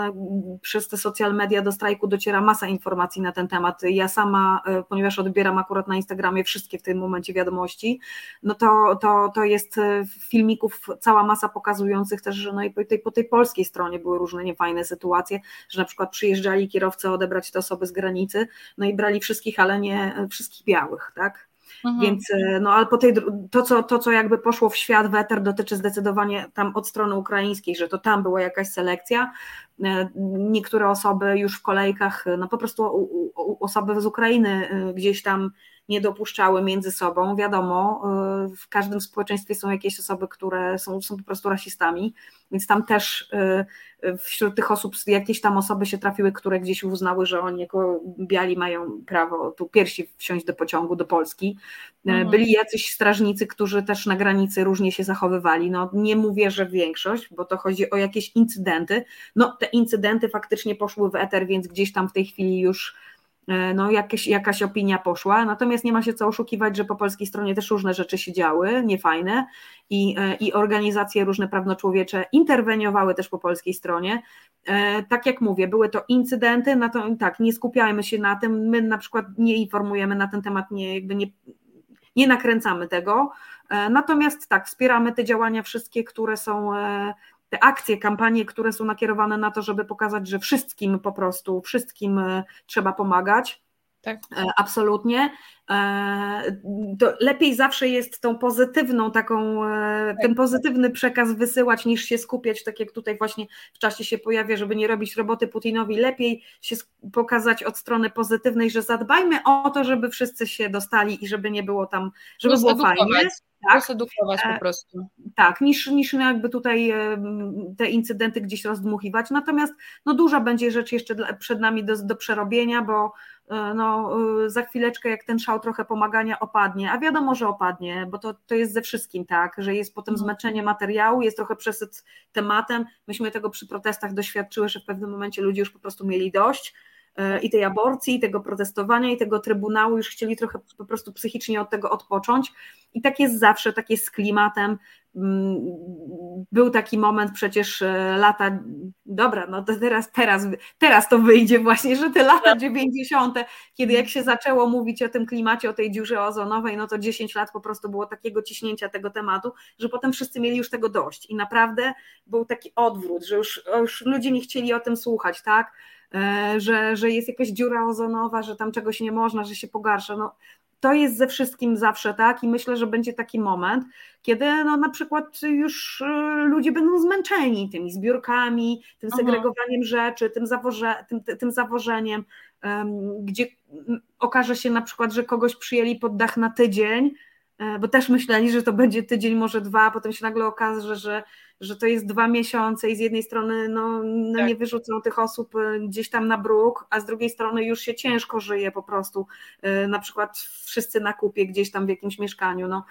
przez te social media do strajku dociera masa informacji na ten temat. Ja sama, e, ponieważ odbieram akurat na Instagramie wszystkie w tym momencie wiadomości, no to, to, to jest e, filmików cała masa pokazujących też, że no i po tej, po tej polskiej stronie były różne niefajne sytuacje, że na przykład przyjeżdżali kierowcy odebrać te osoby z granicy, no i brali wszystkich, ale nie wszystkich białych, tak? Mhm. Więc e, no ale po tej, to, co, to, co jakby poszło w świat, weter dotyczy zdecydowanie tam od strony ukraińskiej, że to tam była jakaś selekcja. E, niektóre osoby już w kolejkach, no po prostu osoby z Ukrainy e, gdzieś tam nie dopuszczały między sobą. Wiadomo, w każdym społeczeństwie są jakieś osoby, które są, są po prostu rasistami, więc tam też wśród tych osób jakieś tam osoby się trafiły, które gdzieś uznały, że oni jako biali mają prawo tu piersi wsiąść do pociągu do Polski. Mhm. Byli jacyś strażnicy, którzy też na granicy różnie się zachowywali. No, nie mówię, że większość, bo to chodzi o jakieś incydenty. No, te incydenty faktycznie poszły w eter, więc gdzieś tam w tej chwili już no, jakieś, jakaś opinia poszła. Natomiast nie ma się co oszukiwać, że po polskiej stronie też różne rzeczy się działy, niefajne i, e, i organizacje różne prawnoczłowiecze interweniowały też po polskiej stronie. E, tak jak mówię, były to incydenty, na to, tak, nie skupiajmy się na tym, my na przykład nie informujemy na ten temat, nie, jakby nie, nie nakręcamy tego, natomiast tak, wspieramy te działania wszystkie, które są te akcje, kampanie, które są nakierowane na to, żeby pokazać, że wszystkim po prostu, wszystkim e, trzeba pomagać. Tak. E, absolutnie. E, to lepiej zawsze jest tą pozytywną, taką, tak. ten pozytywny przekaz wysyłać, niż się skupiać, tak jak tutaj właśnie w czasie się pojawia, żeby nie robić roboty Putinowi. Lepiej się pokazać od strony pozytywnej, że zadbajmy o to, żeby wszyscy się dostali i żeby nie było tam, żeby Plus było fajnie tak? edukować po e, prostu. Tak, niż, niż jakby tutaj e, te incydenty gdzieś rozdmuchiwać. Natomiast no duża będzie rzecz jeszcze przed nami do, do przerobienia, bo e, no, za chwileczkę jak ten szał trochę pomagania opadnie, a wiadomo, że opadnie, bo to, to jest ze wszystkim tak, że jest potem mhm. zmęczenie materiału, jest trochę przesyt tematem. Myśmy tego przy protestach doświadczyły, że w pewnym momencie ludzie już po prostu mieli dość i tej aborcji, i tego protestowania, i tego trybunału, już chcieli trochę po prostu psychicznie od tego odpocząć. I tak jest zawsze, tak jest z klimatem. Mm, był taki moment przecież e, lata, dobra, no to teraz, teraz, teraz to wyjdzie właśnie, że te lata 90., tak. kiedy jak się zaczęło mówić o tym klimacie, o tej dziurze ozonowej, no to 10 lat po prostu było takiego ciśnięcia tego tematu, że potem wszyscy mieli już tego dość i naprawdę był taki odwrót, że już, już ludzie nie chcieli o tym słuchać, tak? E, że, że jest jakaś dziura ozonowa, że tam czegoś nie można, że się pogarsza. No, to jest ze wszystkim zawsze tak i myślę, że będzie taki moment, kiedy no, na przykład już e, ludzie będą zmęczeni tymi zbiórkami, tym segregowaniem rzeczy, tym, zawoże, tym, tym zawożeniem, um, gdzie okaże się na przykład, że kogoś przyjęli pod dach na tydzień, e, bo też myśleli, że to będzie tydzień, może dwa, a potem się nagle okaże, że że to jest dwa miesiące i z jednej strony no, no tak. nie wyrzucą tych osób y, gdzieś tam na bruk, a z drugiej strony już się ciężko żyje po prostu, y, na przykład wszyscy na kupie gdzieś tam w jakimś mieszkaniu. No.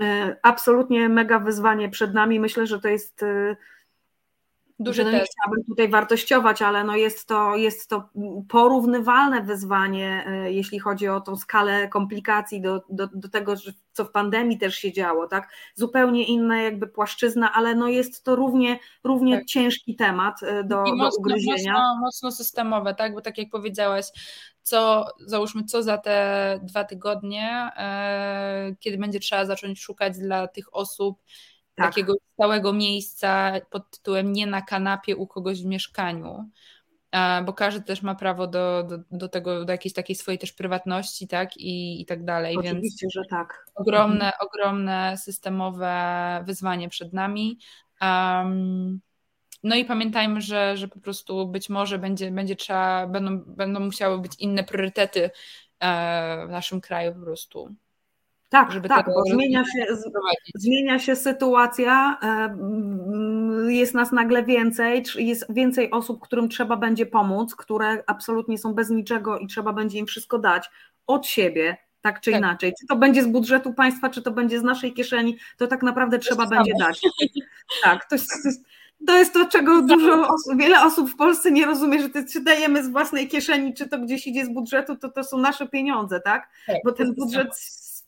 Y, absolutnie mega wyzwanie przed nami. Myślę, że to jest Duży no nie chciałabym tutaj wartościować, ale no jest, to, jest to porównywalne wyzwanie, e, jeśli chodzi o tą skalę komplikacji do, do, do tego, co w pandemii też się działo, tak? Zupełnie inna jakby płaszczyzna, ale no jest to równie, równie tak. ciężki temat e, do, I mocno, do ugryzienia. Mocno, mocno systemowe, tak? Bo tak jak powiedziałaś, co załóżmy, co za te dwa tygodnie, e, kiedy będzie trzeba zacząć szukać dla tych osób tak. takiego stałego miejsca pod tytułem nie na kanapie u kogoś w mieszkaniu, bo każdy też ma prawo do, do, do tego, do jakiejś takiej swojej też prywatności, tak, i, i tak dalej. Oczywiście, Więc że tak. Ogromne, mhm. ogromne systemowe wyzwanie przed nami. Um, no i pamiętajmy, że, że po prostu być może będzie, będzie trzeba, będą, będą musiały być inne priorytety e, w naszym kraju po prostu. Tak, żeby tak, bo zmienia się, zmienia się sytuacja, e, jest nas nagle więcej, jest więcej osób, którym trzeba będzie pomóc, które absolutnie są bez niczego i trzeba będzie im wszystko dać od siebie, tak czy tak. inaczej. Czy to będzie z budżetu państwa, czy to będzie z naszej kieszeni, to tak naprawdę to trzeba będzie samo. dać. [LAUGHS] Tak, to jest, to jest, to jest to, czego dużo osób, wiele osób w Polsce nie rozumie, że to, czy dajemy z własnej kieszeni, czy to gdzieś idzie z budżetu, to to są nasze pieniądze, tak? tak Bo ten budżet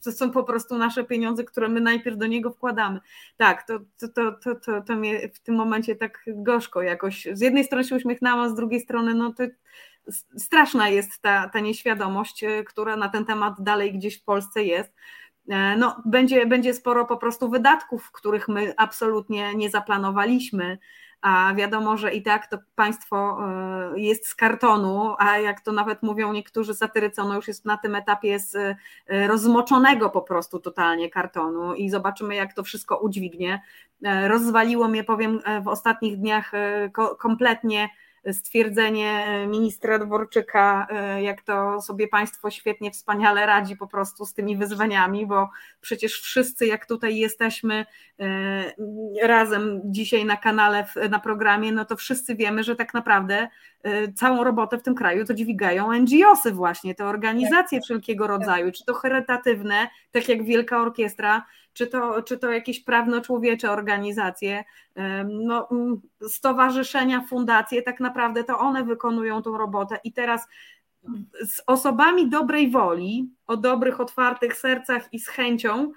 to są po prostu nasze pieniądze, które my najpierw do niego wkładamy. Tak, to, to, to, to, to, to mnie w tym momencie tak gorzko jakoś, z jednej strony się uśmiechnęłam, z drugiej strony no to straszna jest ta, ta nieświadomość, e, która na ten temat dalej gdzieś w Polsce jest. E, no, będzie, będzie sporo po prostu wydatków, których my absolutnie nie zaplanowaliśmy, a wiadomo, że i tak to państwo e, jest z kartonu, a jak to nawet mówią niektórzy satyrycy, ono już jest na tym etapie z e, rozmoczonego po prostu totalnie kartonu i zobaczymy jak to wszystko udźwignie. E, rozwaliło mnie, powiem, w ostatnich dniach kompletnie stwierdzenie ministra Dworczyka, jak to sobie państwo świetnie, wspaniale radzi po prostu z tymi wyzwaniami, bo przecież wszyscy, jak tutaj jesteśmy razem dzisiaj na kanale, na programie, no to wszyscy wiemy, że tak naprawdę całą robotę w tym kraju to dźwigają NGOsy właśnie, te organizacje wszelkiego rodzaju, czy to charytatywne, tak jak Wielka Orkiestra, czy to, czy to jakieś prawno-człowiecze organizacje, no, mm, stowarzyszenia, fundacje, tak naprawdę to one wykonują tą robotę i teraz z osobami dobrej woli, o dobrych, otwartych sercach i z chęcią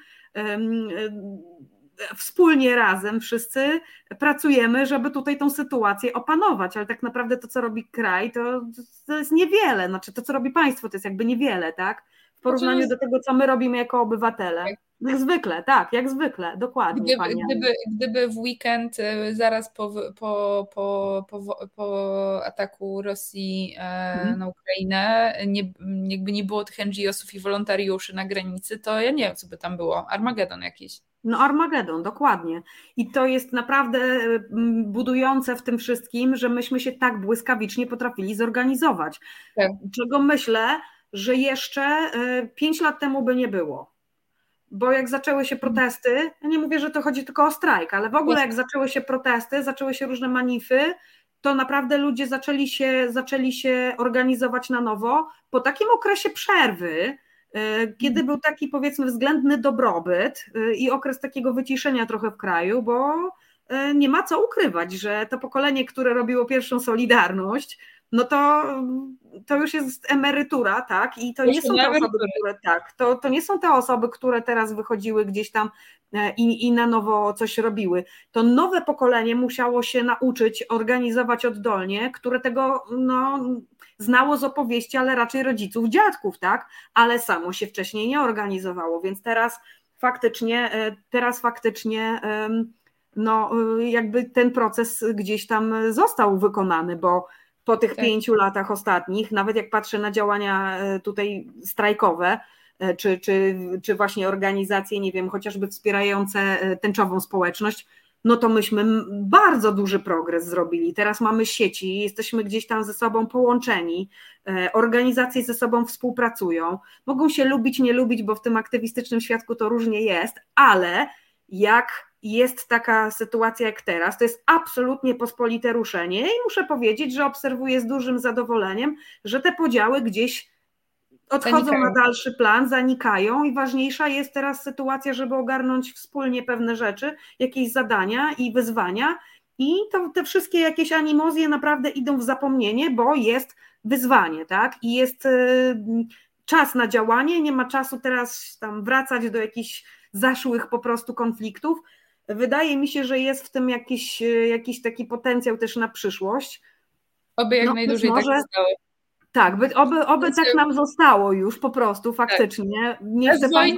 wspólnie razem wszyscy pracujemy, żeby tutaj tą sytuację opanować, ale tak naprawdę to, co robi kraj, to, to jest niewiele, znaczy to, co robi państwo, to jest jakby niewiele, tak? W porównaniu do tego, co my robimy jako obywatele. Jak zwykle, tak, jak zwykle, dokładnie. Gdyby, gdyby, gdyby w weekend y, zaraz po, po, po, po, po ataku Rosji e, mhm. na Ukrainę nie, jakby nie było tych NGO-sów i wolontariuszy na granicy, to ja nie wiem, co by tam było. Armagedon jakiś. No, Armagedon, dokładnie. I to jest naprawdę mm, budujące w tym wszystkim, że myśmy się tak błyskawicznie potrafili zorganizować. Tak. Czego myślę, że jeszcze e, pięć lat temu by nie było. Bo jak zaczęły się protesty, ja nie mówię, że to chodzi tylko o strajk, ale w ogóle jak zaczęły się protesty, zaczęły się różne manify, to naprawdę ludzie zaczęli się, zaczęli się organizować na nowo po takim okresie przerwy, e, kiedy był taki powiedzmy względny dobrobyt e, i okres takiego wyciszenia trochę w kraju, bo nie ma co ukrywać, że to pokolenie, które robiło pierwszą Solidarność, no to, to już jest emerytura, tak? I to nie są te osoby, które tak, to, to nie są te osoby, które teraz wychodziły gdzieś tam e, i, i na nowo coś robiły. To nowe pokolenie musiało się nauczyć organizować oddolnie, które tego no, znało z opowieści, ale raczej rodziców, dziadków, tak? Ale samo się wcześniej nie organizowało, więc teraz faktycznie, e, teraz faktycznie no, e, jakby ten proces gdzieś tam został wykonany, bo po tych tak. pięciu latach ostatnich, nawet jak patrzę na działania e, tutaj strajkowe, e, czy, czy, czy właśnie organizacje, nie wiem, chociażby wspierające e, tęczową społeczność, no to myśmy bardzo duży progres zrobili. Teraz mamy sieci, jesteśmy gdzieś tam ze sobą połączeni, organizacje ze sobą współpracują. Mogą się lubić, nie lubić, bo w tym aktywistycznym świadku to różnie jest, ale jak jest taka sytuacja jak teraz, to jest absolutnie pospolite ruszenie i muszę powiedzieć, że obserwuję z dużym zadowoleniem, że te podziały gdzieś odchodzą zanikają. na dalszy plan, zanikają i ważniejsza jest teraz sytuacja, żeby ogarnąć wspólnie pewne rzeczy, jakieś zadania i wyzwania i to, te wszystkie jakieś animozje naprawdę idą w zapomnienie, bo jest wyzwanie, tak? I jest y, czas na działanie, nie ma czasu teraz tam wracać do jakichś zaszłych po prostu konfliktów, Wydaje mi się, że jest w tym jakiś, jakiś taki potencjał też na przyszłość. Oby jak no, najdłużej tak może, tak zostało. Tak, by, oby, oby tak nam zostało już po prostu, faktycznie. Tak. Nie chcę tutaj,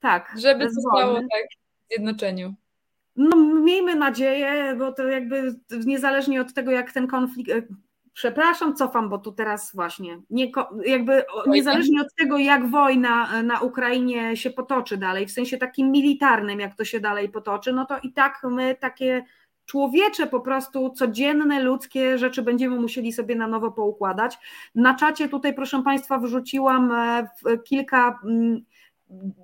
tak, żeby zostało tak w zjednoczeniu. No, miejmy nadzieję, bo to jakby niezależnie od tego, jak ten konflikt, Przepraszam, cofam, bo tu teraz właśnie, nie, jakby niezależnie od tego, jak wojna na Ukrainie się potoczy dalej, w sensie takim militarnym, jak to się dalej potoczy, no to i tak my takie człowiecze, po prostu codzienne, ludzkie rzeczy będziemy musieli sobie na nowo poukładać. Na czacie tutaj, proszę Państwa, wrzuciłam e, kilka mm,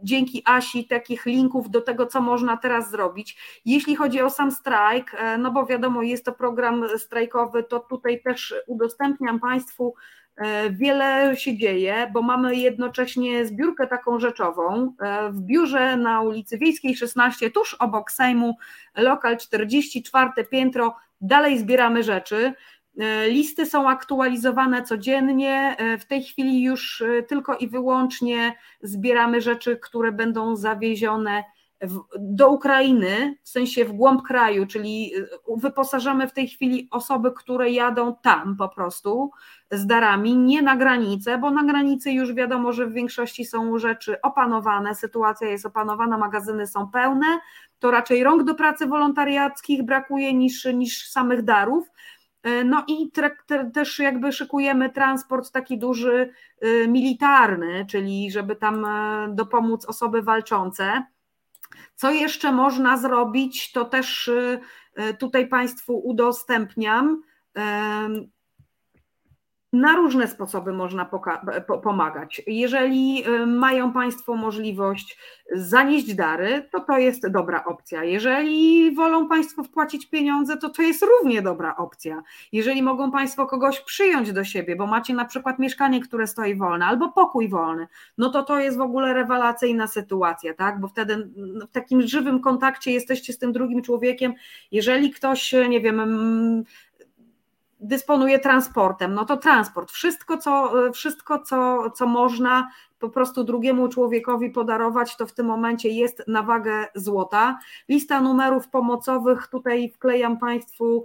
dzięki Asi takich linków do tego, co można teraz zrobić. Jeśli chodzi o sam strajk, e, no bo wiadomo, jest to program strajkowy, to tutaj też udostępniam Państwu e, Wiele się dzieje, bo mamy jednocześnie zbiórkę taką rzeczową e, w biurze na ulicy Wiejskiej 16, tuż obok Sejmu, lokal 44 piętro. Dalej zbieramy rzeczy. E, listy są aktualizowane codziennie. E, w tej chwili już e, tylko i wyłącznie zbieramy rzeczy, które będą zawiezione w, do Ukrainy, w sensie w głąb kraju, czyli wyposażamy w tej chwili osoby, które jadą tam po prostu z darami, nie na granicę, bo na granicy już wiadomo, że w większości są rzeczy opanowane, sytuacja jest opanowana, magazyny są pełne, to raczej rąk do pracy wolontariackich brakuje niż, niż samych darów. E, no i też jakby szykujemy transport taki duży y, militarny, czyli żeby tam e, dopomóc osoby walczące. Co jeszcze można zrobić, to też tutaj Państwu udostępniam. Na różne sposoby można pomagać. Jeżeli y, mają Państwo możliwość zanieść dary, to to jest dobra opcja. Jeżeli wolą Państwo wpłacić pieniądze, to to jest równie dobra opcja. Jeżeli mogą Państwo kogoś przyjąć do siebie, bo macie na przykład mieszkanie, które stoi wolne, albo pokój wolny, no to to jest w ogóle rewelacyjna sytuacja, tak? Bo wtedy w takim żywym kontakcie jesteście z tym drugim człowiekiem. Jeżeli ktoś, nie wiem, dysponuje transportem, no to transport, wszystko, co, wszystko co, co można po prostu drugiemu człowiekowi podarować, to w tym momencie jest na wagę złota. Lista numerów pomocowych, tutaj wklejam Państwu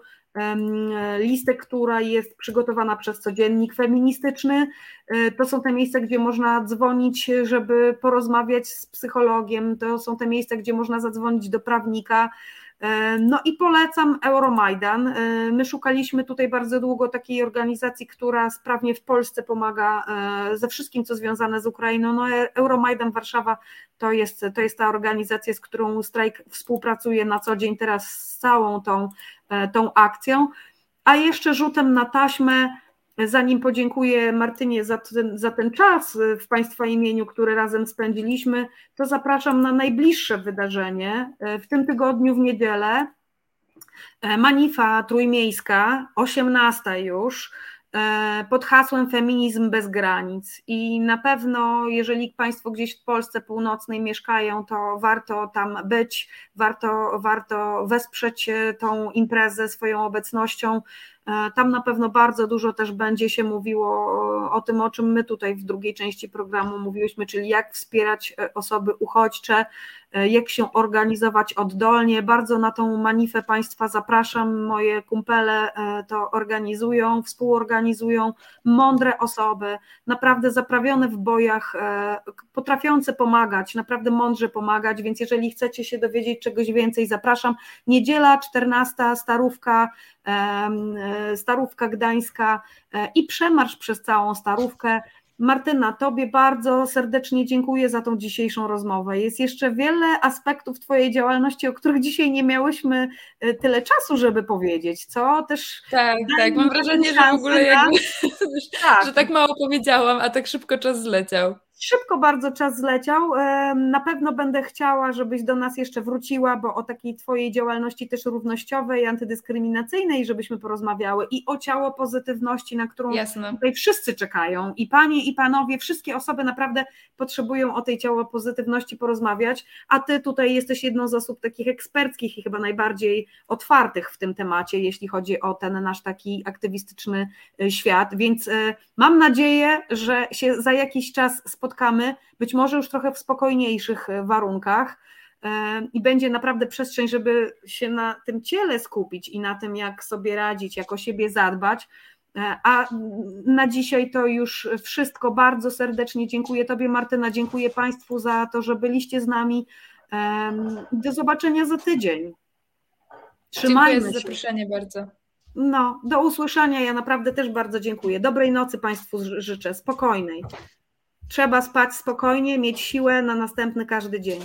listę, która jest przygotowana przez codziennik feministyczny. E, to są te miejsca, gdzie można dzwonić, żeby porozmawiać z psychologiem, to są te miejsca, gdzie można zadzwonić do prawnika, no i polecam Euromajdan. E, my szukaliśmy tutaj bardzo długo takiej organizacji, która sprawnie w Polsce pomaga e, ze wszystkim, co związane z Ukrainą. No, Euromajdan Warszawa to jest, to jest ta organizacja, z którą strajk współpracuje na co dzień teraz z całą tą, tą akcją. A jeszcze rzutem na taśmę Zanim podziękuję Martynie za ten, za ten czas w Państwa imieniu, który razem spędziliśmy, to zapraszam na najbliższe wydarzenie. W tym tygodniu w niedzielę Manifa Trójmiejska, 18 już, pod hasłem Feminizm bez granic. I na pewno, jeżeli Państwo gdzieś w Polsce Północnej mieszkają, to warto tam być, warto, warto wesprzeć tą imprezę swoją obecnością. E, tam na pewno bardzo dużo też będzie się mówiło o tym, o czym my tutaj w drugiej części programu mówiłyśmy, czyli jak wspierać e, osoby uchodźcze, jak się organizować oddolnie. Bardzo na tą manifę Państwa zapraszam. Moje kumpele to organizują, współorganizują mądre osoby, naprawdę zaprawione w bojach, potrafiące pomagać, naprawdę mądrze pomagać. Więc jeżeli chcecie się dowiedzieć czegoś więcej, zapraszam. Niedziela 14, Starówka Starówka Gdańska e, i przemarsz przez całą Starówkę. Martyna, Tobie bardzo serdecznie dziękuję za tą dzisiejszą rozmowę. Jest jeszcze wiele aspektów Twojej działalności, o których dzisiaj nie miałyśmy e, tyle czasu, żeby powiedzieć, co też. Tak, tak. Mam wrażenie, że w ogóle jakby, [LAUGHS] tak. że tak mało powiedziałam, a tak szybko czas zleciał. Szybko bardzo czas zleciał. Na pewno będę chciała, żebyś do nas jeszcze wróciła, bo o takiej Twojej działalności też równościowej, antydyskryminacyjnej, żebyśmy porozmawiały i o ciało pozytywności, na którą Jasne. tutaj wszyscy czekają. I panie, i panowie, wszystkie osoby naprawdę potrzebują o tej ciało pozytywności porozmawiać, a Ty tutaj jesteś jedną z osób takich eksperckich i chyba najbardziej otwartych w tym temacie, jeśli chodzi o ten nasz taki aktywistyczny y, świat. Więc y, mam nadzieję, że się za jakiś czas spotkamy spotkamy, być może już trochę w spokojniejszych e, warunkach e, i będzie naprawdę przestrzeń, żeby się na tym ciele skupić i na tym, jak sobie radzić, jak o siebie zadbać. E, a na dzisiaj to już wszystko. Bardzo serdecznie dziękuję Tobie, Martyna, dziękuję Państwu za to, że byliście z nami. Do zobaczenia za tydzień. Trzymajmy dziękuję za zaproszenie bardzo. No, do usłyszenia. Ja naprawdę też bardzo dziękuję. Dobrej nocy Państwu życzę, spokojnej. Trzeba spać spokojnie, mieć siłę na następny każdy dzień.